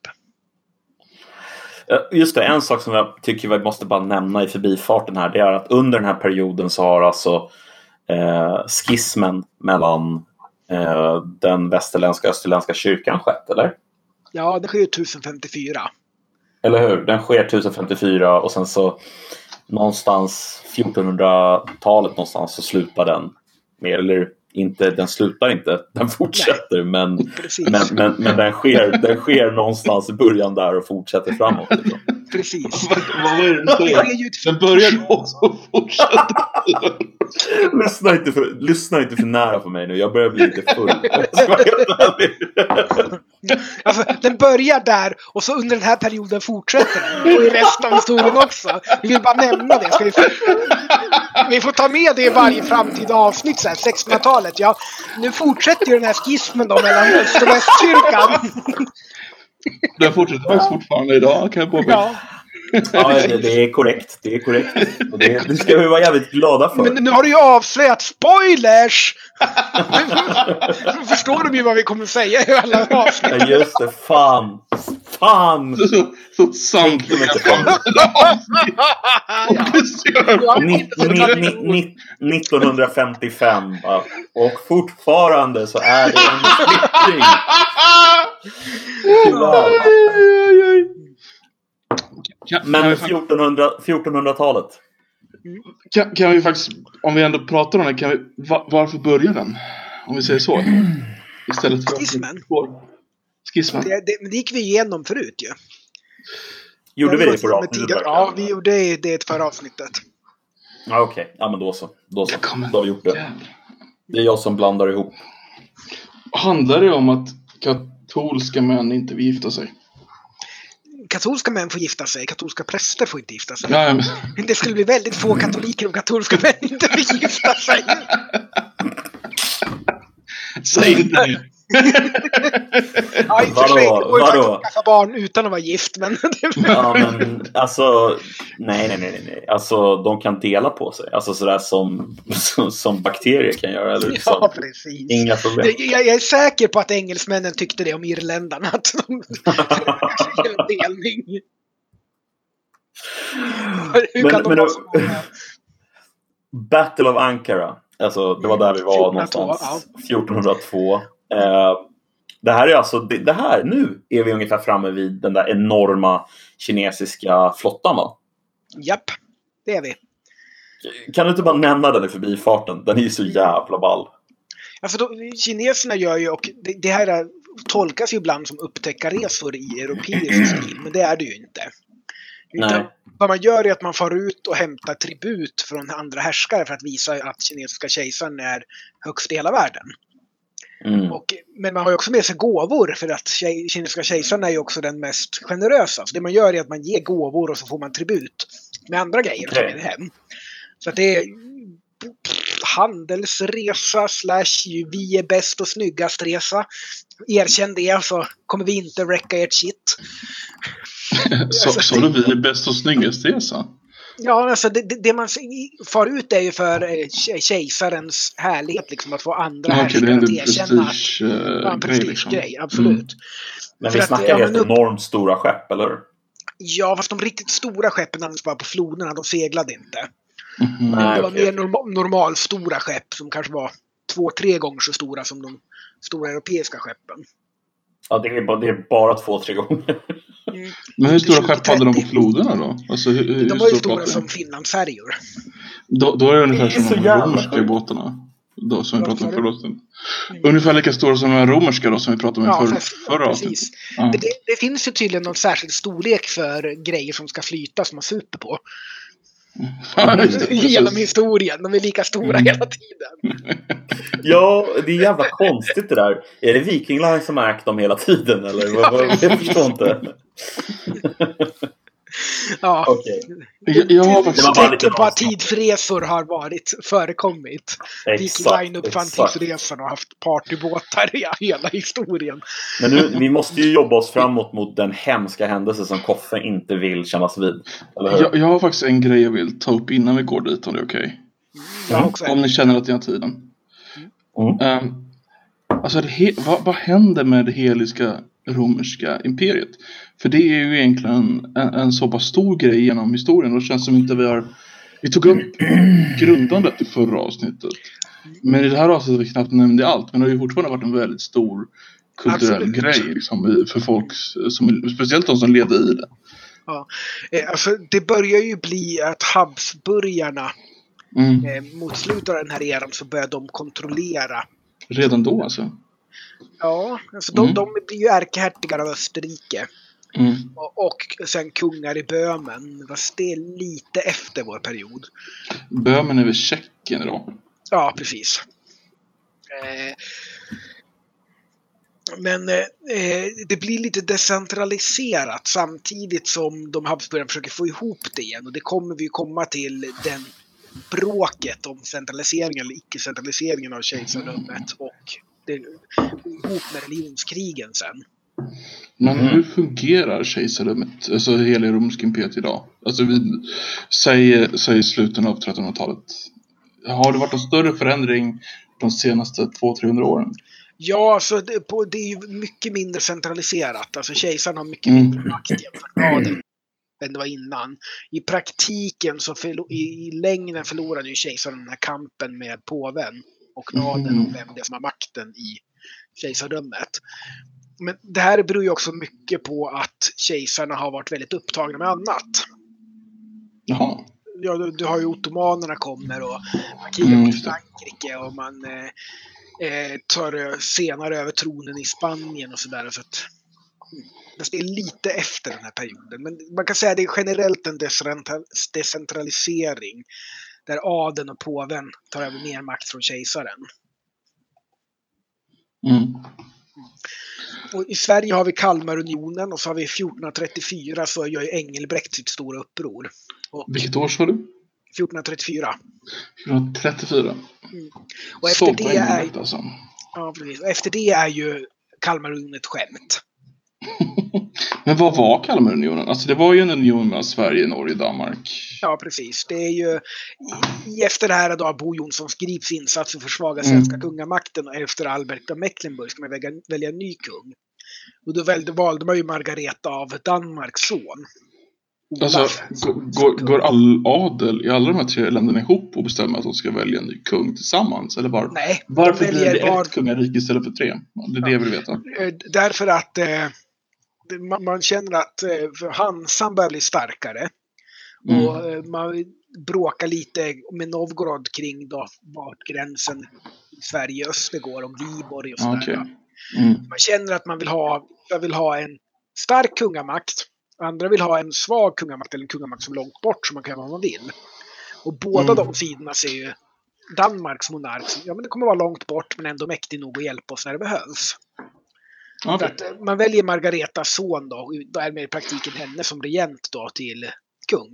Just det, en sak som jag tycker vi måste bara nämna i förbifarten här. Det är att under den här perioden så har alltså eh, skismen mellan eh, den västerländska och österländska kyrkan skett, eller? Ja, det sker ju 1054. Eller hur? Den sker 1054 och sen så någonstans 1400-talet någonstans så slutar den. Mer eller inte, den slutar inte, den fortsätter men, men, men, men den, sker, den sker någonstans i början där och fortsätter framåt. Liksom. Precis. Vad vad var det den ett Den började och så fortsatte. lyssna, inte för, lyssna inte för nära på mig nu, jag börjar bli lite full. Alltså, den börjar där och så under den här perioden fortsätter den. Och i resten av historien också. Vi vill bara nämna det. Ska vi, få, vi får ta med det i varje framtida avsnitt. Så här, 1600-talet. Ja, nu fortsätter ju den här skismen då mellan öst och västkyrkan. Den fortsätter faktiskt fortfarande idag kan jag påpeka. Ja, Ja, det, är korrekt. Det är korrekt. Och det, det ska vi vara jävligt glada för. men nu har du ju avslöjat spoilers! Nu förstår de ju vad vi kommer säga i alla avsnitt. Ja, just det. Fan. Fan. Så, så, så samtliga ni- 1955 va? Och fortfarande så är det en splittring. Tyvärr. Kan, Men kan, vi, fa- 1400 1400-talet. kan, kan vi faktiskt, om vi ändå pratar om det, kan vi, va, varför börjar den? Om vi säger så. Istället för... Skismen? Skismen. Det, det, det gick vi igenom förut ju. Gjorde vi det på rakt tidigare- Ja, vi gjorde det, det i ett förra avsnittet. Ja, Okej, ja men då så. Då så. Då har vi gjort det. Det är jag som blandar ihop. Handlar det om att katolska män inte vill gifta sig? Katolska män får gifta sig, katolska präster får inte gifta sig. Ja, men, Det skulle bli väldigt få katoliker om katolska män inte fick gifta sig. säg inte det. Ja, i och för sig, Vadå? det går ju faktiskt Vadå? att skaffa barn utan att vara gift, men... Ja men alltså, nej nej nej nej. Alltså de kan dela på sig. Alltså sådär som, som, som bakterier kan göra. Eller Ja, precis. inga problem. Jag, jag är säker på att engelsmännen tyckte det om irländarna. Att de en delning. Hur Men- kan de men vara så många? Battle of Ankara. Alltså det var där vi var 1402, någonstans. 1402. Eh, det här är alltså, det, det här, nu är vi ungefär framme vid den där enorma kinesiska flottan va? Japp, det är vi. Kan du inte bara nämna den i förbifarten? Den är ju så jävla ball. Alltså då, kineserna gör ju, och det, det här är- tolkas ju ibland som upptäckarresor i europeisk stil, men det är det ju inte. Utan. Vad man gör är att man far ut och hämtar tribut från andra härskare för att visa att kinesiska kejsaren är högst i hela världen. Mm. Och, men man har ju också med sig gåvor för att tjej, kinesiska kejsaren är ju också den mest generösa. Så det man gör är att man ger gåvor och så får man tribut med andra grejer Okej. med det hem. Så att det är handelsresa slash vi är bäst och snyggast resa. Erkänn det så kommer vi inte räcka ert shit. Så, så du vi är bäst och snyggast resa? Ja, alltså det, det, det man far ut är ju för eh, kejsarens härlighet, liksom att få andra Ja, det är härskare att erkänna att prestige, Ja, eh, en grej liksom. prestigegrej, absolut. Mm. Men För vi snackar ja, helt men upp- enormt stora skepp, eller hur? Ja, fast de riktigt stora skeppen användes bara på floderna, de seglade inte. Mhm. Nej. Det var okej. mer norma, normalstora skepp som kanske var två, tre gånger så stora som de stora europeiska skeppen. Ja, det är bara, det är bara två, tre gånger. Men hur stora 20-30. skepp hade de på floderna då? Alltså, hur, hur De var ju stora som Finlandsfärjor. Då, då är det ungefär Det är som de romerska båtarna. Då, som vi pratade om förra avsnittet. Ungefär lika stora som de romerska då, som vi pratade om Ja, för, förra precis. avsnittet. Ja. Det, det finns ju tydligen någon särskild storlek för grejer som ska flyta som man super på. Genom precis. historien. De är lika stora Mm. hela tiden. Ja, det är jävla konstigt det där. Är det Viking Line som har ägt dem hela tiden, eller? Jag förstår inte. Ja. Okej, Jag, jag har faktiskt... Tecken på att tidsresor har varit förekommit. Viking exakt. Line uppfann tidsresan och haft partybåtar i hela historien. Men nu, vi måste ju jobba oss framåt mot den hemska händelse som Koffe inte vill kännas vid. Jag, jag har faktiskt en grej jag vill ta upp innan vi går dit om det är okej. Har också Om ni känner att ni har tiden. Mm. Ehm, alltså, vad, vad händer med det heliska romerska imperiet? För det är ju egentligen en, en så pass stor grej genom historien och det känns som inte vi har... Vi tog upp grundandet i förra avsnittet. Men i det här avsnittet har vi knappt nämnt allt. Men det har ju fortfarande varit en väldigt stor kulturell Absolut. grej liksom, för folk, som, speciellt de som levde i det. Eh, Alltså, det börjar ju bli att Habsburgarna Mm. eh, mot slutet av den här eran så börjar de kontrollera. Redan då alltså. Ja, alltså de, Mm. de blir ju ärkehertigar av Österrike. Mm. Och, och sen kungar i Böhmen. Fast det är lite efter vår period. Böhmen är väl Tjeckien idag? Ja, precis. Eh, men eh, det blir lite decentraliserat samtidigt som de Habsburgarna försöker få ihop det igen. Och det kommer vi komma till den bråket om centraliseringen eller icke-centraliseringen av kejsardömet och det, ihop med religionskrigen sen. Men Mm. hur fungerar kejsardömet, alltså hela romerska imperiet idag? Alltså vi säger, säger slutet av 1300-talet. Har det varit en större förändring de senaste 200-300 åren? Ja, alltså det, på, det är ju mycket mindre centraliserat. Alltså kejsaren har mycket Mm. mindre makt jämfört med adeln än det var innan. I praktiken så förlo- i, i längden förlorade ju kejsaren den här kampen med påven och med adeln Mm. om vem det är som har makten i kejsardömet. Men det här beror ju också mycket på att kejsarna har varit väldigt upptagna med annat. Jaha. Ja, du, du har ju ottomanerna kommer och man krigar Mm, mot det. Frankrike och man eh, eh, tar senare över tronen i Spanien och sådär. Så att, mm, det är lite efter den här perioden. Men man kan säga att det är generellt en decentra- decentralisering. Där adeln och påven tar över mer makt från kejsaren. Mm. Och I Sverige har vi Kalmarunionen och så har vi 1434 så gör ju Engelbrekt sitt stora uppror. Och Vilket år sa du? 1434. 434. Och Så efter på det är, alltså. ja, precis. Och efter det är ju Kalmarunionen ett skämt. Men vad var Kalmarunionen? Alltså det var ju en union mellan Sverige, Norge Danmark. Ja, precis. Det är ju i, efter det här då Bo Jonssons Grips insats för att försvaga Mm. svenska kungamakten och efter Albert av Mecklenburg ska man välja, välja en ny kung. Och då valde, valde man ju Margareta av Danmarks son. Alltså, Olaf. går, går, går all adel i alla de här tre länderna ihop och bestämmer att de ska välja en ny kung tillsammans? Eller var, Nej, varför blir väljer det var- ett kungarike istället för tre? Det är det jag vill veta. Eh, Därför att eh, man, man känner att eh, Hansan börjar bli starkare. Mm. Och eh, man bråkar lite med Novgorod kring då, vart gränsen i Sverige öster går, om Viborg och sådär. Okej. Mm. Man känner att man vill ha, jag vill ha en stark kungamakt. Andra vill ha en svag kungamakt eller en kungamakt som är långt bort så man kan göra vad man vill. Och båda Mm. de sidorna ser ju Danmarks monark som, ja men det kommer vara långt bort men ändå mäktig nog att hjälpa oss när det behövs. Okej. att eh, man väljer Margaretas son då, och då är det i praktiken henne som regent då till kung.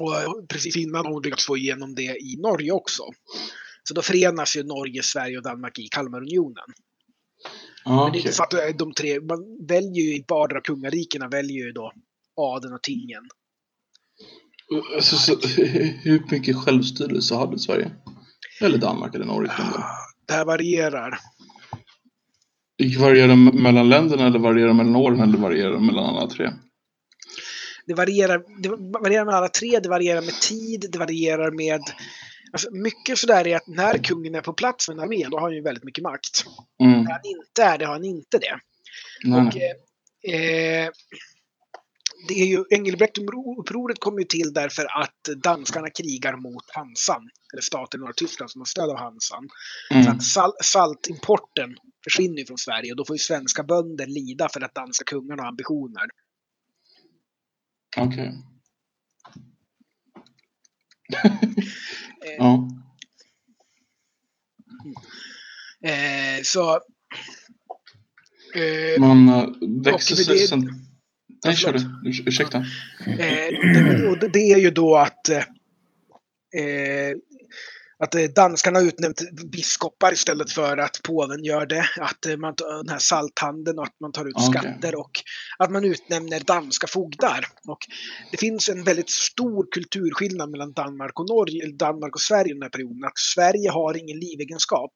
Och precis innan har hon lyckats få igenom det i Norge också. Så då förenas ju Norge, Sverige och Danmark i Kalmarunionen. Ja, Men det är inte så att eh, de tre, man väljer ju i vardera kungarikena väljer ju då adeln och tingen. Så, så, hur mycket självstyrelse hade Sverige? Eller Danmark eller Norge? delen? Det här varierar. Varierar det mellan länderna eller varierar det mellan åren eller varierar det mellan alla tre? Det varierar, det varierar med alla tre, det varierar med tid, det varierar med... Alltså mycket sådär är att när kungen är på plats med en armé, då har han ju väldigt mycket makt. Mm. När han inte är det, har han inte det. Nej, Och, nej. eh, det är ju, Engelbrektupproret kom ju till därför att danskarna krigar mot Hansan, eller staten i norra Tyskland som har stöd av Hansan. Så Mm. att sal, saltimporten försvinner ju från Sverige och då får ju svenska bönder lida för att danska kungarna har ambitioner. Okej. Eh, Ja. Eh, så... Eh, Man äh, växer det- sig sen... Nej, kör du. Urs- Ursäkta. Eh, det, och det är ju då att, eh, att eh, danskarna har utnämnt biskopar istället för att påven gör det. Att eh, man tar den här salthandeln och att man tar ut Okej. skatter och att man utnämner danska fogdar. Och det finns en väldigt stor kulturskillnad mellan Danmark och Norge, Danmark och Sverige i den här perioden. Att Sverige har ingen livegenskap.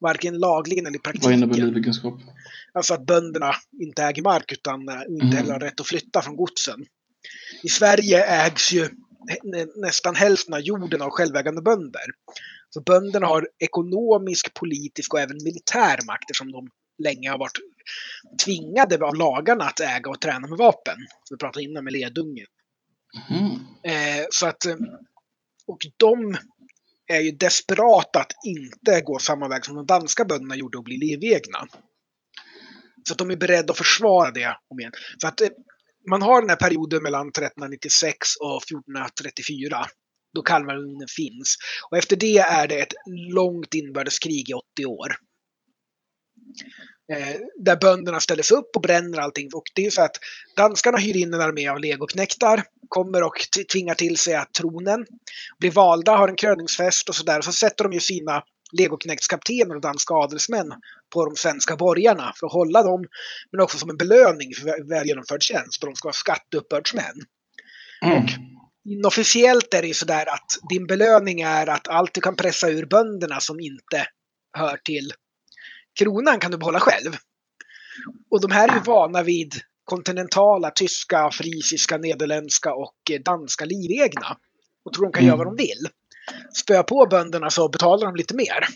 Varken lagligen eller i Vad innebär praktiken. livegenskap? Alltså att bönderna inte äger mark utan eh, inte Mm. heller har rätt att flytta från godsen. I Sverige ägs ju nästan hälften av jorden av självägande bönder. Så bönderna har ekonomisk, politisk och även militär makt eftersom de länge har varit tvingade av lagarna att äga och träna med vapen. Som vi pratade innan med ledungen. Mm. Eh, så att, eh, och de är ju desperata att inte gå samma väg som de danska bönderna gjorde och bli livegna. Så att de är beredda att försvara det om igen. Så att eh, man har den här perioden mellan 1396 och 1434 då Kalmarunionen finns. Och efter det är det ett långt inbördeskrig i 80 år. Eh, där bönderna ställer sig upp och bränner allting. Och det är så att danskarna hyr in en armé av legoknektar, kommer och tvingar till sig att tronen, blir valda, har en kröningsfest och sådär. Så sätter de ju sina legoknektskaptener och danska adelsmän på de svenska borgarna för att hålla dem, men också som en belöning för vä- väl genomförd tjänst. Och de ska vara skatteuppbördsmän. Mm. Inofficiellt är det ju sådär att din belöning är att allt du kan pressa ur bönderna som inte hör till kronan kan du behålla själv. Och de här är ju vana vid kontinentala, tyska, frisiska, nederländska och danska livegna. Och tror de kan Mm. göra vad de vill. Spöa på bönderna så betalar de lite mer.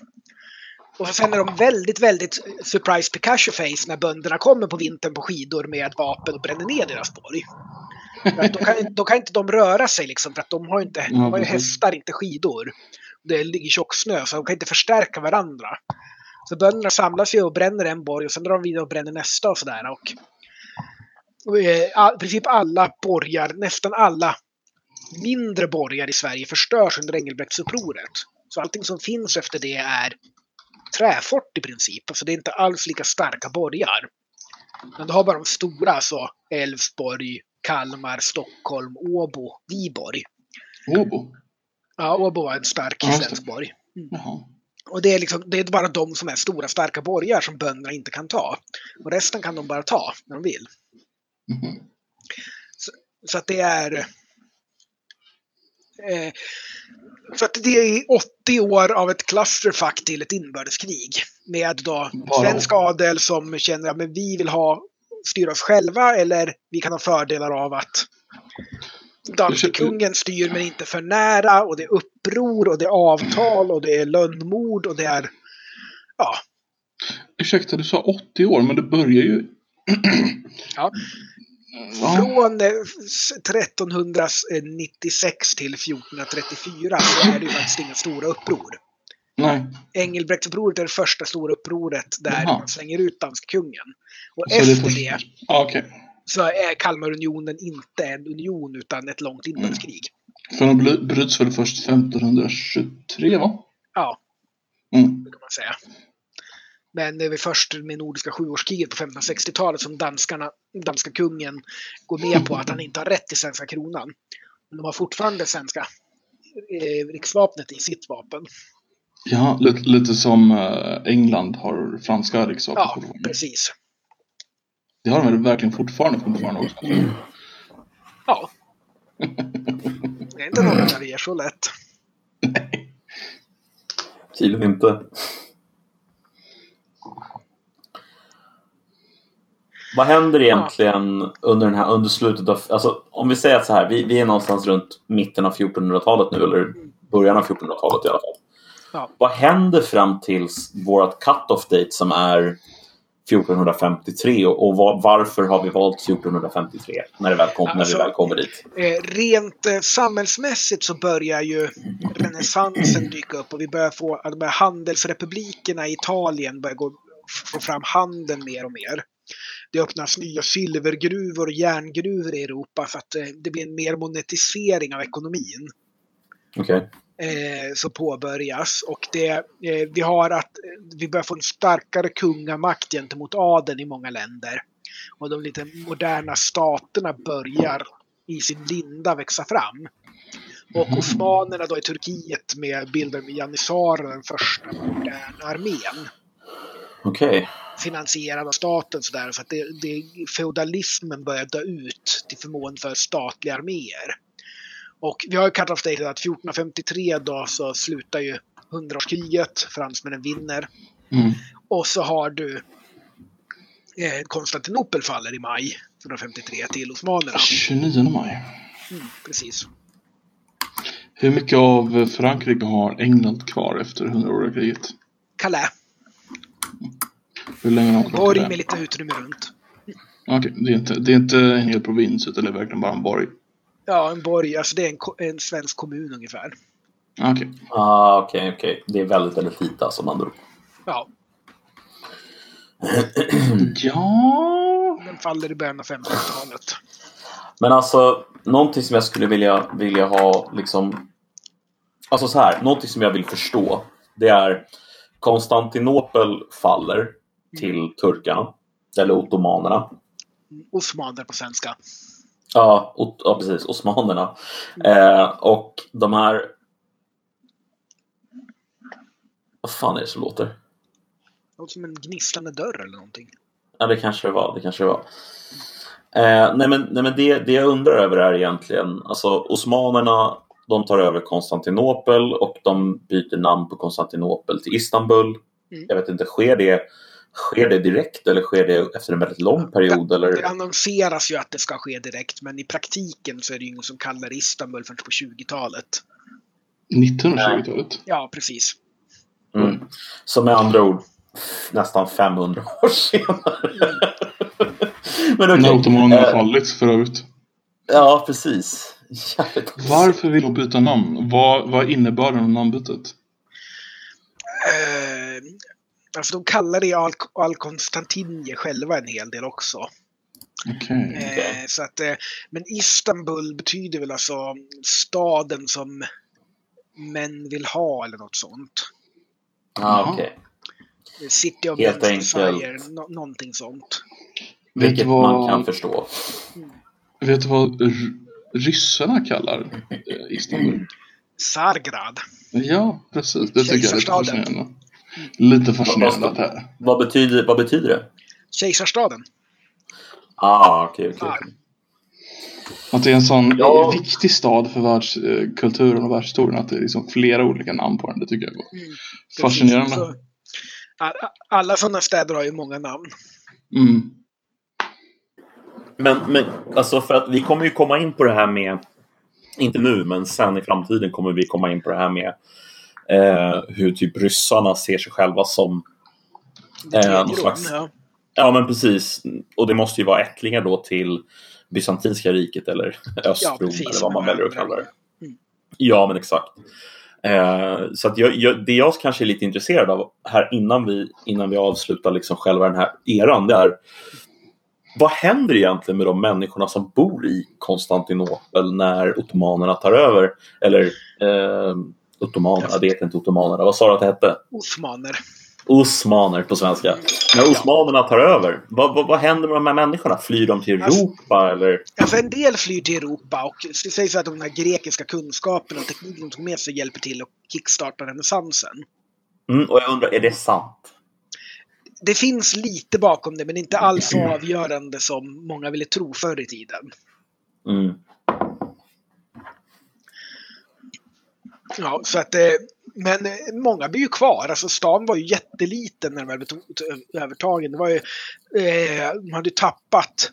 Och så sen är de väldigt, väldigt surprise Picasso face när bönderna kommer på vintern på skidor med vapen och bränner ner deras borg. Då, kan, då kan inte de röra sig liksom för att de har inte, de har ju hästar, inte skidor. Det ligger tjock snö så de kan inte förstärka varandra. Så bönderna samlas ju och bränner en borg och sen drar de vidare och bränner nästa och sådär. Och, och eh, i princip alla borgar, nästan alla mindre borgar i Sverige förstörs under Engelbrektsupproret. Så allting som finns efter det är träfort i princip. Alltså det är inte alls lika starka borgar. Men du har bara de stora, alltså Älvsborg, Kalmar, Stockholm, Åbo, Viborg. Åbo? Ja, Åbo var en stark Ja, svensk borg. Jaha. Och det är, liksom, det är bara de som är stora starka borgar som bönderna inte kan ta. Och resten kan de bara ta när de vill. Mhm. Så att det är... Eh, så att det är 80 år av ett clusterfuck till ett inbördeskrig. Med då svensk adel som känner att men vi vill ha styra oss själva eller vi kan ha fördelar av att danske kungen styr men inte för nära och det är uppror och det är avtal och det är lönnmord och det är ja, Ursäkta, du sa 80 år, men det börjar ju... Ja. Ja. Från eh, s- 1396 till 1434 så är det ju faktiskt inga stora uppror. Nej. Engelbrektsupproret är det första stora upproret där Jaha. man slänger ut danske kungen. Och Så det efter det Ja, okej. så är Kalmarunionen inte en union utan ett långt inbördeskrig. För de bry- bryts väl först 1523, va? Ja, Mm. det kan man säga. Men det är väl först med Nordiska sjuårskriget på 1560-talet som danskarna, danska kungen går med på att han inte har rätt till svenska kronan. Men de har fortfarande svenska eh, riksvapnet i sitt vapen. Ja, lite, lite som eh, England har franska riksvapen. Ja, fortfarande. precis. Det har de väl verkligen fortfarande fortfarande också. Ja. Det är inte något när det är så lätt. Tydligen inte. Vad händer egentligen under, den här, under slutet av... Alltså, om vi säger att så här, vi, vi är någonstans runt mitten av 1400-talet nu, eller början av 1400-talet i alla fall. Ja. Vad händer fram tills vårt cut-off date som är 1453 och, var, varför har vi valt 1453 när det väl, kom, när Alltså- vi väl kommer dit? Eh, rent eh, samhällsmässigt så börjar ju renässansen dyka upp och vi börjar få att de här handelsrepublikerna i Italien börjar gå, få fram handeln mer och mer. Det öppnas nya silvergruvor och järngruvor i Europa för att eh, det blir en mer monetisering av ekonomin. Okej. eh, som påbörjas. Och det, eh, vi har att eh, vi börjar få en starkare kungamakt gentemot adeln i många länder. Och de lite moderna staterna börjar i sin linda växa fram. Och osmanerna då i Turkiet med bilden med Janissar, den första moderna armén. Okej. Finansierad av staten sådär. Så att det, det, feodalismen börjar dö ut till förmån för statliga arméer. Och vi har ju date att 1453 då så slutar ju hundraårskriget, fransmännen vinner. Mm. Och så har du eh, Konstantinopel faller i maj 1453 till osmanerna. 29 maj. Mm, precis. Hur mycket av Frankrike har England kvar efter hundraåriga kriget? Calais, Hur länge har borg med lite utrymme runt. Okej, det, är inte, det är inte en hel provins utan det är verkligen bara en borg. Ja, en borg, alltså det är en, en svensk kommun ungefär. Okej. Ah, Okej, okej. Det är väldigt, väldigt lite alltså, med andra ord. Ja, Ja... den faller i början av 1500-talet. Men alltså, någonting som jag skulle vilja, vilja ha liksom... Alltså så här, någonting som jag vill förstå. Det är Konstantinopel faller till turkarna. Eller ottomanerna. Osmaner på svenska. Ja, ot- ja precis. Osmanerna. Eh, och de här... Vad fan är det som låter? Låter som en gnisslande dörr eller någonting. Ja, det kanske det var. Det kanske det var. Eh, nej, men, nej, men det, det jag undrar över är egentligen, alltså osmanerna, de tar över Konstantinopel och de byter namn på Konstantinopel till Istanbul. Mm. Jag vet inte, sker det, sker det direkt eller sker det efter en väldigt lång period? Det Eller? annonseras ju att det ska ske direkt, men i praktiken så är det ju ingen som kallar det Istanbul förrän på 20-talet. 1920-talet. Ja, precis. Mm. Så med andra ord, nästan 500 år senare. men okej. När ottomanerna har Eh, fallit för övrigt. Ja, precis. Jävligt Varför vill de byta namn? Vad, vad är innebörden av namnbytet? Eh, alltså de kallar det Al, Al Konstantinje själva en hel del också. Okej. Eh, så att, eh, men Istanbul betyder väl alltså staden som män vill ha eller något sånt. Ah, okej. City of Helt Men's enkelt. Desire, nå- någonting sånt. Vet Vilket man vad, kan förstå. vet du vad ryssarna kallar eh, Istanbul? Sargrad. Ja, precis. Det tycker jag är lite fascinerande. Lite fascinerande att det här. Vad betyder, vad betyder det? Kejsarstaden. Ah, okej, okej. Ja. okej. Att det är en sån Ja. viktig stad för världskulturen och världshistorien. Att det är liksom flera olika namn på den. Det tycker jag är Mm, fascinerande. Så, alla sådana städer har ju många namn. Mm. Men, men alltså för att vi kommer ju komma in på det här med, inte nu, men sen i framtiden kommer vi komma in på det här med eh, hur typ ryssarna ser sig själva som, Eh, tredje någon slags- ja. ja men precis, och det måste ju vara ättlingar då till Bysantinska riket eller Östrom precis, eller vad man väljer att kalla det. Mm. Ja men exakt. Eh, så att jag, jag, det jag kanske är lite intresserad av här innan vi, innan vi avslutar liksom själva den här eran, det är vad händer egentligen med de människorna som bor i Konstantinopel när ottomanerna tar över? Eller eh, ottomanerna, det heter inte ottomanerna. Vad sa du att det hette? Osmaner. Osmaner på svenska. När osmanerna tar över, vad, vad, vad händer med de här människorna? Flyr de till Alltså- Europa eller? Alltså en del flyr till Europa och det sägs att de här grekiska kunskaperna och tekniken de tog med sig hjälper till att kickstarta renässansen. Mm, och jag undrar, är det sant? Det finns lite bakom det men inte alls så avgörande som många ville tro förr i tiden. Mm. Ja, så att, eh, men eh, många blir ju kvar. Alltså stan var ju jätteliten när de tog tog övertagen. Det var ju, eh, de hade ju tappat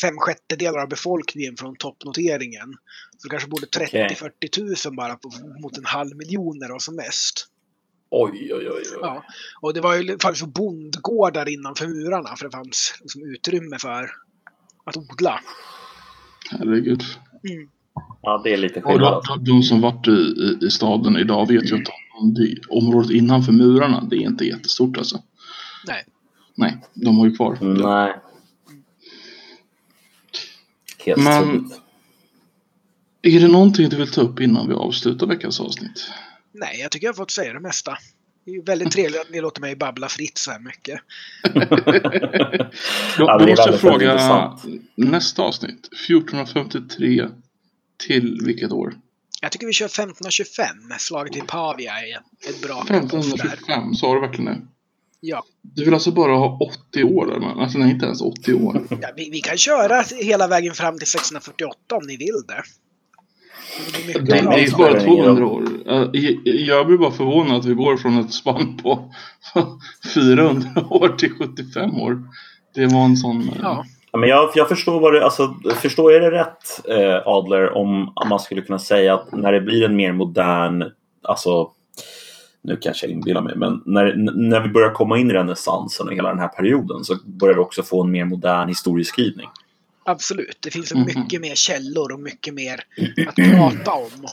fem sjättedelar av befolkningen från toppnoteringen. Så det kanske borde 30-40 000 bara på, mot en halv miljon när det var som mest. Oj, oj, oj. oj. Ja. Och det var ju fanns ju bondgårdar innanför murarna för det fanns liksom utrymme för att odla. Herregud. Mm. Ja, det är lite Och skillnad. de, alltså. de som varit i, i, staden idag vet ju att de, det, området innanför murarna, det är inte jättestort alltså. Nej. Nej, de har ju kvar. Nej. Helt Men-. Är det någonting du vill ta upp innan vi avslutar veckans avsnitt? Nej, jag tycker jag har fått säga det mesta. Det är ju väldigt trevligt att ni låter mig babbla fritt så här mycket. Då, Ja, då det är måste jag fråga intressant. nästa avsnitt. 1453 till vilket år? Jag tycker vi kör 1525. Slaget vid Pavia är ett bra cut-off där. 1525, sa du verkligen det? Ja, Du vill alltså bara ha 80 år där, alltså nej, inte ens 80 år. ja vi, vi kan köra hela vägen fram till 1648 om ni vill det. Det Det, är bara ingen 200 år. Jag- blir bara förvånad att vi går från ett spann på 400 år till 75 år. Det var en sån... eh, Ja, Men jag, jag förstår vad det, alltså, förstår jag det rätt eh, Adler om man skulle kunna säga att när det blir en mer modern, alltså nu kanske jag inbillar mig, men när, när vi börjar komma in i renässansen och hela den här perioden så börjar vi också få en mer modern historieskrivning. absolut. Det finns Mhm. mycket mer källor och mycket mer att prata om.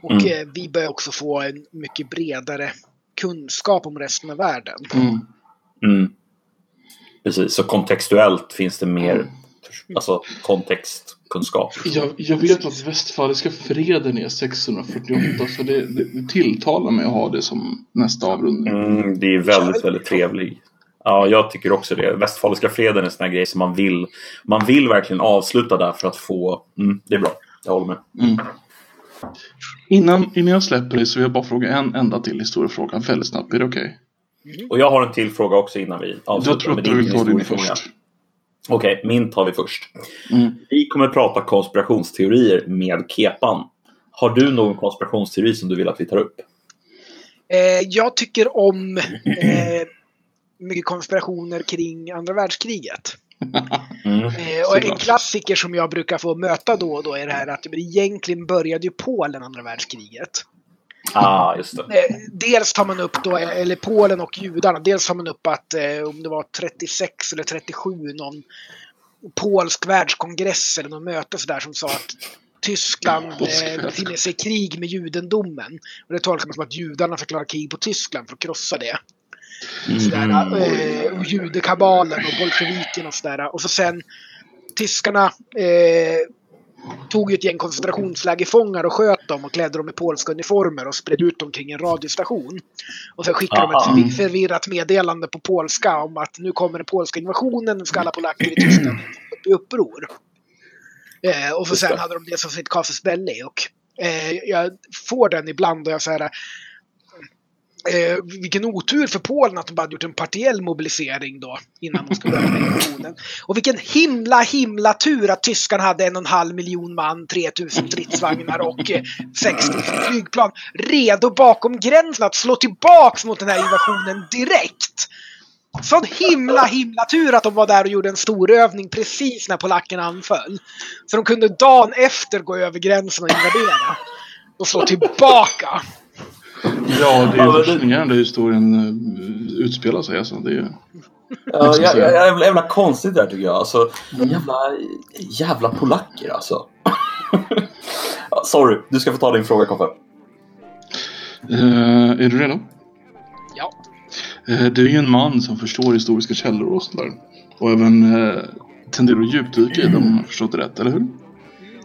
Och Mm. eh, vi börjar också få en mycket bredare kunskap om resten av världen. Mm. Mm. Precis, så kontextuellt finns det mer alltså, kontextkunskap. Jag, jag vet att västfaliska freden är 648 så det, det, tilltalar mig att ha det som nästa avrundning. Mm, det är väldigt, väldigt trevligt. Ja, jag tycker också det. Västfaliska freden är en sån här grej som man vill. Man vill verkligen avsluta där för att få... Mm, det är bra. Jag håller med. Mm. Innan, innan jag släpper dig så vill jag bara fråga en enda till historiefråga väldigt snabbt. Är det okej? Och jag har en till fråga också innan vi Jag avslutar. tror med att du vill ta din först. Okej, min tar vi först. Mm. Vi kommer prata konspirationsteorier med Kepan. Har du någon konspirationsteori som du vill att vi tar upp? Eh, jag tycker om eh, mycket konspirationer kring andra världskriget. Mm. Eh, och en klassiker som jag brukar få möta då och då är det här att egentligen började ju Polen andra världskriget. Ah, just det. Eh, dels tar man upp då, eller Polen och judarna, dels tar man upp att eh, om det var 36 eller 37 någon polsk världskongress eller någon möte sådär som sa att Tyskland eh, befinner sig i krig med judendomen. Och det tolkar man som att judarna förklarar krig på Tyskland för att krossa det. Sådär, eh, och judekabalen och bolsjeviken och sådär. Och så sen tyskarna eh, tog ju ett gäng koncentrationslägerfångar och sköt dem och klädde dem i polska uniformer och spred ut dem kring en radiostation. Och sen skickade de ett förvirrat meddelande på polska om att nu kommer den polska invasionen, nu ska alla polacker i Tyskland upp i uppror. Eh, och så sen hade de det som sitt casus belli och eh, jag får den ibland och jag säger Eh, vilken otur för Polen att de bara hade gjort en partiell mobilisering då innan de skulle börja invasionen. Och vilken himla himla tur att tyskarna hade en och en halv miljon man, 3000 stridsvagnar och eh, 60 flygplan redo bakom gränsen att slå tillbaks mot den här invasionen direkt. Sån himla himla tur att de var där och gjorde en stor övning precis när polackerna anföll. Så de kunde dagen efter gå över gränsen och invadera. Och slå tillbaka. Ja, det Ja, är det- fascinerande hur historien uh, utspelar sig. Alltså. Det är, Ja, ska jag, säga. jag, jävla, jävla konstigt där tycker jag. Alltså, jävla, jävla polacker alltså. Ja, Sorry, du ska få ta din fråga Koffe. Eh, är du redo? Ja. Uh, du är ju en man som förstår historiska källor och sådär. Och även uh, tenderar att djupdyka i dem om jag förstått det rätt, eller hur? Mm,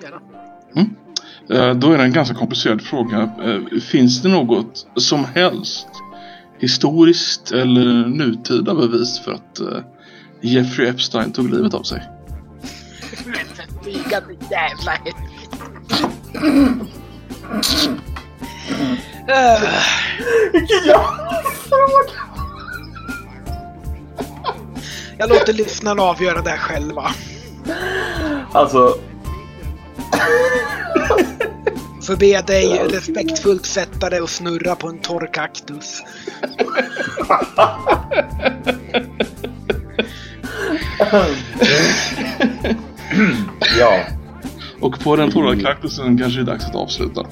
gärna. Eh, Då är det en ganska komplicerad fråga. Eh, Finns det något som helst historiskt eller nutida bevis för att uh, Jeffrey Epstein tog livet av sig. Jävla Vilken jävla fråga! Jag låter lyssnarna avgöra det här själva. Alltså, Får be dig respektfullt sätta dig och snurra på en torr kaktus. ja. Och på den torra kaktusen kanske det är dags att avsluta.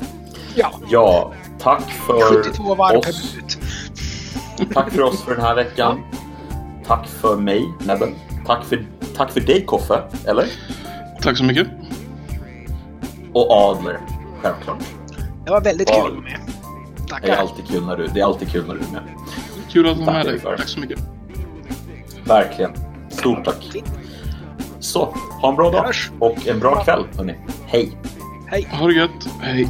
Ja, Ja, tack för 72 varv per oss. minut. Tack för oss för den här veckan. Tack för mig, Nebben. Tack för, tack för dig, Koffe. Eller? Tack så mycket. Och Adler, självklart. Det var väldigt kul att vara med. Det är Tackar. alltid kul när du, det är alltid kul när du är med. Kul att vara med Tack dig. Tack så mycket. Verkligen. Stort tack. Så, ha en bra dag och en bra kväll, hörni. Hej! Hej. Ha det gött. Hej.